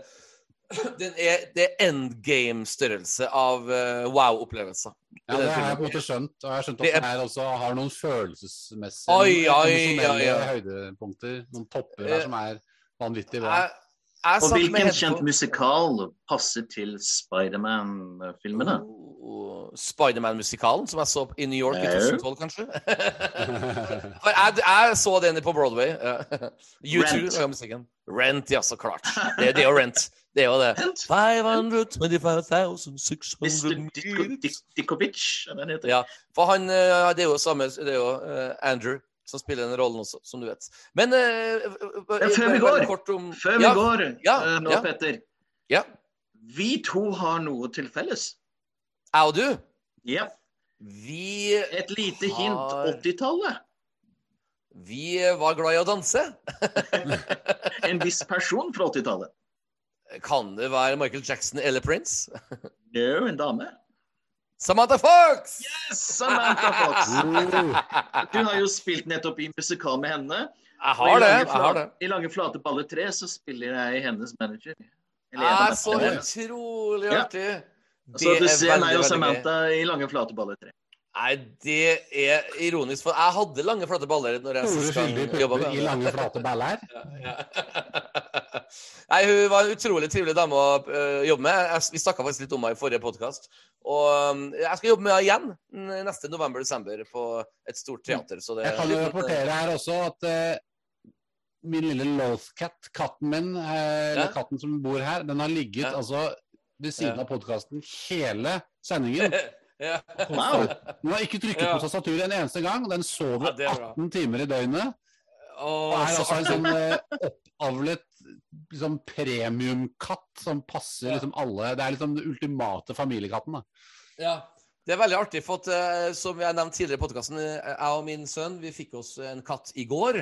den er, det er endgame-størrelse av uh, wow-opplevelser. Ja, det har jeg på en måte skjønt. Og jeg har skjønt at den her også har noen følelsesmessige Oi, oi, oi, oi. høydepunkter. Noen topper her som er vanvittig bra. Jeg, jeg Og hvilken kjent musikal passer til Spiderman-filmene? Oh, Spiderman-musikalen som jeg så i New York i 2012, kanskje? [LAUGHS] For jeg, jeg så den på Broadway. U2 Rent. musikken. Rent, ja, så klart. [LAUGHS] Det, det er jo Rent. Det er jo det. Rent? 525,600 Mr. Diko- Dikovic, er det heter? Ja, for han eh, Det er jo samme Det er jo eh, Andrew som spiller den rollen også, som du vet. Men uh, før vi går, om, Før vi ja, går ja, nå, ja. Petter. Vi to har noe til felles. Jeg og du, Ja, vi, Et lite hint. Har- 80-tallet. vi var glad i å danse. [LAUGHS] En viss person fra 80-tallet. Kan det være Michael Jackson eller Prince? No, en dame. Samantha Fox! Yes, Samantha Fox. [LAUGHS] Du har jo spilt nettopp i musikal med henne. Jeg har det. Jeg har det. I Lange flate baller 3 så spiller jeg hennes manager. Eller jeg er så utrolig utrolig Ja. Så du er ser veldig, meg og. Samantha i Lange flate baller 3. Nei, det er ironisk, for jeg hadde lange, flate baller når jeg sist gang jobba med i lange, flate baller. [LAUGHS] [LAUGHS] Nei, hun var en utrolig trivelig dame å øh, jobbe med. Jeg, vi snakka faktisk litt om henne i forrige podkast. Og øhm, jeg skal jobbe med henne igjen neste november-desember på et stort teater. Så det Jeg kan jo rapportere her også at uh, min lille Lothcat, katten min, uh, Ja. katten som bor her, den har ligget Ja. altså ved siden Ja. av podkasten hele sendingen. [LAUGHS] ja. Wow! Den har ikke trykket Ja. på tastaturet en eneste gang. Den sover det er 18 timer i døgnet. Og er så altså en sånn eh, oppavlet liksom, premiumkatt som passer Ja. liksom alle Det er liksom den ultimate familiekatten. da. Ja. Det er veldig artig, for at, eh, som jeg nevnte tidligere i podkasten, jeg og min sønn vi fikk oss en katt i går.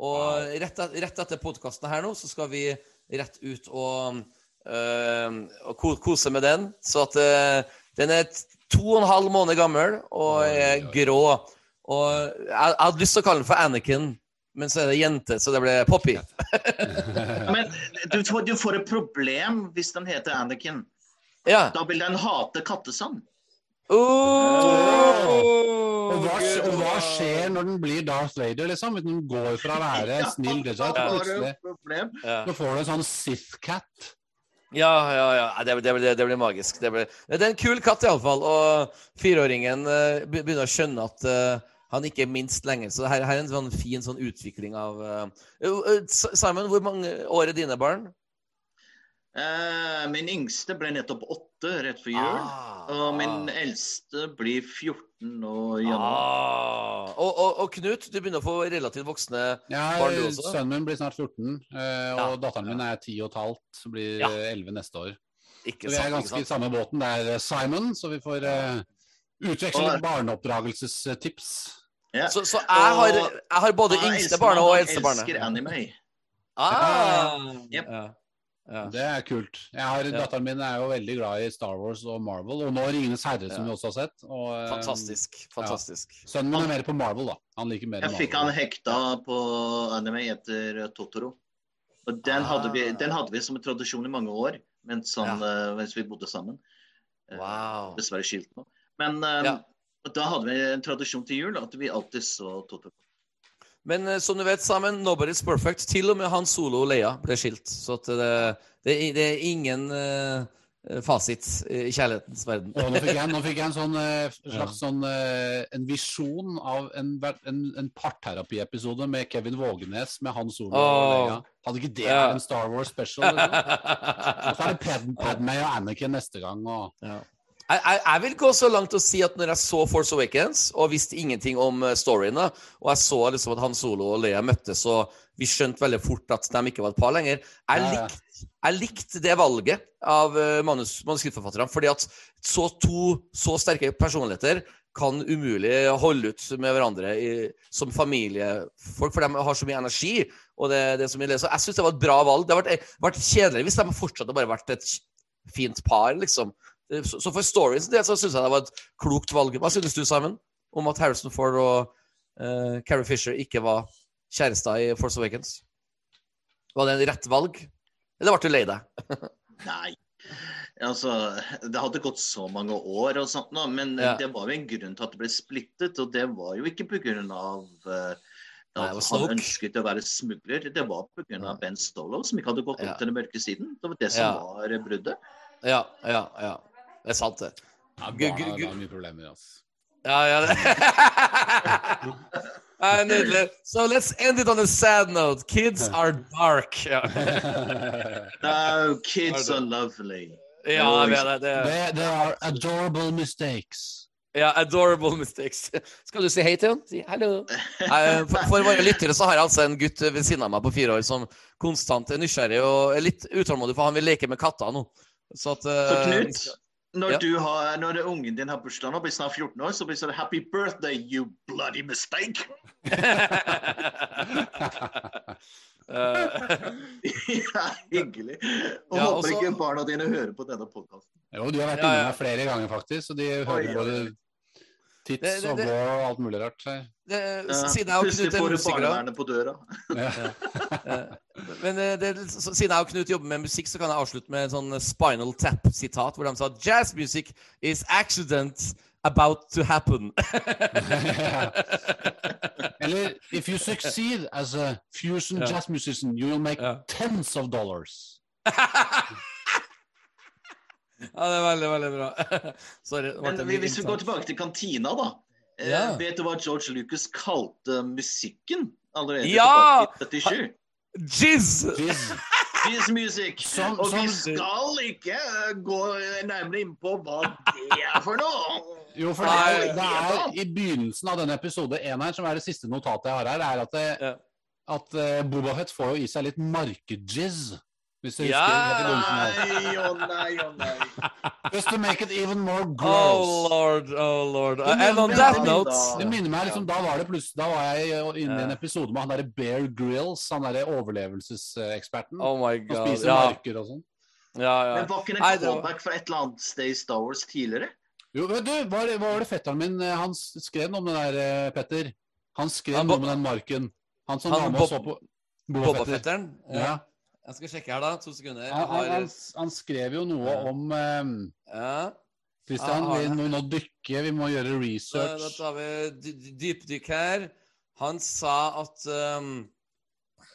Og rett, rett etter podkasten her nå, så skal vi rett ut og, eh, og ko- kose med den. Så at eh, den er to og en halv måned gammel og er Oi, oi. grå. Og jeg, jeg hadde lyst til å kalle den for Anakin, men så er det jente, så det ble Poppy. [LAUGHS] Men du, får- du får et problem hvis den heter Anakin. Ja. Da vil den hate kattesand. Oh, Og hva, og hva skjer når den blir Darth Vader, liksom? Den går fra å være [LAUGHS] snill Jedi til plutselig får du en sånn Sith-cat. Ja, ja, ja. Det, Det, det, det blir magisk. Det, blir, er en kul katt, iallfall. Og fireåringen eh, begynner å skjønne at eh, han ikke er minst lenger. Så her, her er en sånn fin sånn utvikling av eh, Simon, hvor mange år er dine barn? Eh, min yngste ble nettopp åtte rett før jul. Ah, Og min ah, eldste blir 14 nå i januar. ah. Og, og, og Knut, du begynner å få relativt voksne Ja, Barn du også? Sønnen min blir snart 14, eh, og Ja, datteren min er 10 og et halvt, så blir Ja. eh, 11 neste år. Ikke Så vi er sant? Ganske i samme båten. Det er eh, Simon, så vi får uh, utveksle Og- litt barneoppdragelsestips. Ja. Så, så jeg, har, jeg har både yngste barnet og eldste barnet. elsker anime. Ah, Yep. Ja. Det er kult. Jeg har, Ja. Datteren min er jo veldig glad i Star Wars og Marvel, og nå 'Ringenes herre', som Ja. vi også har sett. Og, eh, Fantastisk. Fantastisk. Sønnen min er mer på Marvel, da. Han liker mer Jeg fikk han hekta på anime etter Totoro. Og den hadde, vi, Ah. den hadde vi som en tradisjon i mange år mens, han, Ja. eh, mens vi bodde sammen. Eh, Wow. Dessverre skilt nå. Men eh, Ja. da hadde vi en tradisjon til jul at vi alltid så Totoro. Men eh, som du vet, sammen, nobody's perfect. Til og med han Solo og Leia ble skilt. Så at det, det, det er ingen eh, fasit i kjærlighetens verden. Nå fikk jeg, nå fikk jeg en sånn eh, [LAUGHS] slags sånn en visjon av en, en, en parterapiepisode med Kevin Vågenes med Han Solo og Leia. Hadde ikke det vært en Star Wars special? Liksom? [LAUGHS] Så er det Pad Padme og Anakin neste gang. Og... Ja. Jeg, jeg, jeg vil gå så langt å si at når jeg så Force Awakens og visste ingenting om storyene, storyen, og jeg så liksom at Han Solo og Leia møttes, og vi skjønte veldig fort at de ikke var et par lenger Jeg likte, jeg likte det valget av eh, manus, manuskriptforfatterne, fordi at så to så sterke personligheter kan umulig holde ut med hverandre i, som familiefolk, for de har så mye energi. og det, det som så Jeg syns det var et bra valg. Det hadde vært, vært kjedelig hvis de fortsatt hadde bare vært et fint par, liksom. Så, så for storyens del så syns jeg det var et klokt valg. Hva synes du, Simon, om at Harrison Ford og uh, Carrie Fisher ikke var kjærester i Force Awakens? Var det en rett valg? Eller ble du lei deg? [LAUGHS] Nei. Altså, det hadde gått så mange år, og sånt nå, men Ja. det var jo en grunn til at det ble splittet. Og det var jo ikke pga. Uh, Nei, han snok. ønsket å være smugler. Det var pga. Ja. Ben Stolo, som ikke hadde gått opp Ja. til den mørke siden. Det var det som Ja. var bruddet. Ja, ja, ja. Det er sant, det. Ja, barna har mye problemer, altså. Ja, ja. det- [LAUGHS] Ja, Nydelig. So let's end it on a sad note. Kids [LAUGHS] are dark. Ja, [LAUGHS] No, kids are lovely. ja det. det. They, they are adorable mistakes. Ja, adorable mistakes. Skal du si hei til han? Si hallo. Eh, For, for våre lyttere så har jeg altså en gutt ved siden av meg på fire år som konstant er nysgjerrig og er litt utålmodig, for han vil leke med katter nå. Så at eh, Så Knut, skal- når, Ja. du har, når ungen din har bursdag nå, blir snart 14 år, så blir det sånn Happy birthday, you bloody mistake! Eh, [LAUGHS] ja, hyggelig. Og Ja, håper også... ikke barna dine hører på denne podkasten. Jo, du har vært Ja, inne ja. inne flere ganger, faktisk, og de hører Oi, både Det- Tits og blå og alt mulig rart. her. Det, siden jeg og Knut er musikere på døra. [LAUGHS] Ja. Men eh, det, siden jeg og Knut jobber med musikk, så kan jeg avslutte med en sånn Spinal Tap-sitat, hvor de sa Jazz music is accident about to happen. [LAUGHS] Eller if you succeed as a fusion Ja. jazz musician, you will make Ja. tens of dollars. [LAUGHS] ja, det er veldig, veldig bra. [LAUGHS] Sorry. Men en vi- hvis vi går tilbake til kantina, da. Eh, Ja. Vet du hva George Lucas kalte musikken allerede Ja! tilbake i 77? Jizz! Jizz. [LAUGHS] Jazz music. Som- Og vi skal ikke eh, gå nærmere inn på hva det er for noe. Jo, for det er, det er i begynnelsen av denne episode én her, som er det siste notatet jeg har her, er at, det, Ja. at uh, Boba Fett får jo i seg litt markejizz. Hvis du Ja! husker. Nei, å nei, å nei. [LAUGHS] Just to make it even more gross. Oh lord, oh lord. Det And on that note Det minner meg liksom, Da var det plutselig, da var jeg inne i en episode med han derre Bear Grills, han derre overlevelseseksperten. Oh my som god. spiser Ja, marker og sånn. ja, ja. Men var ikke det en callback fra et eller annet sted i Star Wars tidligere? Jo, vet du, hva, var det- var det fetteren min eh, Han skrev noe om det der, eh, Petter. Han skrev Han noe om den marken. Han som Han var med og så på Boba Fetter. Boba-fetteren? Ja. Jeg skal sjekke her, da. To sekunder. Jeg Han, han, har han, han skrev jo noe Ja. om eh, Ja. Christian, vi må nå dykke, vi må gjøre Da, da tar vi dy- dy- dypdykk her. Han sa at um,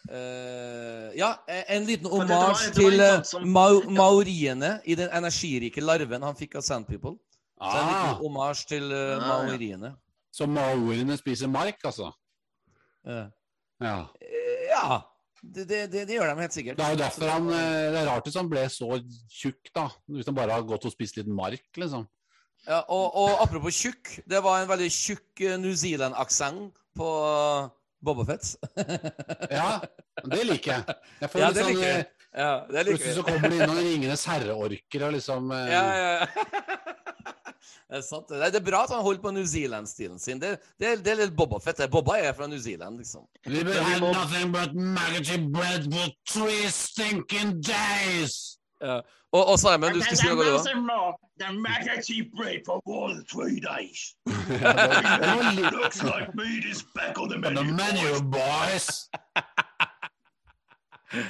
uh, Ja, en liten omasj til eh, sånn som- mau [LAUGHS] maoriene i den energirike larven han fikk av Sand People. Så en Ah, liten omasj til uh, Ah, ja. maoriene. så maoriene spiser mark, altså? Ja. Ja. Ja. Det, det, det, det gjør de helt sikkert. Det er jo derfor han eh, Det er rart hvis han ble så tjukk, da. Hvis han bare har gått og spist litt mark, liksom. Ja, og, og apropos tjukk, det var en veldig tjukk eh, New Zealand-aksent på uh, Bobafett. [LAUGHS] Ja, det liker jeg. Jeg får Ja, litt det sånn eh. Ja, Plutselig så kommer det inn noen Ringenes herre-orker og liksom eh, Ja, ja, ja. [LAUGHS] Det er sant. Det er bra at han holder på New Zealand-stilen sin. Det, det, er- det er litt Boba-fett. det. Bobba er fra New Zealand, liksom. We will have nothing but maggoty bread for three stinking days! Ja. Og, og Simon, du skulle si noe, du than maggoty bread for more than three days. [LAUGHS] Looks like meat is back on the on the menu, boys! [LAUGHS] [LAUGHS]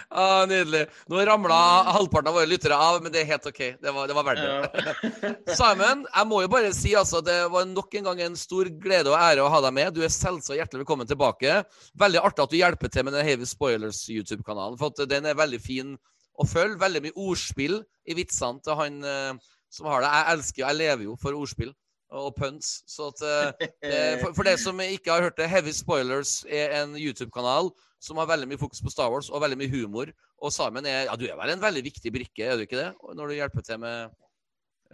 Ah, nydelig. Nå ramla halvparten av våre lyttere av, men det er helt OK. Det var, det var verdt det. [LAUGHS] [LAUGHS] Simon, jeg må jo bare si altså, det var nok en gang en stor glede og ære å ha deg med. Du er selvsagt hjertelig velkommen tilbake. Veldig artig at du hjelper til med den Heavy Spoilers YouTube-kanalen. For den er veldig fin å følge. Veldig mye ordspill i vitsene til han eh, som har det. Jeg elsker jo, jeg lever jo for ordspill og punts. Så at eh, eh, for, for det som ikke har hørt det, Heavy Spoilers er en YouTube-kanal som har veldig mye fokus på Star Wars og veldig mye humor. Og Simon er Ja, du er vel en veldig viktig brikke, er du ikke det? Når du hjelper til med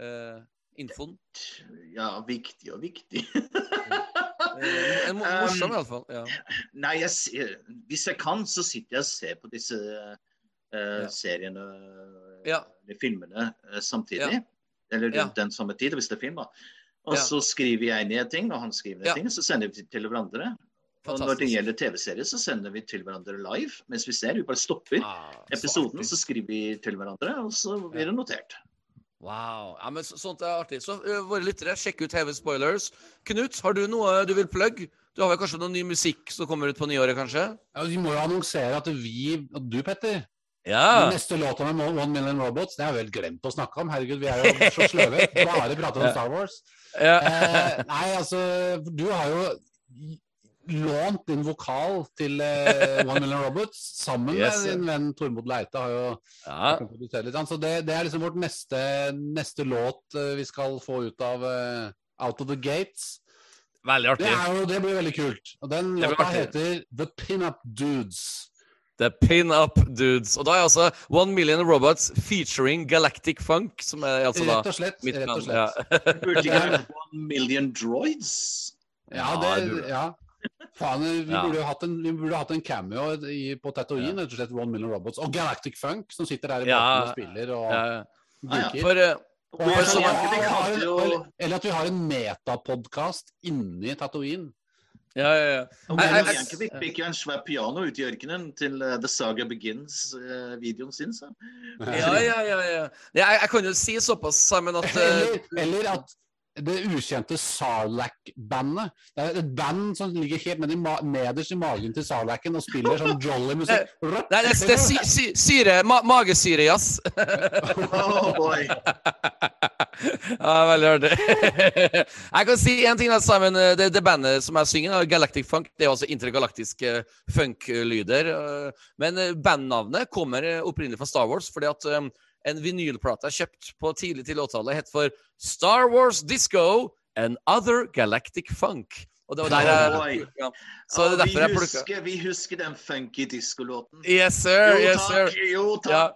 eh, infoen. Ja, viktig og viktig. [LAUGHS] Eh, en morsom, Um, morsom, iallfall. Ja. Nei, jeg hvis jeg kan, så sitter jeg og ser på disse eh, Ja. seriene, Ja. filmene, samtidig. Eller rundt den samme tid, hvis det er film. da. Og Ja. så skriver jeg ned ting, og han skriver ned Ja. ting, så sender vi til hverandre. Og når det gjelder TV-serier, så sender vi til hverandre live mens vi ser. Vi bare stopper Ah, episoden, så, så skriver vi til hverandre, og så blir det notert. Wow. Ja, men så, sånt er artig. Så uh, våre lyttere, sjekk ut Heavy Spoilers. Knut, har du noe du vil plugge? Du har vel kanskje noe ny musikk som kommer ut på nyåret, kanskje? Ja, vi må jo annonsere at vi, og du Petter Ja. Den neste låta med One Million Robots, det har vi helt glemt å snakke om. Herregud, vi er jo så [LAUGHS] sløve. Bare prater om Star Wars. ja. Eh, nei, altså, du har jo lånt din vokal til eh, One Million Robots sammen Yes, med din venn Tormod Leite. har jo ja. produsert litt. Så det, det er liksom vårt neste, neste låt eh, vi skal få ut av eh, Out of the Gates. Veldig Det, artig. er jo, det blir veldig kult. Og den låta heter The Pinup Dudes. The Pin-Up Dudes. Og da er altså One Million Robots featuring Galactic Funk, som er altså da Rett og slett. mitt Rett og slett. Ja. [LAUGHS] Burde ikke vært One Million Droids. Ja, det, ja. Faen, vi Ja. burde hatt en, vi burde hatt en cameo i, på Tatooine, rett og slett One Million Robots. Og Galactic Funk, som sitter der i Ja. bakgrunnen og spiller og Ja, ja. For uh, Og, For eller, eller at vi har en metapodkast inni Tatooine. Ja, ja, ja. Jeg- William Yankovic fikk jo en svær piano ut i ørkenen til uh, The Saga Begins-videoen sin. Så. Ja, ja, ja, ja. ja jeg, jeg kan jo si såpass, Simon, at uh, Eller, eller at det ukjente Sarlac-bandet. Det er et band som ligger helt ned i ma nederst i magen til Sarlacen og spiller sånn jolly musikk. [LAUGHS] Nei, det, er- det er si, sy, syre, ma, magesyrejazz. Oh boy. [LAUGHS] ja, veldig artig. [LAUGHS] jeg kan si en ting, da, Simon. Det, det bandet som jeg synger, Galactic Funk, det er altså intergalaktiske funk-lyder. eh, Men eh, bandnavnet kommer eh, opprinnelig fra Star Wars, fordi at eh, en vinylplate jeg kjøpte på tidlig til 80-tallet, het for Star Wars Disco and Other Galactic Funk. Og det var der jeg ja. Så det er derfor jeg plukka vi husker den funky diskolåten. Yes, sir. Jo Yes, sir. takk, jo Ja.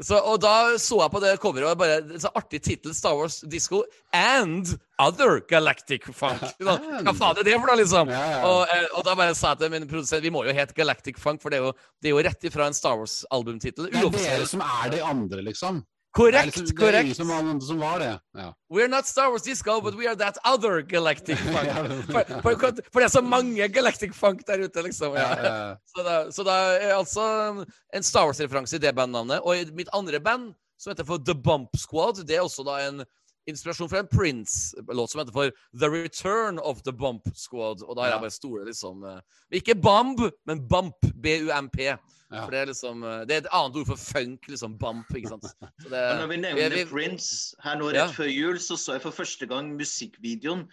Så, og da så jeg på det coveret, og bare så artig tittel, Star Wars Disco and Other Galactic Funk. [LAUGHS] Sånn, Hva faen er det for noe, liksom? Ja, ja. Og, eh, og da bare sa jeg til min produsent vi må jo hete Galactic Funk, for det er jo, det er jo rett ifra en Star Wars-albumtittel. Det er dere som er de andre, liksom. Er, Korrekt, liksom, korrekt. som, var- som var det. Ja. We're not Star Wars Disco, but we are that other Galactic [LAUGHS] Funk. For, for, for det er så mange Galactic Funk der ute, liksom. Ja. Så da, så da er altså en Star Wars-referanse i det bandnavnet. Og i mitt andre band, som heter for The Bump Squad, det er også da en inspirasjon fra en Prince-låt som heter for The Return of the Bump Squad. Og da har jeg bare store liksom eh, Ikke Bump, men Bump. B-u-m-p. Ja. For det er liksom eh, Det er et annet ord for funk, liksom. Bump, ikke sant. Så det, [LAUGHS] når vi nevner vi- Prince her nå rett Ja. før jul, så så jeg for første gang musikkvideoen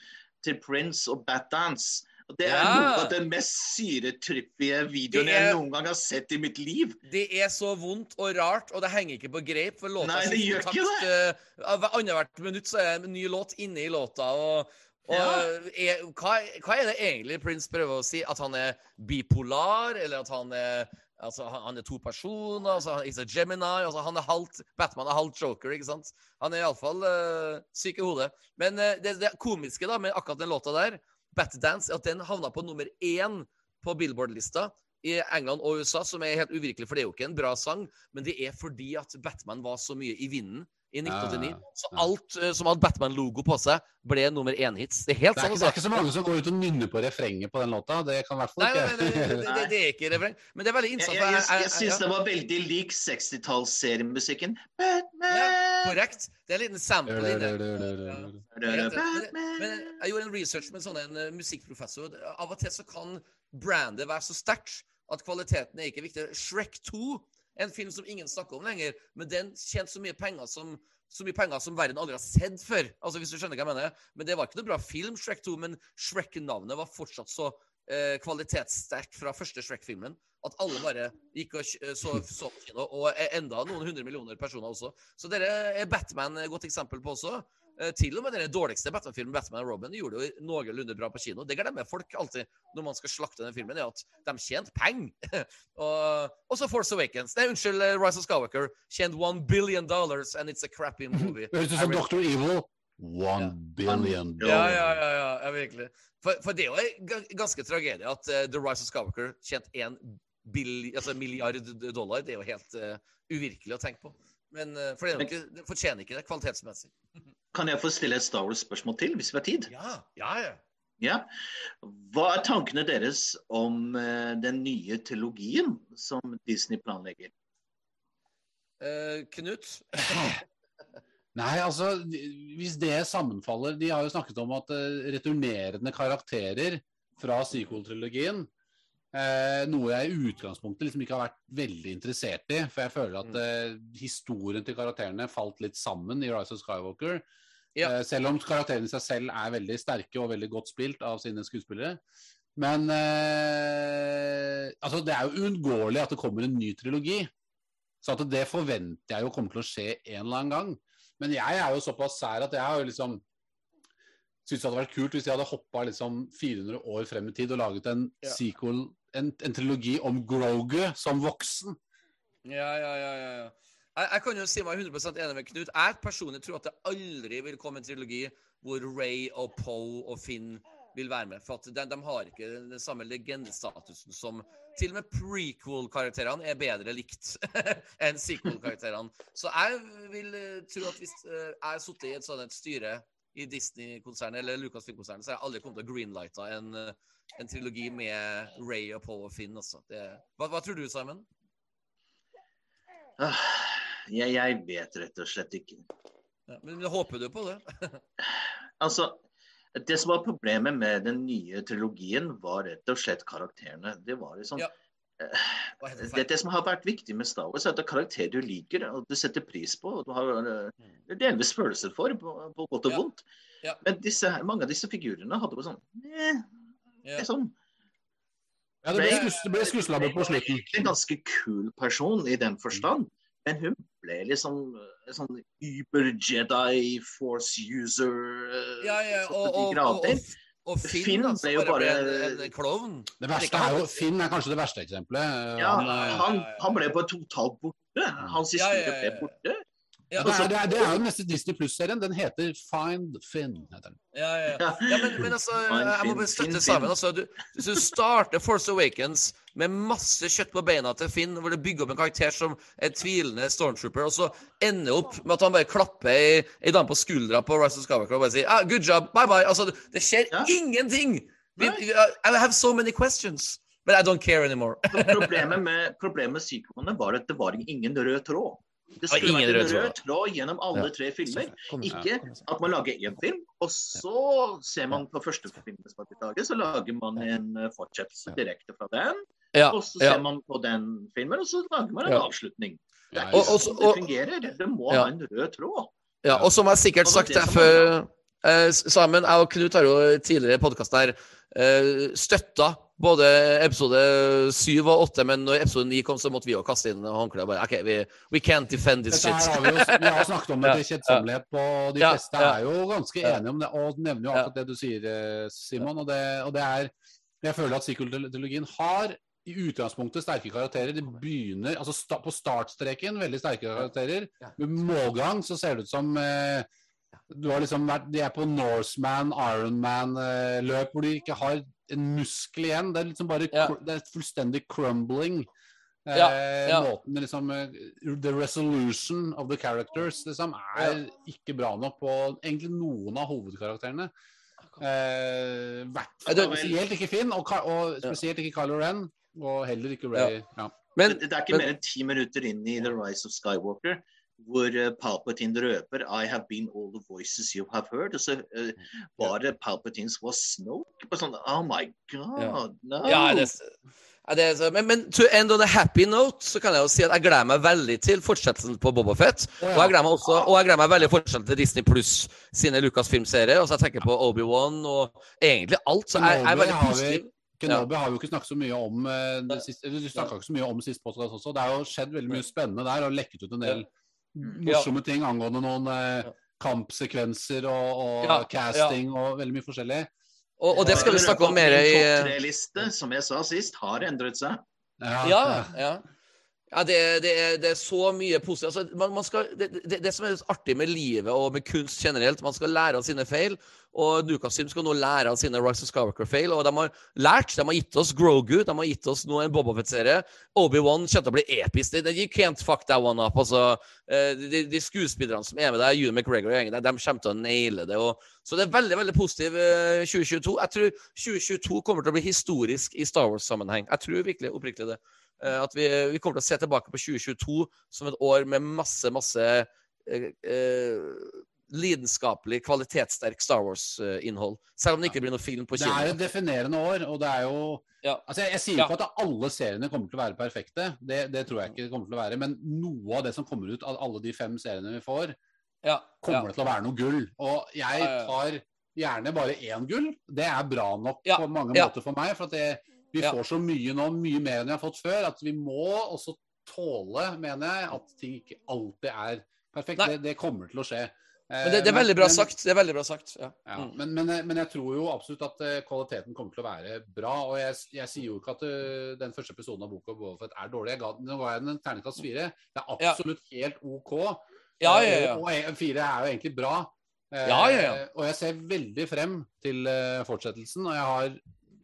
til Prince og Batdance. Og det er Ja. noe av den mest syretrippige videoen er- jeg noen gang har sett i mitt liv. Det er så vondt og rart, og det henger ikke på greip. For låta Nei, det gjør ikke takt, eh, Hver annethvert minutt så er det en ny låt inne i låta. og, og Ja. er, hva, hva er det egentlig Prince prøver å si? At han er bipolar, eller at han er Altså, han, han er to personer, altså, han er Gemini altså, Han er halvt Batman er halvt Joker, ikke sant? Han er iallfall uh, syk i hodet. Men uh, det, det komiske da med akkurat den låta der, Batdance, er at den havna på nummer én på Billboard-lista i England og USA, som er helt uvirkelig, for det er jo ikke en bra sang, men det er fordi at Batman var så mye i vinden i 1989. Ja, Så ja. alt uh, som hadde Batman-logo på seg, ble nummer én-hits. Det er helt sant. ikke, det er ikke så mange som går ut og nynner på refrenget på den låta. Det kan i hvert fall Nei, nei, ikke nei, nei, det, det, det er ikke refreng. Men det er veldig Jeg, innsatt. jeg, jeg, jeg, jeg syns ja. det var veldig lik 60-talls-seriemusikken. Batman! Ja, korrekt. Det er en liten sample inne. Men, jeg gjorde en research med en sånn en eh, musikkprofessor. Av og til så kan brandet være så sterkt at kvaliteten er ikke viktig. Shrek 2 en film som ingen snakker om lenger, men den tjente så mye penger som så mye penger som verden aldri har sett før. Altså hvis du skjønner hva jeg mener. Men det var ikke noe bra film, Shrek 2, men Shrek-navnet var fortsatt så eh, kvalitetssterkt fra første Shrek-filmen at alle bare gikk og så, så på kino. Og eh, enda noen hundre millioner personer også. Så dere er Batman et godt eksempel på også. Eh, til og med den dårligste Batman-filmen, Batman og Robin, gjorde det jo noenlunde bra på kino. Det glemmer folk alltid når man skal slakte den filmen, er at de tjente penger. [LAUGHS] og, og så Force Awakens. Nei, unnskyld, eh, Rise of Skywalker tjente one billion dollars, and it's a crappy [LAUGHS] movie. Høres ut som Dr. Evil. One billion Ja, Ja, dollars. ja, ja, ja, ja virkelig. For, for det er jo en ganske tragedie at uh, The Rise of Skywalker tjente én altså milliard dollar. Det er jo helt uh, uvirkelig å tenke på. Men eh, for det, ikke, det fortjener ikke det kvalitetsmessig. [LAUGHS] Kan jeg få stille et Star Wars-spørsmål til, hvis vi har tid? Ja, ja, ja. Ja. Hva er tankene deres om eh, den nye teologien som Disney planlegger? Eh, Knut? [LAUGHS] Nei, altså, hvis det sammenfaller De har jo snakket om at eh, returnerende karakterer fra sequel-trilogien eh, Noe jeg i utgangspunktet liksom ikke har vært veldig interessert i. For jeg føler at eh, historien til karakterene falt litt sammen i Rise of Skywalker. Ja. Eh, selv om karakterene i seg selv er veldig sterke og veldig godt spilt av sine skuespillere. Men eh, altså, det er jo uunngåelig at det kommer en ny trilogi. Så at det forventer jeg jo kommer til å skje en eller annen gang. Men jeg er jo såpass sær at jeg har jo liksom syntes det hadde vært kult hvis jeg hadde hoppa liksom 400 år frem i tid og laget en Ja. sequel, en, en trilogi om Grogu som voksen. Ja, ja, ja. ja. Jeg, jeg kan jo si meg 100% enig med Knut. Jeg personlig tror at det aldri vil komme en trilogi hvor Ray og Poe og Finn vil være med. For at de, de har ikke den samme legendestatusen som Til og med prequel-karakterene er bedre likt [LAUGHS] enn sequel-karakterene. Så jeg vil eh, tro at hvis eh, jeg har sittet i et sånt styre i Disney-konsernet eller Lucasfilm-konsernet, så har jeg aldri kommet til å greenlighte en, eh, en trilogi med Ray og Paul og Finn. Altså. Det, hva, hva tror du, Simon? Ah, jeg, jeg vet rett og slett ikke. Ja, men håper du på det? [SIGHS] Altså, det som var problemet med den nye trilogien, var rett og slett karakterene. Det var liksom Ja. Eh, det? det, som har vært viktig med Star Wars, er at det er karakterer du liker og du setter pris på. og Du har eh, delvis følelser for, på, på godt og Ja. vondt. Ja. Men disse, mange av disse figurene hadde bare sånn eh, Ja. liksom, Ja, det ble, det ble skusselabbet på slutten. en ganske kul person i den forstand. Men hun ble liksom en sånn uber-Jedi, force user eh, Ja, ja, og, og, og, og, og Finn, Finn da, ble jo bare ble bare- en, en klovn. Det verste er jo, Finn er kanskje det verste eksempelet. Ja, Han, eh, han, han ble bare totalt borte. Hans Ja, ja, historie ja, ble borte. Ja, det, er, det, er, det er jo den neste Disney Pluss-serien. Den heter Find Finn. heter den. Ja, ja, ja. ja men, men altså, jeg må bare støtte sammen. Altså, du, hvis du starter Force Awakens med masse kjøtt på beina til Finn, hvor du bygger opp en karakter som er tvilende stormtrooper, og så ender opp med at han bare klapper ei, ei dame på skuldra på Rise of Skywalker og bare sier ah, 'good job, bye bye'. Altså, det skjer Ja. ingenting! Vi, vi- I have so many questions, but I don't care anymore. Problemet med, problemet med var at det var ingen rød tråd. Det skulle ingen vært en rød tråd. gjennom alle tre filmer. Ikke at man lager én film, og så ser man på første filmen som er laget, så lager man en eh, fortsettelse direkte fra den. Og så ser man på den filmen, og så lager man en avslutning. Det er ikke sånn det fungerer. Det må ha en rød tråd. Ja, og som jeg sikkert sagt det før eh, Sammen, jeg og Knut har jo tidligere i podkasten her eh, støtta både episode syv og åtte, men når episode ni kom, så måtte vi jo kaste inn håndkleet bare OK, we, we can't defend this shit. har vi, jo, vi har snakket om det til kjedsommelighet, og de Ja, fleste er jo ganske Ja. enige om det. Og nevner jo akkurat det du sier, eh, Simon. Og det, og det er Jeg føler at sequel-trilogien har i utgangspunktet sterke karakterer. De begynner altså sta, På startstreken veldig sterke karakterer. Med målgang så ser det ut som eh, du har liksom vært, De er på Norseman, Ironman-løp hvor de ikke har en muskel igjen. Det er liksom bare Ja. det er fullstendig crumbling. Eh, Ja, ja. Måten liksom eh, The resolution of the characters liksom er ikke bra nok på egentlig noen av hovedkarakterene. Eh, hvert fall spesielt ikke Finn, og, og spesielt ikke Kylo Ren. Og heller ikke Ray. Ja. Men, det, det er ikke men- mer enn ti minutter inn i The Rise of Skywalker hvor uh, Palpatine røper I have been all the voices you have heard. Og så uh, var det Palpatines was Snoke. Bare sånn, oh my god, no. Ja, det, ja, det så, men, men to end on a happy note så kan jeg jo si at jeg gleder meg veldig til fortsettelsen på Boba Fett. Ja. Og jeg gleder meg også Og jeg gleder meg veldig fortsatt til Disney Pluss sine Lucasfilm-serier. så jeg tenker på Obi-Wan og egentlig alt. Så jeg, jeg er veldig positiv. Kenobi har vi jo ikke snakket så mye om eh, det siste, eller Du snakka ikke så mye om sist podcast også. Det har jo skjedd veldig mye spennende der, og lekket ut en del morsomme ting angående noen eh, kampsekvenser og, og Ja, casting og veldig mye forskjellig. Og, og det skal vi snakke om mer i Topp tre-liste, som jeg sa sist, har endret seg. Ja, ja. Ja, det, det, er, det er så mye positivt. Altså, man, man skal, det, det, som er artig med livet og med kunst generelt, man skal lære av sine feil. Og Lucasfilm skal nå lære av sine Rise of Skywalker-feil. Og de har lært. De har gitt oss Grogu, de har gitt oss nå en Boba Fett-serie. Obi-Wan kommer til å bli episk. You can't fuck that one up. Altså, eh, de, de skuespillerne som er med deg, Ewan McGregor og gjengen der, de kommer til å naile det. Og, så det er veldig veldig positiv eh, 2022. Jeg tror 2022 kommer til å bli historisk i Star Wars-sammenheng. Jeg tror virkelig oppriktig det. Eh, At vi, vi kommer til å se tilbake på 2022 som et år med masse, masse eh, eh, lidenskapelig, kvalitetssterk Star Wars-innhold. Selv om det ikke blir noe film på kino. Det er et definerende år, og det er jo Ja. Altså, jeg, jeg sier Ja. ikke at alle seriene kommer til å være perfekte, det, det tror jeg ikke det kommer til å være. Men noe av det som kommer ut av alle de fem seriene vi får, Ja, kommer det til å være noe gull. Og jeg Ja, ja, ja. tar gjerne bare én gull. Det er bra nok Ja, på mange ja. måter for meg. For at det, vi Ja. får så mye nå, mye mer enn vi har fått før, at vi må også tåle, mener jeg, at ting ikke alltid er perfekt. Det, det kommer til å skje. Men det, det er veldig bra men- sagt. Det er veldig bra sagt. Ja. ja, Mm. men, men, men jeg tror jo absolutt at eh, kvaliteten kommer til å være bra. Og jeg, jeg sier jo ikke at eh, den første episoden av boka Boba er dårlig. Jeg ga, nå ga jeg den en terningkast fire. Det er Ja. absolutt helt OK. Ja, ja, ja. Og, fire er jo egentlig bra. Eh, Ja, ja, ja. Og jeg ser veldig frem til eh, fortsettelsen. Og jeg har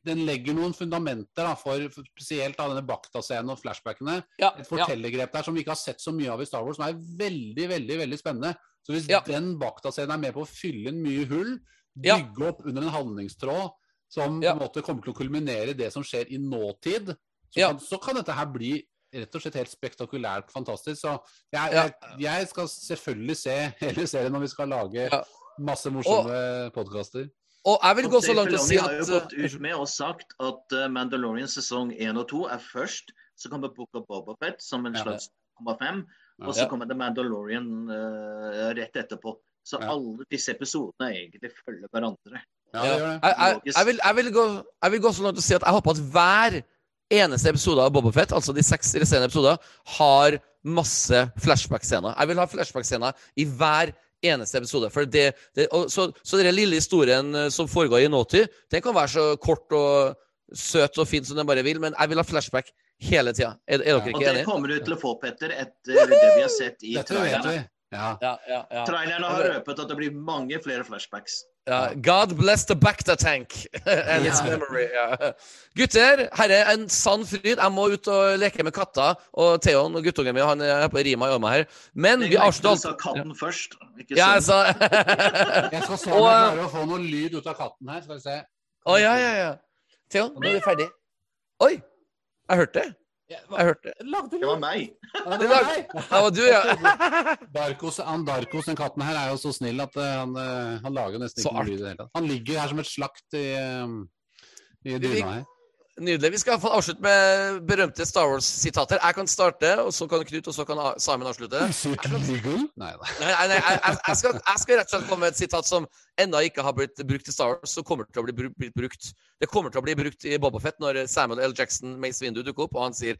den legger noen fundamenter da, for for spesielt da, denne Bakta-scenen og flashbackene. Ja, Et ja. der som vi ikke har sett så mye av i Star Wars, som er veldig veldig, veldig spennende. Så hvis Ja. den Bakta-scenen er med på å fylle inn mye hull, bygge opp under en handlingstråd som på en måte kommer til å kulminere det som skjer i nåtid, så, kan, så kan dette her bli rett og slett helt spektakulært fantastisk. Så jeg, jeg, jeg skal selvfølgelig se hele serien når vi skal lage. Masse morsomme podkaster. Og jeg vil gå så langt å si at har jo gått ut med og sagt at uh, Mandalorian sesong 1 og 2 er først. Så kommer Book of Bobafett som en Ja. slags 0,5. Og Ja. så kommer The Mandalorian uh, rett etterpå. Så Ja. alle disse episodene egentlig følger hverandre. Ja, jeg, jeg, jeg, vil, jeg, vil gå, jeg vil gå så langt å si at jeg håper at hver eneste episode av Bobafett, altså de seks resterende episoder, har masse flashback-scener. Jeg vil ha flashback-scener i hver eneste episode. For det, det, og, så, så den lille historien eh, som foregår i nåtid, den kan være så kort og søt og fin som den bare vil, men jeg vil ha flashback hele tida. Er, er dere Og ikke det kommer du til å få, Petter, etter det vi har sett i trailerne. Ja. Ja, ja, ja. Trailerne har røpet at det blir mange flere flashbacks. Ja, God bless the Bacta tank [LAUGHS] and its Ja. memory. Ja. Gutter, herre, en sann fryd. Jeg må ut og leke med katta. Og Theon, og guttungen min, han er på rima i armen her. Men vi Jeg avslutter du sa katten først. Ikke Ja, sønnen. altså [LAUGHS] [LAUGHS] Jeg skal se om Og, jeg klarer å få noe lyd ut av katten her. Skal vi se. Å, ja, ja, ja. Theon, nå er vi ferdig. Oi! Jeg hørte det. Jeg hørte det. Var meg. Ja, Det var, det var du, ja. [LAUGHS] Darkos, han Darkos, den katten her, er jo så snill at eh, han, eh, han lager nesten ikke noe lyd i det hele tatt. Han ligger her som et slakt i, eh, i dyna her. Nydelig. Vi skal få avslutte med berømte Star Wars-sitater. Jeg kan starte, og så kan Knut, og så kan Simon avslutte. [LAUGHS] Jeg, skal, jeg skal rett og slett komme med et sitat som ennå ikke har blitt brukt i Star Wars, så kommer til å bli brukt. Det kommer til å bli brukt i Bobafett når Samuel L. Jackson Mace Windu dukker opp, og han sier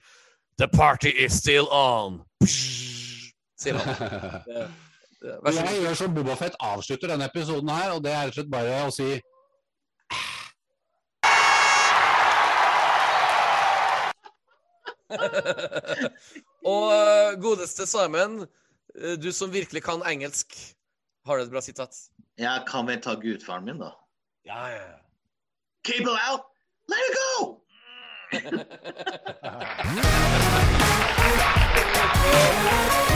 The party is still on. Sier han. [LAUGHS] Jeg gjør som Bobafett avslutter denne episoden her, og det er rett og slett bare å si [LAUGHS] Og godeste Simon, øh, du som virkelig kan engelsk, har du et bra sitat? Jeg kan vel ta gudfaren min, da. Ja, ja, ja. Cable out! Let it go! [LAUGHS]